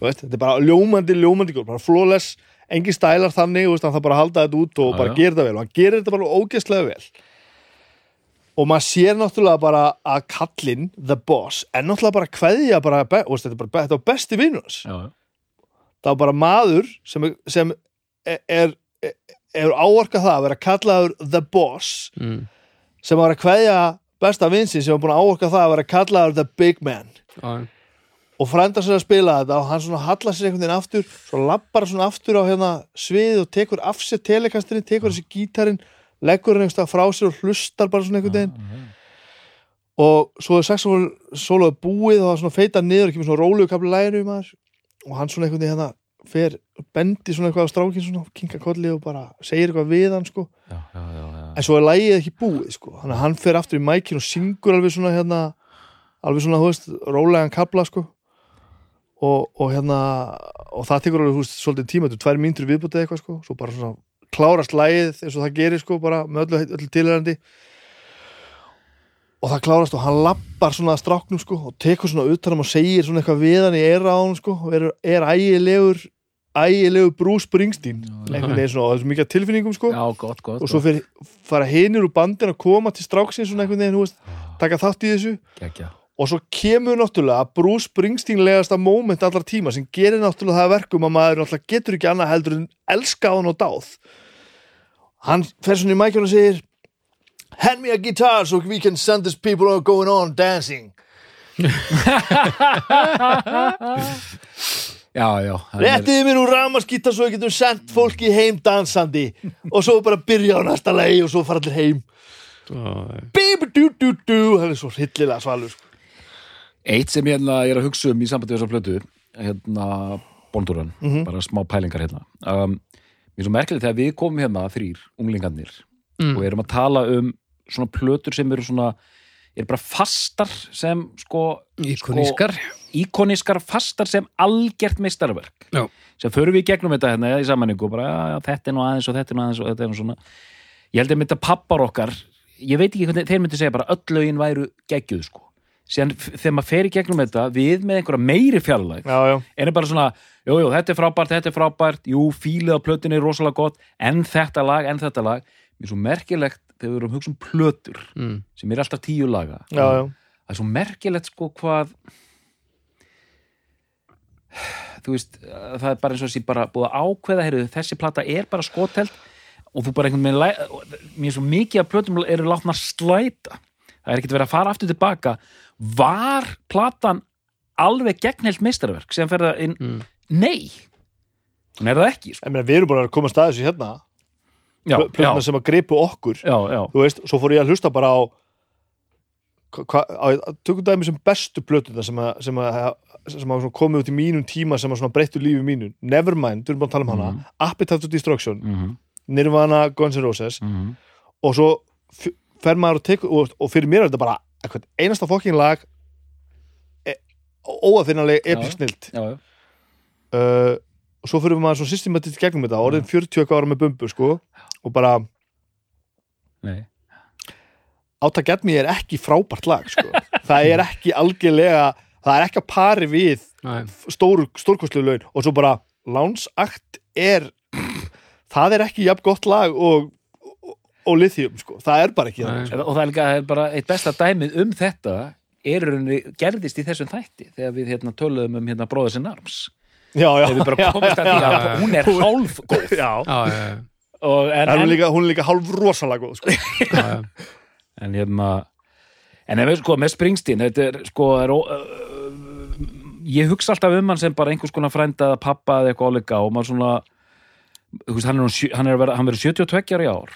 Veist, þetta er bara ljómandi, ljómandi góð bara flawless, engin stælar þannig veist, hann þarf bara að halda þetta út og Já, bara gera þetta vel og hann gerir þetta bara ógeðslega vel. Og maður sér náttúrulega bara að kallinn, the boss er náttúrulega bara kveðja bara, veist, þetta, er bara, besti vinnur hans. Já, já. Var bara maður sem, er- sem er, er, er áorkað það að vera kallaður the boss Mm. sem var að kveðja besta vinsin sem var búin að áorka það að vera kallaður the big man. Já, og frænda sér að spila þetta og hann svona hallar sér einhvern veginn aftur svo lappar hann svona aftur á hérna svið og tekur af sér telekasturinn, tekur þessi gítarinn leggur hann einhvers stað frá sér og hlustar bara svona einhvern veginn. Og svo er saxofón sólóið búið og það er svona feita niður og kemur svona rólegu kapli læginu maður og hann svona einhvern veginn hérna fer, bendi svona eitthvað á strákin svona, kinka kolli og bara segir eitthvað við hann sko. Já, já, já, já. en svo er lægið ekki búið sko. Þannig að hann fer aftur í mækin og syngur alveg svona hérna alveg svona, þú veist, rólegan kapla sko. Og, og hérna og það tekur alveg, þú veist, svolítið tíma þetta er tvær mínútur viðbútið eitthvað sko. Svo bara svona klárast lægið eins og það gerir sko bara með öllu, öllu tilhærandi og það klárast og hann lappar svona að stráknum sko og tekur svona utanum og segir svona eitthvað við hann í era á hann sko og er, er ægilegur ægilegur Bruce Springsteen. Einhvern veginn svona og það er svo mikið tilfinningum sko. Já, gott, gott. og svo fyrir, fara hinir úr bandin að koma til stráksins svona einhvern veginn, veist, taka þátt í þessu. Gekja. og svo kemur náttúrulega Bruce Springsteen legasta moment allar tíma sem gerir náttúrulega það að verkum að maður náttúrulega getur ekki annað heldur en elska hann og dáð. Hann fer svona í mækjum og segir hand me a guitar so we can send these people all going on dancing Já, já. réttiði mér úr ramaskítar svo við getum sendt fólki heim dansandi og svo bara byrja á næsta lei og svo fara allir heim Bíbi-dú-dú-dú hann er svo hryllilega svalur sko. Eitt sem hérna ég er að hugsa um í sambandi við þessar plötu, hérna bóndúran, Mhm. bara smá pælingar hérna. Um, mér er svo merkilegt þegar við komum hérna þrýr, unglingarnir, Mm. og erum að tala um svona plötur sem eru svona, er bara fastar sem sko Íkonískar. íkonískar fastar sem algjert meistarverk. Já. sem förum við í gegnum þetta hérna í samanningu og bara, já, þetta er nú aðeins og þetta er nú aðeins og þetta er nú svona. Ég held að mynda pappar okkar ég veit ekki hvernig, þeir myndi segja bara öll lögin væru geggjuð sko. Síðan þegar maður fer í gegnum þetta við með einhverja meiri fjarlæg já, já, en er bara svona, jú, jú, þetta er frábært, þetta er frábært jú, fílið á plötunni er rosalega gott en þetta lag, en þetta lag. Mér er svo merkilegt þegar við erum hugsa um plötur mm. sem er alltaf tíu laga já, já. það er svo merkilegt sko hvað þú veist það er bara eins og þessi bara búið að ákveða heyrðu, þessi plata er bara skoteld og þú bara einhvern veginn mér er svo mikið að plötum eru látna slæta það er ekkert verið að fara aftur tilbaka var platan alveg gegnhelt meistarverk sem fer það inn Mm. nei, hún er það ekki sko. Ég meina, við erum bara að koma að staði þessu hérna plötuna sem að gripu okkur. Já, já, þú veist, svo fór ég að hlusta bara á á, tökum dæmi sem bestu plötuna sem að, sem að, sem að komið út í mínum tíma sem að breyttu lífi mínu. Nevermind, við erum bara að tala um hana. Mhm. Appetite of Destruction, mm Nirvana, Guns N' Roses. -hmm. og svo fer maður og tekur og, og fyrir mér er þetta bara eitthvað, einasta fokking lag e, óafinnanleg epic Já. snilt uh, og svo fyrir maður svo systematist gegnum þetta, orðin 40 eitthvað ára með bumbu sko, og bara nei. Átta Get Me er ekki frábært lag sko. það er ekki algjörlega það er ekki að pari við stór, stórkostlu laun. Og svo bara Láns Akt er það er ekki jafn gott lag og, og, lithium sko, það er bara ekki Nei. það og það er líka það er bara eitt besta dæmið um þetta er í rauninni gerðist í þessum þætti þegar við hérna töluðum um hérna bróður sinn arms þegar við bara komist að því já, að já. hún er hálf góð já. Já, já, já, og, en, En hún, er líka, hún er líka hálf rosalega góð sko. já, já. en hérna en ef við sko með Springsteen þetta er sko er, uh, ég hugsa alltaf um hann sem bara einhvers konar frænda eða pappa eða eitthvað áleika og maður svona veist, hann, er, hann, er hann verið 72 ára í ár.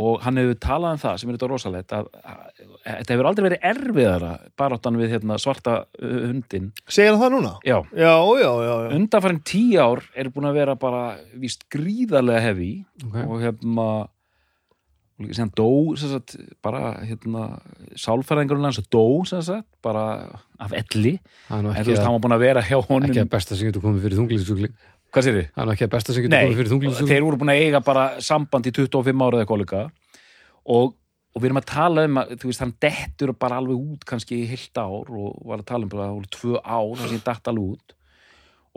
Og hann hefur talað um það sem er þetta rosalegt að, að, að þetta hefur aldrei verið erfiðara baráttan við hérna, svarta hundin segir hann það núna? já, já, já, já, já. undanfærin tíu ár er búin að vera bara víst gríðarlega hefi Ok. og hérna líka sem dó sem sagt, bara hérna sálfæðingurinn hans dó sem sagt, bara af elli. En þú veist, hann var búin að vera hjá honum. ekki að besta sem getur komið fyrir þunglýsugling hvað sér þið? Það er ekki að besta sem getur Nei, komið fyrir þunglýsugling þeir voru búin að eiga bara samband í 25 ára eða kollega og, og við erum að tala um að þú veist, hann dettur bara alveg út kannski í heilt ár og var að tala um bara að það voru tvö ár þar sem ég dett alveg út.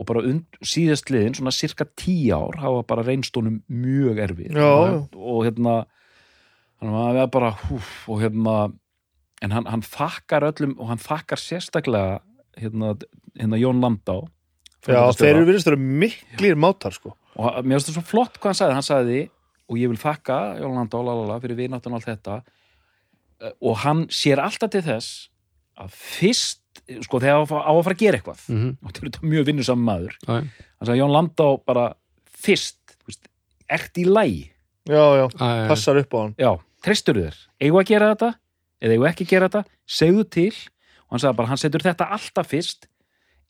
Og bara und, síðast liðin, svona cirka 10 ár hafa bara reynst honum mjög erfið. Og, og hérna hann var bara húf, og hérna en hann, hann þakkar öllum og hann þakkar sérstaklega hérna, hérna Jón Landá já þeir eru virðist að vera miklir mátar sko. og hann- mér finnst það svo flott hvað hann sagði. Hann sagði, og ég vil þakka Jólanda og lalala fyrir vináttan og allt þetta Eh, og hann sér alltaf til þess að fyrst sko þegar á að fá- á að fara að gera eitthvað Mhm, og þetta er þetta mjög vinnusam maður. Já. hann sagði Jón Landá bara fyrst, þú veist, ert í lægi já, já, já. passar upp á hann. Já, treystur þér, eigum að gera þetta eða eigum ekki að gera þetta, segðu til. Og hann sagði bara, hann setur þetta alltaf fyrst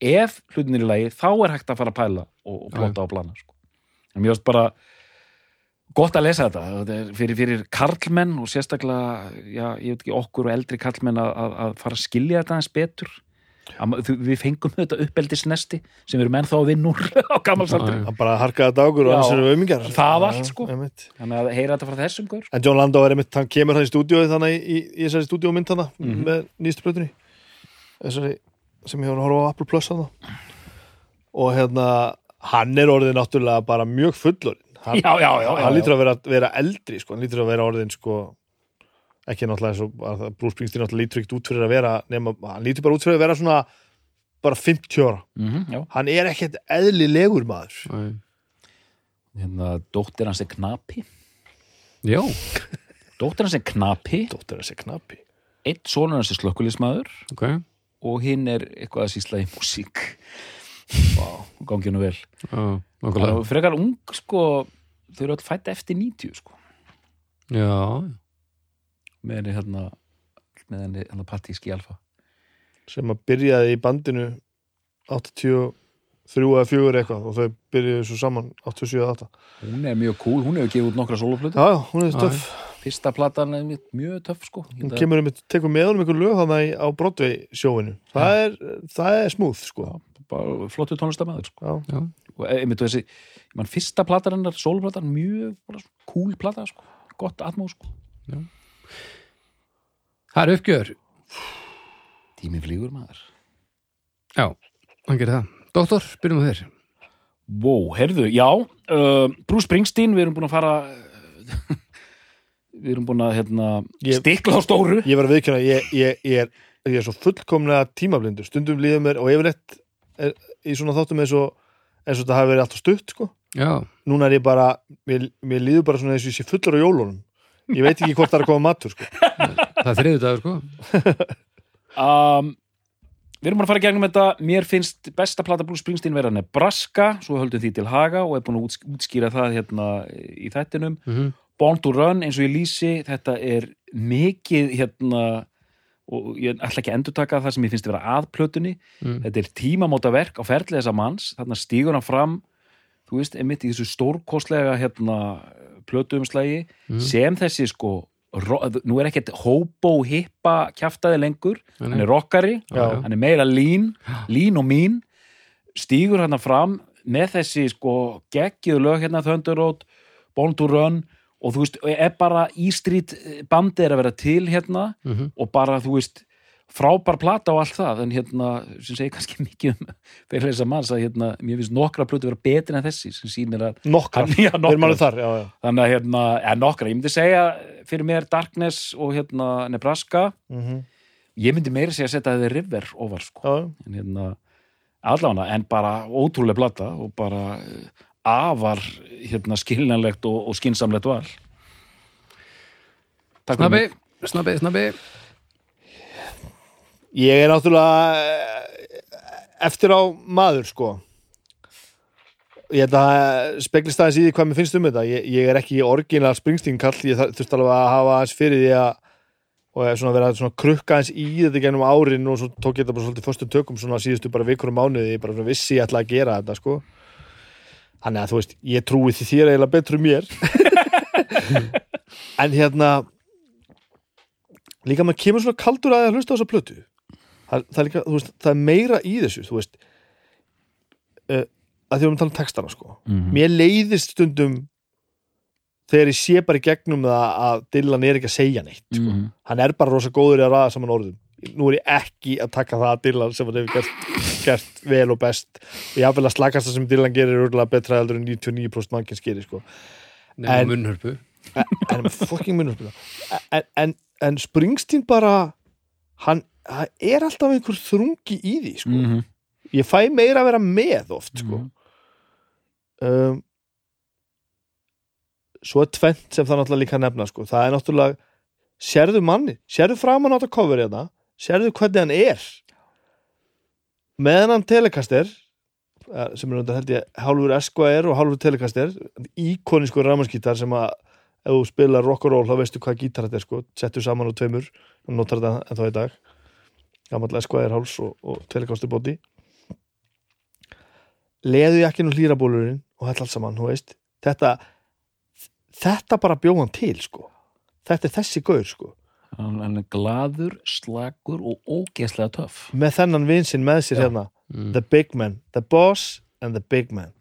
ef hlutin er í lægi þá er hægt að fara að pæla og, og plota og plana sko. en mér finnst bara gott að lesa þetta, þetta fyrir, fyrir karlmenn og sérstaklega já, ég veit ekki okkur og eldri karlmenn að, að, að fara að skilja þetta eins betur. Að, við fengum þetta uppeldisnesti sem við erum ennþá að vinna úr á gammalsaldri. Hann bara harkaði dagur og Já. annars eru auðmingjar Það allt, sko. þannig að heyra þetta frá þessum gaur. En John Landau er einmitt, hann kemur hann í stúdíóið þannig í, í, í þessari stúdíómynd þannig Mhm. með nýstu plötunni. Þessari sem ég var að horfa á Apple Plus þannig og hérna hann er orðið náttúrulega bara mjög fullorinn hann, já, já, já, já, hann lítur að vera, vera eldri sko, hann lítur að vera orðin sko ekki náttúrulega eins og Bruce Springsteen lítur ekkert út fyrir að vera nema, hann lítur bara út fyrir að vera svona bara 50 ára, Mhm, já. hann er ekkert eðlilegur maður. Já, hérna, dóttir hans er knapi. Já, dóttir hans er knapi. Dóttir þessi knappi einn sonur hans er slökkulismæður ok og hinn er eitthvað að sýsla í músík. Vá, gangi nú vel. Er frekar ung sko þau eru öll fætt eftir 90 sko. Já, með henni hérna með henni hérna patíski alfa. Sem að byrjaði í bandinu 83 eða 4 eitthvað og þau byrjuðu svo saman 87 eða 8 hún er mjög cool, hún hefur gefið út nokkra sóluflutu já, já, hún er Já, töff fyrsta platan er mitt mjög töff sko. Hún kemur um, tekur með honum einhver lög þannig á Broadway sjóinu það er, það er smúð sko. Bara flottu tónlistamæður sko. Já, já, og einmitt þessi, mann fyrsta platan hennar sólplatan, mjög bara, svona cool plata sko, gott atmó sko. Það er uppgjör. Tími flýgur maður. Já, hann gerir það. Doktor, byrjum á þér. Wow, heyrðu, já uh, Bruce Springsteen, við erum búin að fara við erum búin að hérna, Ég- stikla á stóru. Ég var að viðkjöna ég, ég, ég, er, ég er svo fullkomlega tímablindur. Stundum líður mér og yfirleitt er, í svona þáttum eins og eins og þetta hafi verið alltaf stutt sko. Já, núna er ég bara, mér, mér líður bara svona eins og ég sé fullur á jólunum. Ég veit ekki hvort það er að koma matur sko. Það er þriðu dagur sko. Um, Við erum að fara í gegnum þetta. Mér finnst besta plata Bruce Springsteen vera Nebraska, svo höldum því til Haga og er búin að úts- útskýra það hérna í þættinum. Mm Born to Run, eins og ég lýsi þetta er mikið hérna og ég ætla ekki að endurtaka það sem ég finnst að vera að plötunni Mm. þetta er tímamóta verk á ferli þessa manns þarna stígur hann fram þú veist, einmitt í þessu stórkostlega hérna, plötuumslægi Mhm. sem þessi sko nú er ekkert hobo hippa kjaftaði lengur, nei. hann er rockari Já. hann er meira lín, lín og mín stígur hann fram með þessi sko geggjuðu lög hérna Thunder Road, Born to Run og þú veist, er bara E Street bandið er að vera til hérna Mhm. og bara þú veist frábær plata og allt það en hérna, sem segir kannski mikið um fyrir þess að manns að hérna, mér finnst nokkra plötu vera betri en þessi sem sýnir að erum alveg nokkrar. þar já, já. þannig að hérna, eða nokkra, ég myndi segja fyrir mér Darkness og hérna Nebraska, Mm ég myndi meira segja að setja þið River ofar sko já, en hérna, allavega en bara ótrúlega plata og bara eh, afar hérna skiljanlegt og, og skinsamlegt val. Takk Snabbi, snabbi, snabbi. Ég er náttúrulega eh, eftir á maður sko. Ég held að speglist aðeins í því hvað mér finnst um þetta. Ég, ég er ekki orginal Springsteen kall ég þurfti alveg að hafa aðeins fyrir því að og er svona verið að svona krukka aðeins í þetta gennum árin og svo tók ég þetta bara svolítið föstum tökum svona síðustu bara vikur og mánuði ég bara vissi ég ætla að gera þetta sko þannig að þú veist, ég trúi því þér eiginlega betur um mér en hérna líka maður kemur svona kaldur að að hlusta á þessa plötu það, það, er líka, veist, það er meira í þessu þú veist uh, að því við erum að tala um textana sko Mhm. mér leiðist stundum þegar ég sé bara í gegnum það að Dylan er ekki að segja neitt sko. Mhm. hann er bara rosa góður í að ræða saman orðum nú er ég ekki að taka það að Dylan sem hann hefur gert, gert vel og best og hafði að slagast það sem Dylan gerir er örgulega betra heldur en 99% mannkins gerir sko. Nefnum En- munnhörpu en fucking munum en, en, en Springsteen bara hann, hann er alltaf einhver þrungi í því sko. Mhm. ég fæ meira að vera með oft sko. um, svo er tvent sem það náttúrulega líka að nefna sko. það er náttúrulega sérðu manni, sérðu framan á þetta cover hérna sérðu hvernig hann er meðan hann telekaster eh, sem er held ég hálfur Esquire og hálfur telekaster íkonisku ramaskítar sem að ef þú spilar rock and roll þá veistu hvað gítar þetta er sko. Settur saman á tveimur og notar þetta ennþá í dag. Gamall Esquire háls og, og telekaster bóti leðu jakkinu hlýrabólurinn og þetta allt saman, þú veist. Þetta, þetta bara bjóðan til sko. Þetta er þessi gaur sko hann hann er glaður, slagur og ógeðslega töff. Með þennan vinsinn með sér Já. hérna mm. the big man, the boss and the big man.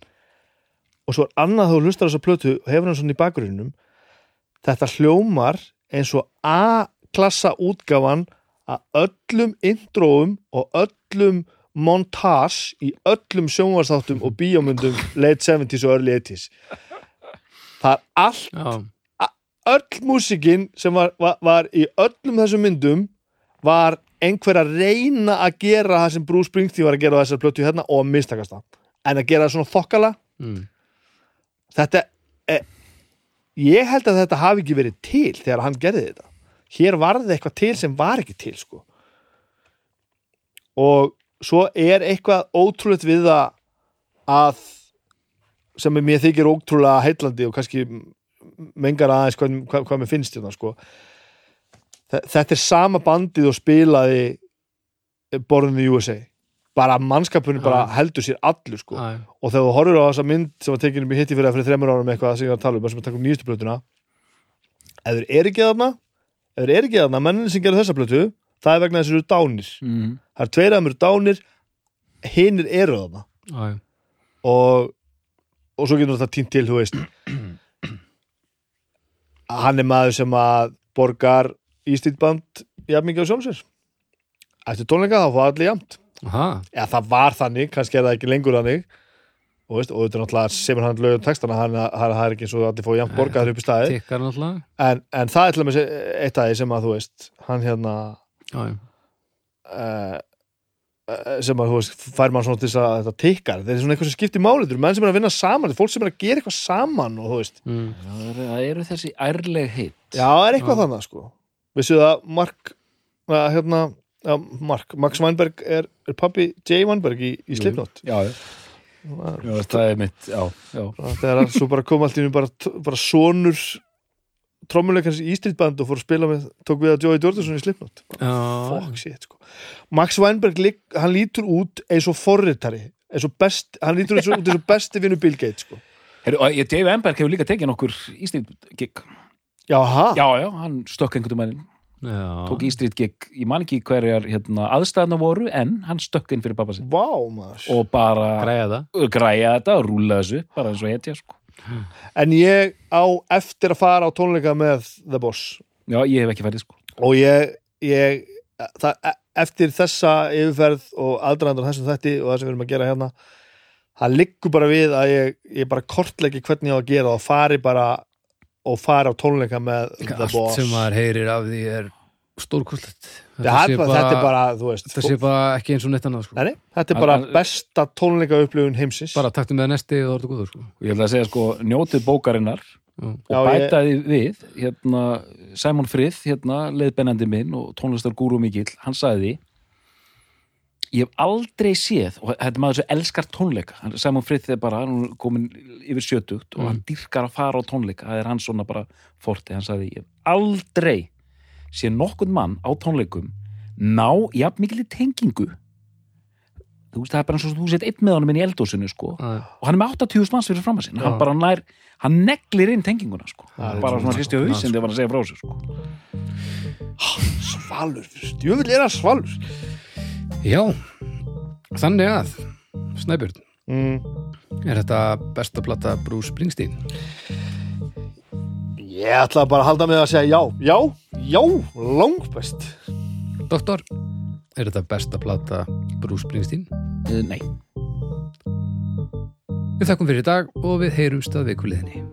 Og svo er annað þú hlustar á þessa plötu og hefur hann svona í bakgrunnum. Þetta hljómar eins og A-klassa útgáfan að öllum intróum og öllum montage í öllum sjónvarsþáttum og bíómyndum late 70s og early 80s það er allt Já, öll músikinn sem var, var, var í öllum þessum myndum var einhver að reyna að gera það sem Bruce Springsteen var að gera á þessar plötu hérna og að mistakast það. En að gera það svona þokkala. Mm. þetta e, ég held að þetta hafi ekki verið til þegar hann gerði þetta. Hér varði eitthvað til sem var ekki til sko. Og svo er eitthvað ótrúlegt við það að sem mér þykir ótrúlega heitlandi og kannski mengar aðeins hvað, hvað, hvað mér finnst hérna sko. Þe- þetta er sama bandið og spilaði Born in the USA bara mannskapunni bara heldur sér allur sko. Og þegar þú horfir á þessa mynd sem var tekin upp í hitti fyrir fyrir þreymur árum eitthvað sem ég var að tala um, sem að taka um nýjustu plötuna ef þeir eru ekki þarna ef þeir eru ekki þarna, mennin sem gerðu þessa plötu það er vegna þess að þeir eru dánir. Mm. það er tveir af þeim eru dánir hinnir eru þarna. Æ, og, og svo getur þetta tínt til, þú veist hann er maður sem að borgar ístýtband jafn mikið á sjálfsér eftir tónleika þá fá allir aha, Já, það var þannig, kannski er það ekki lengur þannig. Og, veist, og þetta er náttúrulega semur hann lögum textana, hann er ekki eins og allir fóðu jafn borgaður upp í staði en, en það er til dæmis eitt af því sem að þú veist, hann hérna Já, já, uh, sem að þú veist, fær mann svona til þess að þetta tikkar, þetta er svona eitthvað sem skiptir máli þetta eru menn sem er að vinna saman, þetta er fólk sem er að gera eitthvað saman og þú veist, mm. það, eru, það eru þessi ærleg hitt já, það er eitthvað Já. þannig sko, vissu það Mark að, hérna, já, Mark Max Weinberg er, er pappi Jay Weinberg í, í Slipknot já, já. Já, það er mitt já, já. þegar að svo bara kom allt í einu bara, bara sonur trommuleikans í Street Band og fór að spila með tók við að Joey Jordison í Slipknot. Já, fuck shit sko. Max Weinberg, lík- hann lítur út eins og forritari, eins og best hann lítur eins og, út eins og besti vinnu Bill Gates sko. Heru, og ég, Dave Emberg hefur líka tekið nokkur Ístrít gig. Já, ha, já, já, hann stökk einhvern veginn tók Ístrít gig, ég man ekki hverjar hérna, aðstæðna voru, en hann stökk inn fyrir pappa sin vá maður. Og bara græja þetta og rúla þessu bara eins og hetja sko. En ég á eftir að fara á tónleika með The Boss. Já, ég hef ekki færið sko. og ég, ég það, e- eftir þessa yfirferð og aðdraðandur þessum þætti og það sem við erum að gera hérna það liggur bara við að ég, ég bara kortleggi hvernig ég á að gera og fari bara og fari á tónleika með The allt Boss. sem maður heyrir af því er stórkostlegt Þetta, er bara, þetta er bara, þú veist þetta sé bara ekki eins og neitt annað sko. Nei, þetta er bara Al- besta tónleika upplifun heimsins bara taktu með nesti og það ertu góður sko. og ég ætla að segja sko, njótið bókarinnar Já. og Já, ég- bætaði við hérna, Simon Frith, hérna, leiðbennandi minn og tónlistar gúru mikill, hann sagði ég hef aldrei séð og þetta er maður sem elskar tónleika Hann- Simon Frith er bara, hann er komin yfir sjötugt og hann dyrkar að fara á tónleika það er hann svona bara forti, hann sagði ég hef aldrei séð nokkurn mann á tónleikum ná jafn mikil tengingu þú veist, það er bara eins og þú sett einn með honum inn í eldósinu sko Já. og hann er með 80.000 manns fyrir fram að sinna hann bara nær, hann neglir inn tenginguna sko, er bara svona hristi á svona, hausinn þegar hann að segja frá sér sko. Svalur, stjöfull er að svalur Já, þannig að Snæbjörn, mm. er þetta besta plata Bruce Springsteen? Ég ætla bara að halda með að segja já Já, já, langbest. Doktor, er þetta besta plata Bruce Springsteen? Uh, nei. Við þakkum fyrir í dag og við heyrumst að vikuliðinni